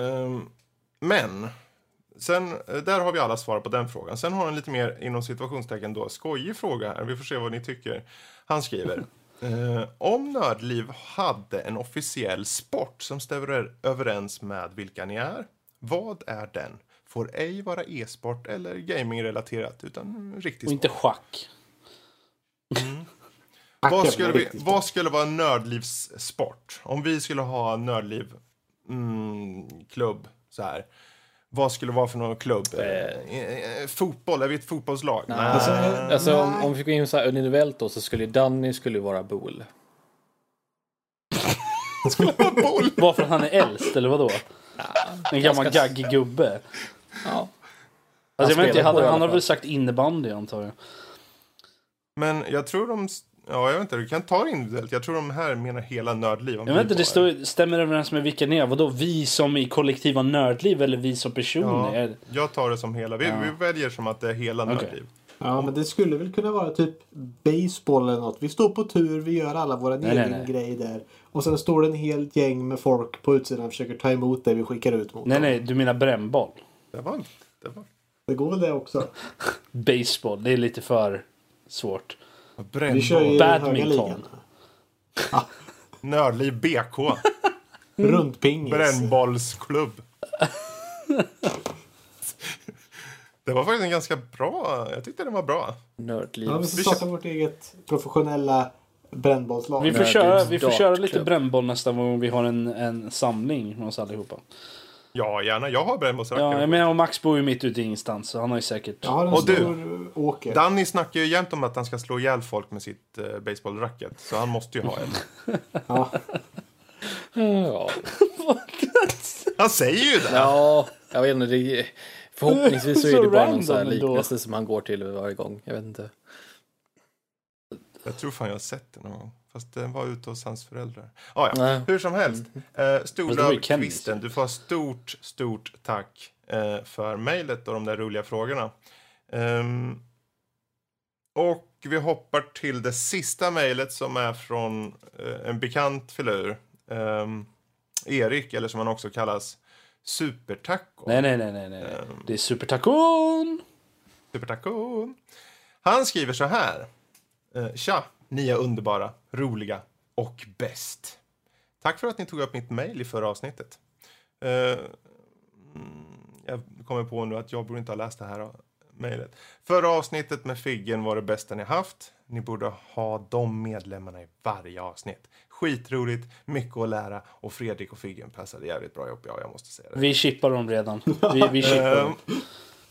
Ehm, men, sen, eh, där har vi alla svar på den frågan. Sen har han en lite mer, inom situationstecken då, skojig fråga här. Vi får se vad ni tycker. Han skriver. <laughs> eh, om Nördliv hade en officiell sport som stämmer överens med vilka ni är, vad är den? Får ej vara e-sport eller gaming-relaterat, utan mm, riktig Och inte schack. <laughs> Tack, Vad skulle, vi, riktigt. vad skulle vara Nördlivs sport? Om vi skulle ha Nördliv mm, klubb så här. Vad skulle vara för någon klubb? Eh, eh, fotboll? Är vi ett fotbollslag? Nej. Alltså, Alltså om, om vi fick gå in så här individuellt då så skulle Danny skulle vara Bool. Varför han är äldst, eller vadå? En gammal gaggig gubbe. Ja. Alltså, jag vet inte, han, på han har väl sagt innebandy antar jag. Men jag tror de... Ja, jag vet inte. Du kan ta det individuellt. Jag tror de här menar hela Nördliv. Jag vet inte, det står, stämmer överens med vilka ni är. Vadå, vi som i kollektiva nördliv eller vi som personer? Ja, jag tar det som hela. Vi, Ja. vi väljer som att det är hela Okej. Nördliv. Ja, men det skulle väl kunna vara typ baseball eller något. Vi står på tur, vi gör alla nej, egen grej där. Och sen står det en helt gäng med folk på utsidan och försöker ta emot det vi skickar ut mot Nej, dem. nej, du menar brännboll? Det var... Det var Det går väl det också. Baseball, det är lite för svårt. Vi kör ju Brännboll. Badminton. ligan. Nördliv BK. Rundpingis. Brännbollsklubb. Det var faktiskt en ganska bra. Jag tyckte den var bra. Nördliv. Ja, vi ska starta vårt eget professionella brännbollslag. Vi får, köra, vi får köra lite brännboll nästa gång vi har en, en samling med oss allihopa. Ja, gärna. Jag har brännbollsracket. Ja, menar, och Max bor ju mitt ute i ingenstans så han har ju säkert... En Och du? åker. Danny snackar ju jämt om att han ska slå ihjäl folk med sitt uh, baseballracket. Så han måste ju ha en. <laughs> Ja. Ja. <laughs> Han säger ju det! ja, jag vet inte. Det, förhoppningsvis så är <laughs> Så det bara någon så här random ändå. liknelse som man går till varje gång. Jag vet inte. Jag tror fan jag har sett det någon gång. Fast den var ute hos hans föräldrar. Ah, ja, Nej. hur som helst. Det var Storlöv. Kvisten, du får ha stort, stort tack eh, för mejlet och de där roliga frågorna. Ehm, och vi hoppar till det sista mejlet som är från eh, en bekant filur. Ehm, Erik, eller som han också kallas, Supertaco. Nej, nej, nej, nej, nej. Ehm. Det är supertacon! Supertaco. Han skriver så här. Eh, Tja, ni är underbara, roliga och bäst. Tack för att ni tog upp mitt mejl i förra avsnittet. Eh, mm, jag kommer på nu att jag borde inte ha läst det här mejlet. Förra avsnittet med Figgen var det bästa ni haft. Ni borde ha de medlemmarna i varje avsnitt. Skitroligt, mycket att lära och Fredrik och Figgen passade jävligt bra ihop. Ja, jag måste säga det. Vi chippar dem redan. Vi, vi <laughs> chippar Eh, dem.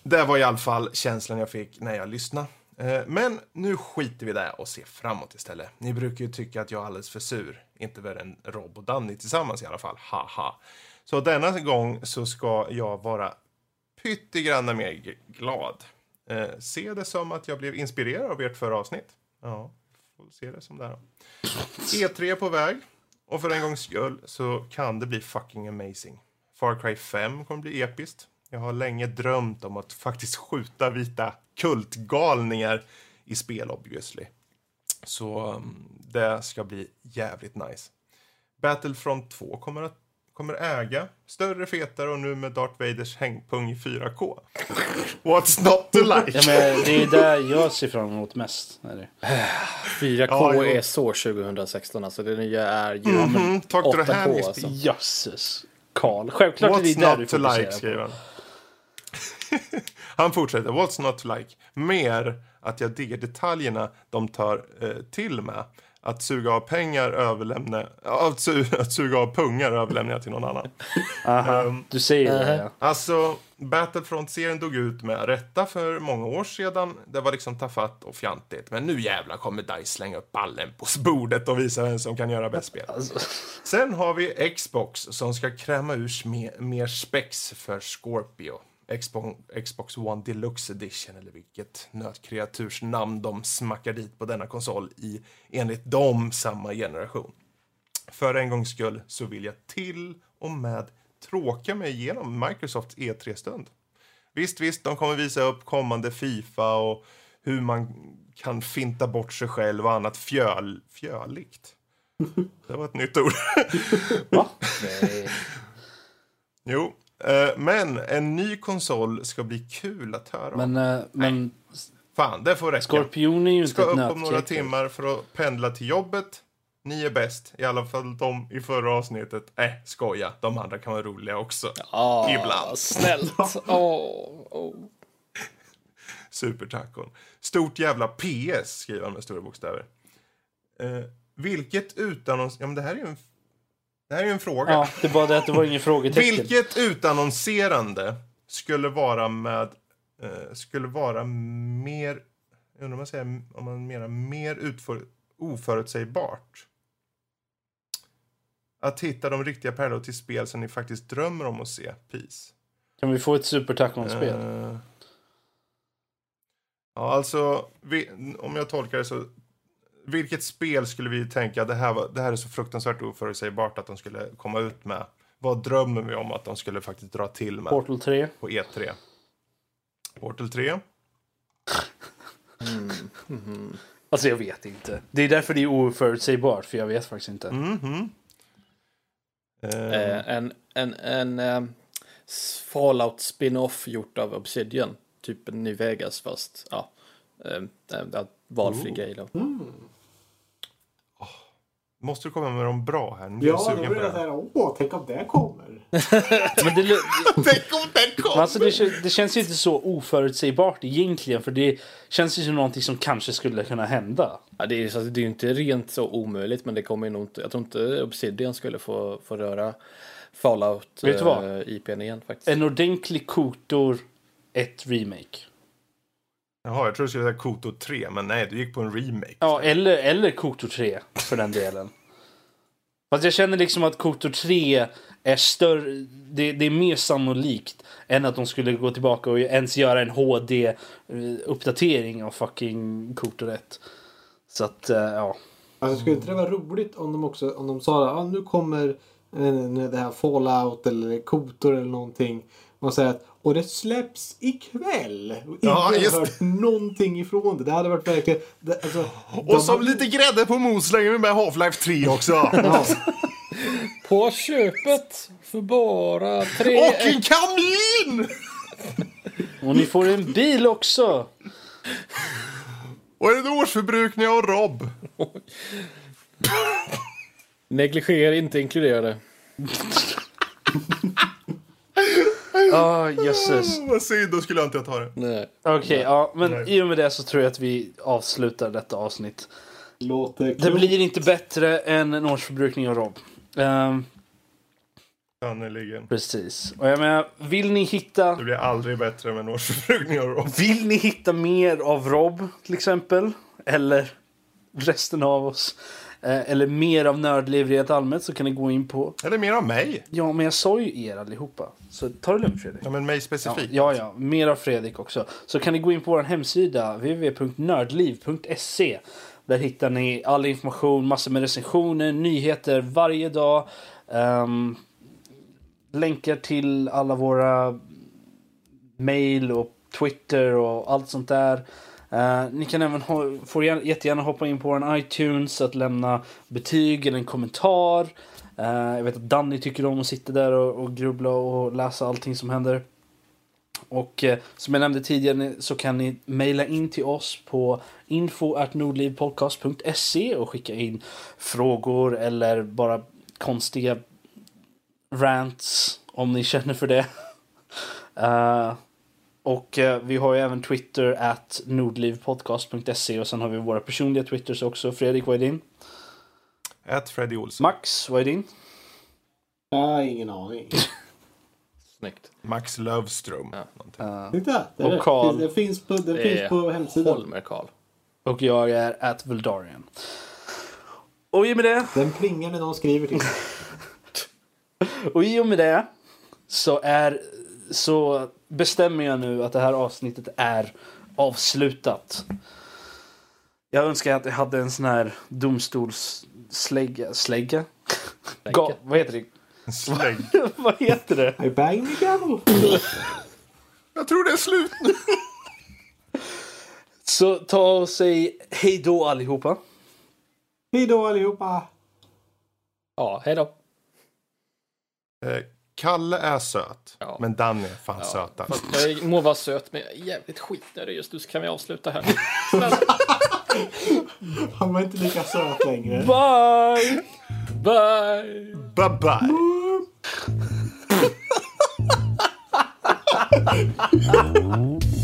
det var i alla fall känslan jag fick när jag lyssnade. Eh, men nu skiter vi där och ser framåt istället. Ni brukar ju tycka att jag är alldeles för sur. Inte värre än Rob och Danny tillsammans i alla fall. Haha. Så denna gång så ska jag vara pyttegranna mer glad. Eh, se det som att jag blev inspirerad av ert förra avsnitt. Ja, får se det som det här. E3 är på väg. Och för en gångs skull så kan det bli fucking amazing. Far Cry 5 kommer bli episkt. Jag har länge drömt om att faktiskt skjuta vita kultgalningar i spel obviously. Så um, det ska bli jävligt nice. Battlefront 2 kommer att kommer äga större, fetare och nu med Darth Vaders hängpung i 4K. What's not to like? Ja, men det är det jag ser fram emot mest. Är det. 4K Ja, jo. är så 2016 alltså. Det nya är ju to the 8K hand, alltså. Jösses. Karl. Självklart är det What's där du not to like, fokuserar skriver på. <laughs> han. fortsätter. What's not like? Mer att jag diggar detaljerna de tar eh, till med. Att suga av pengar överlämna... Att, su <laughs> att suga av pungar överlämnar jag till någon annan. Aha. Ehm, Du säger det, ja. Alltså, Battlefront-serien dog ut med rätta för många år sedan. Det var liksom tafatt och fjantigt. Men nu jävlar kommer DICE slänga upp ballen på bordet och visa vem som kan göra bäst spel. Alltså, Sen har vi Xbox som ska kräma ur mer spex för Scorpio. Xbox, Xbox One Deluxe Edition eller vilket nötkreaturs namn de smackar dit på denna konsol i enligt dem samma generation. För en gångs skull så vill jag till och med tråka mig igenom Microsofts E3-stund. Visst, visst, de kommer visa upp kommande Fifa och hur man kan finta bort sig själv och annat fjöl, fjöligt. <laughs> Det var ett nytt ord. va? <laughs> Jo, eh, men en ny konsol ska bli kul att höra om. Men, eh, men Fan, det får räcka. Skorpion är ju inte Ska upp om några timmar för att pendla till jobbet. Ni är bäst. I alla fall de i förra avsnittet. Äh, skoja. De andra kan vara roliga också. Ah, Ibland. Snällt. <laughs> Åh, åh. Supertacon. Stort jävla PS, skriver han med stora bokstäver. Eh, vilket utannons... Ja, men det här är ju en... Det här är ju en fråga. Ja, det bara det att det var ingen frågetecken. Vilket utannonserande skulle vara med... Eh, skulle vara mer... Jag undrar om man, säger, om man menar mer utför, oförutsägbart. Att hitta de riktiga pärlor till spel som ni faktiskt drömmer om att se. Peace. Kan vi få ett supertacon-spel? Eh, ja, alltså, vi, om jag tolkar det så... Vilket spel skulle vi tänka, det här, var, det här är så fruktansvärt oförutsägbart att de skulle komma ut med? Vad drömmer vi om att de skulle faktiskt dra till med Portal 3? på E3? Portal 3? Alltså jag vet inte. Det är därför det är oförutsägbart, för jag vet faktiskt inte. Mhm. Eh, Eh, en en, en eh, Fallout spin-off gjort av Obsidian. typ New Vegas fast ja, eh, valfri grej då. Måste du komma med dem bra här? Nu jag Ja, då sugen blir på det det. så här, åh, tänk om det kommer. <laughs> Men det, <laughs> Tänk om men kommer! alltså det, det känns ju inte så oförutsägbart egentligen. För det känns ju som någonting som kanske skulle kunna hända. Ja, det, är, ju så att det är ju inte rent så omöjligt men det kommer ju nog inte, jag tror inte Obsidian skulle få, få röra Fallout Vet du vad? eh, IPn igen faktiskt. En ordentlig Kotor, ett remake. Jaha, jag tror du skulle säga Koto 3, men nej, du gick på en remake. Ja, eller, eller Kotor 3 för den delen. Fast jag känner liksom att Kotor 3 är större, det, det är mer sannolikt än att de skulle gå tillbaka och ens göra en HD-uppdatering av fucking Kotor 1. Så att, eh, ja. Alltså skulle inte det vara roligt om de också om de sa att ah, nu kommer eh, det här Fallout eller Kotor eller någonting och säger att och det släpps ikväll. Och inte Ja, har just hört någonting ifrån det. Det hade varit verkligen... Det, alltså, de Och som hade- lite grädde på mos slänger vi med Half-Life 3 också. <laughs> Ja, På köpet för bara tre... Och en kamin! Och ni får en bil också! Och en årsförbrukning av Rob. Negliger inte inkluderade. Ja, jösses. Vad synd, då skulle jag inte ta det. Nej. Okej, ja, men Nej. i och med det så tror jag att vi avslutar detta avsnitt. låter Det klokt. blir inte bättre än en årsförbrukning av Rob. Ehm, Sannerligen. precis. Och jag menar, vill ni hitta... Det blir aldrig bättre med en årsförbrukning av Rob. Vill ni hitta mer av Rob till exempel? Eller resten av oss? Eh, eller mer av Nördliv rent allmänt så kan ni gå in på... Eller mer av mig. Ja, men jag sa ju er allihopa. Så ta det lugnt Fredrik. Ja, men mig Ja, specifikt. ja, ja, mer av Fredrik också. Så kan ni gå in på vår hemsida www.nördliv.se. Där hittar ni all information, massor med recensioner, nyheter varje dag. Ehm, länkar till alla våra mail och Twitter och allt sånt där. Uh, ni kan även ha, får gärna- jättegärna hoppa in på vår iTunes att lämna betyg eller en kommentar. Uh, jag vet att Danny tycker om att sitta där och, och grubbla och läsa allting som händer. Och uh, som jag nämnde tidigare så kan ni mejla in till oss på info.nordlivpodcast.se och skicka in frågor eller bara konstiga rants om ni känner för det. <laughs> Och eh, vi har ju även Twitter at nordlivpodcast.se och sen har vi våra personliga Twitters också. Fredrik, vad är din? Ät Freddy Olsson. Max, vad är din? Ja, ingen aning. Snyggt. Max Lövström. Ja. Titta, det, Och Carl. det, finns på, det finns på hemsidan. Holmer Karl. och jag är at Veldarian. Och i och med det Den plingar när någon skriver till. <laughs> Och i och med det så, är, så bestämmer jag nu att det här avsnittet är avslutat. Jag önskar att jag hade en sån här domstolsslägga. Slägga? Ga, vad heter det? Slägg. <laughs> vad heter det? I bang me. Jag tror det är slut nu. Så ta och säg hej då allihopa. Hej då allihopa. Ja, hej då. Eh, Kalle är söt, Ja. men Danny är fan sötast. Fast jag må vara söt men jag är jävligt skitnödig just nu så kan vi avsluta här. <laughs> Han var inte lika söt längre. Bye! Bye! Bye bye. <laughs>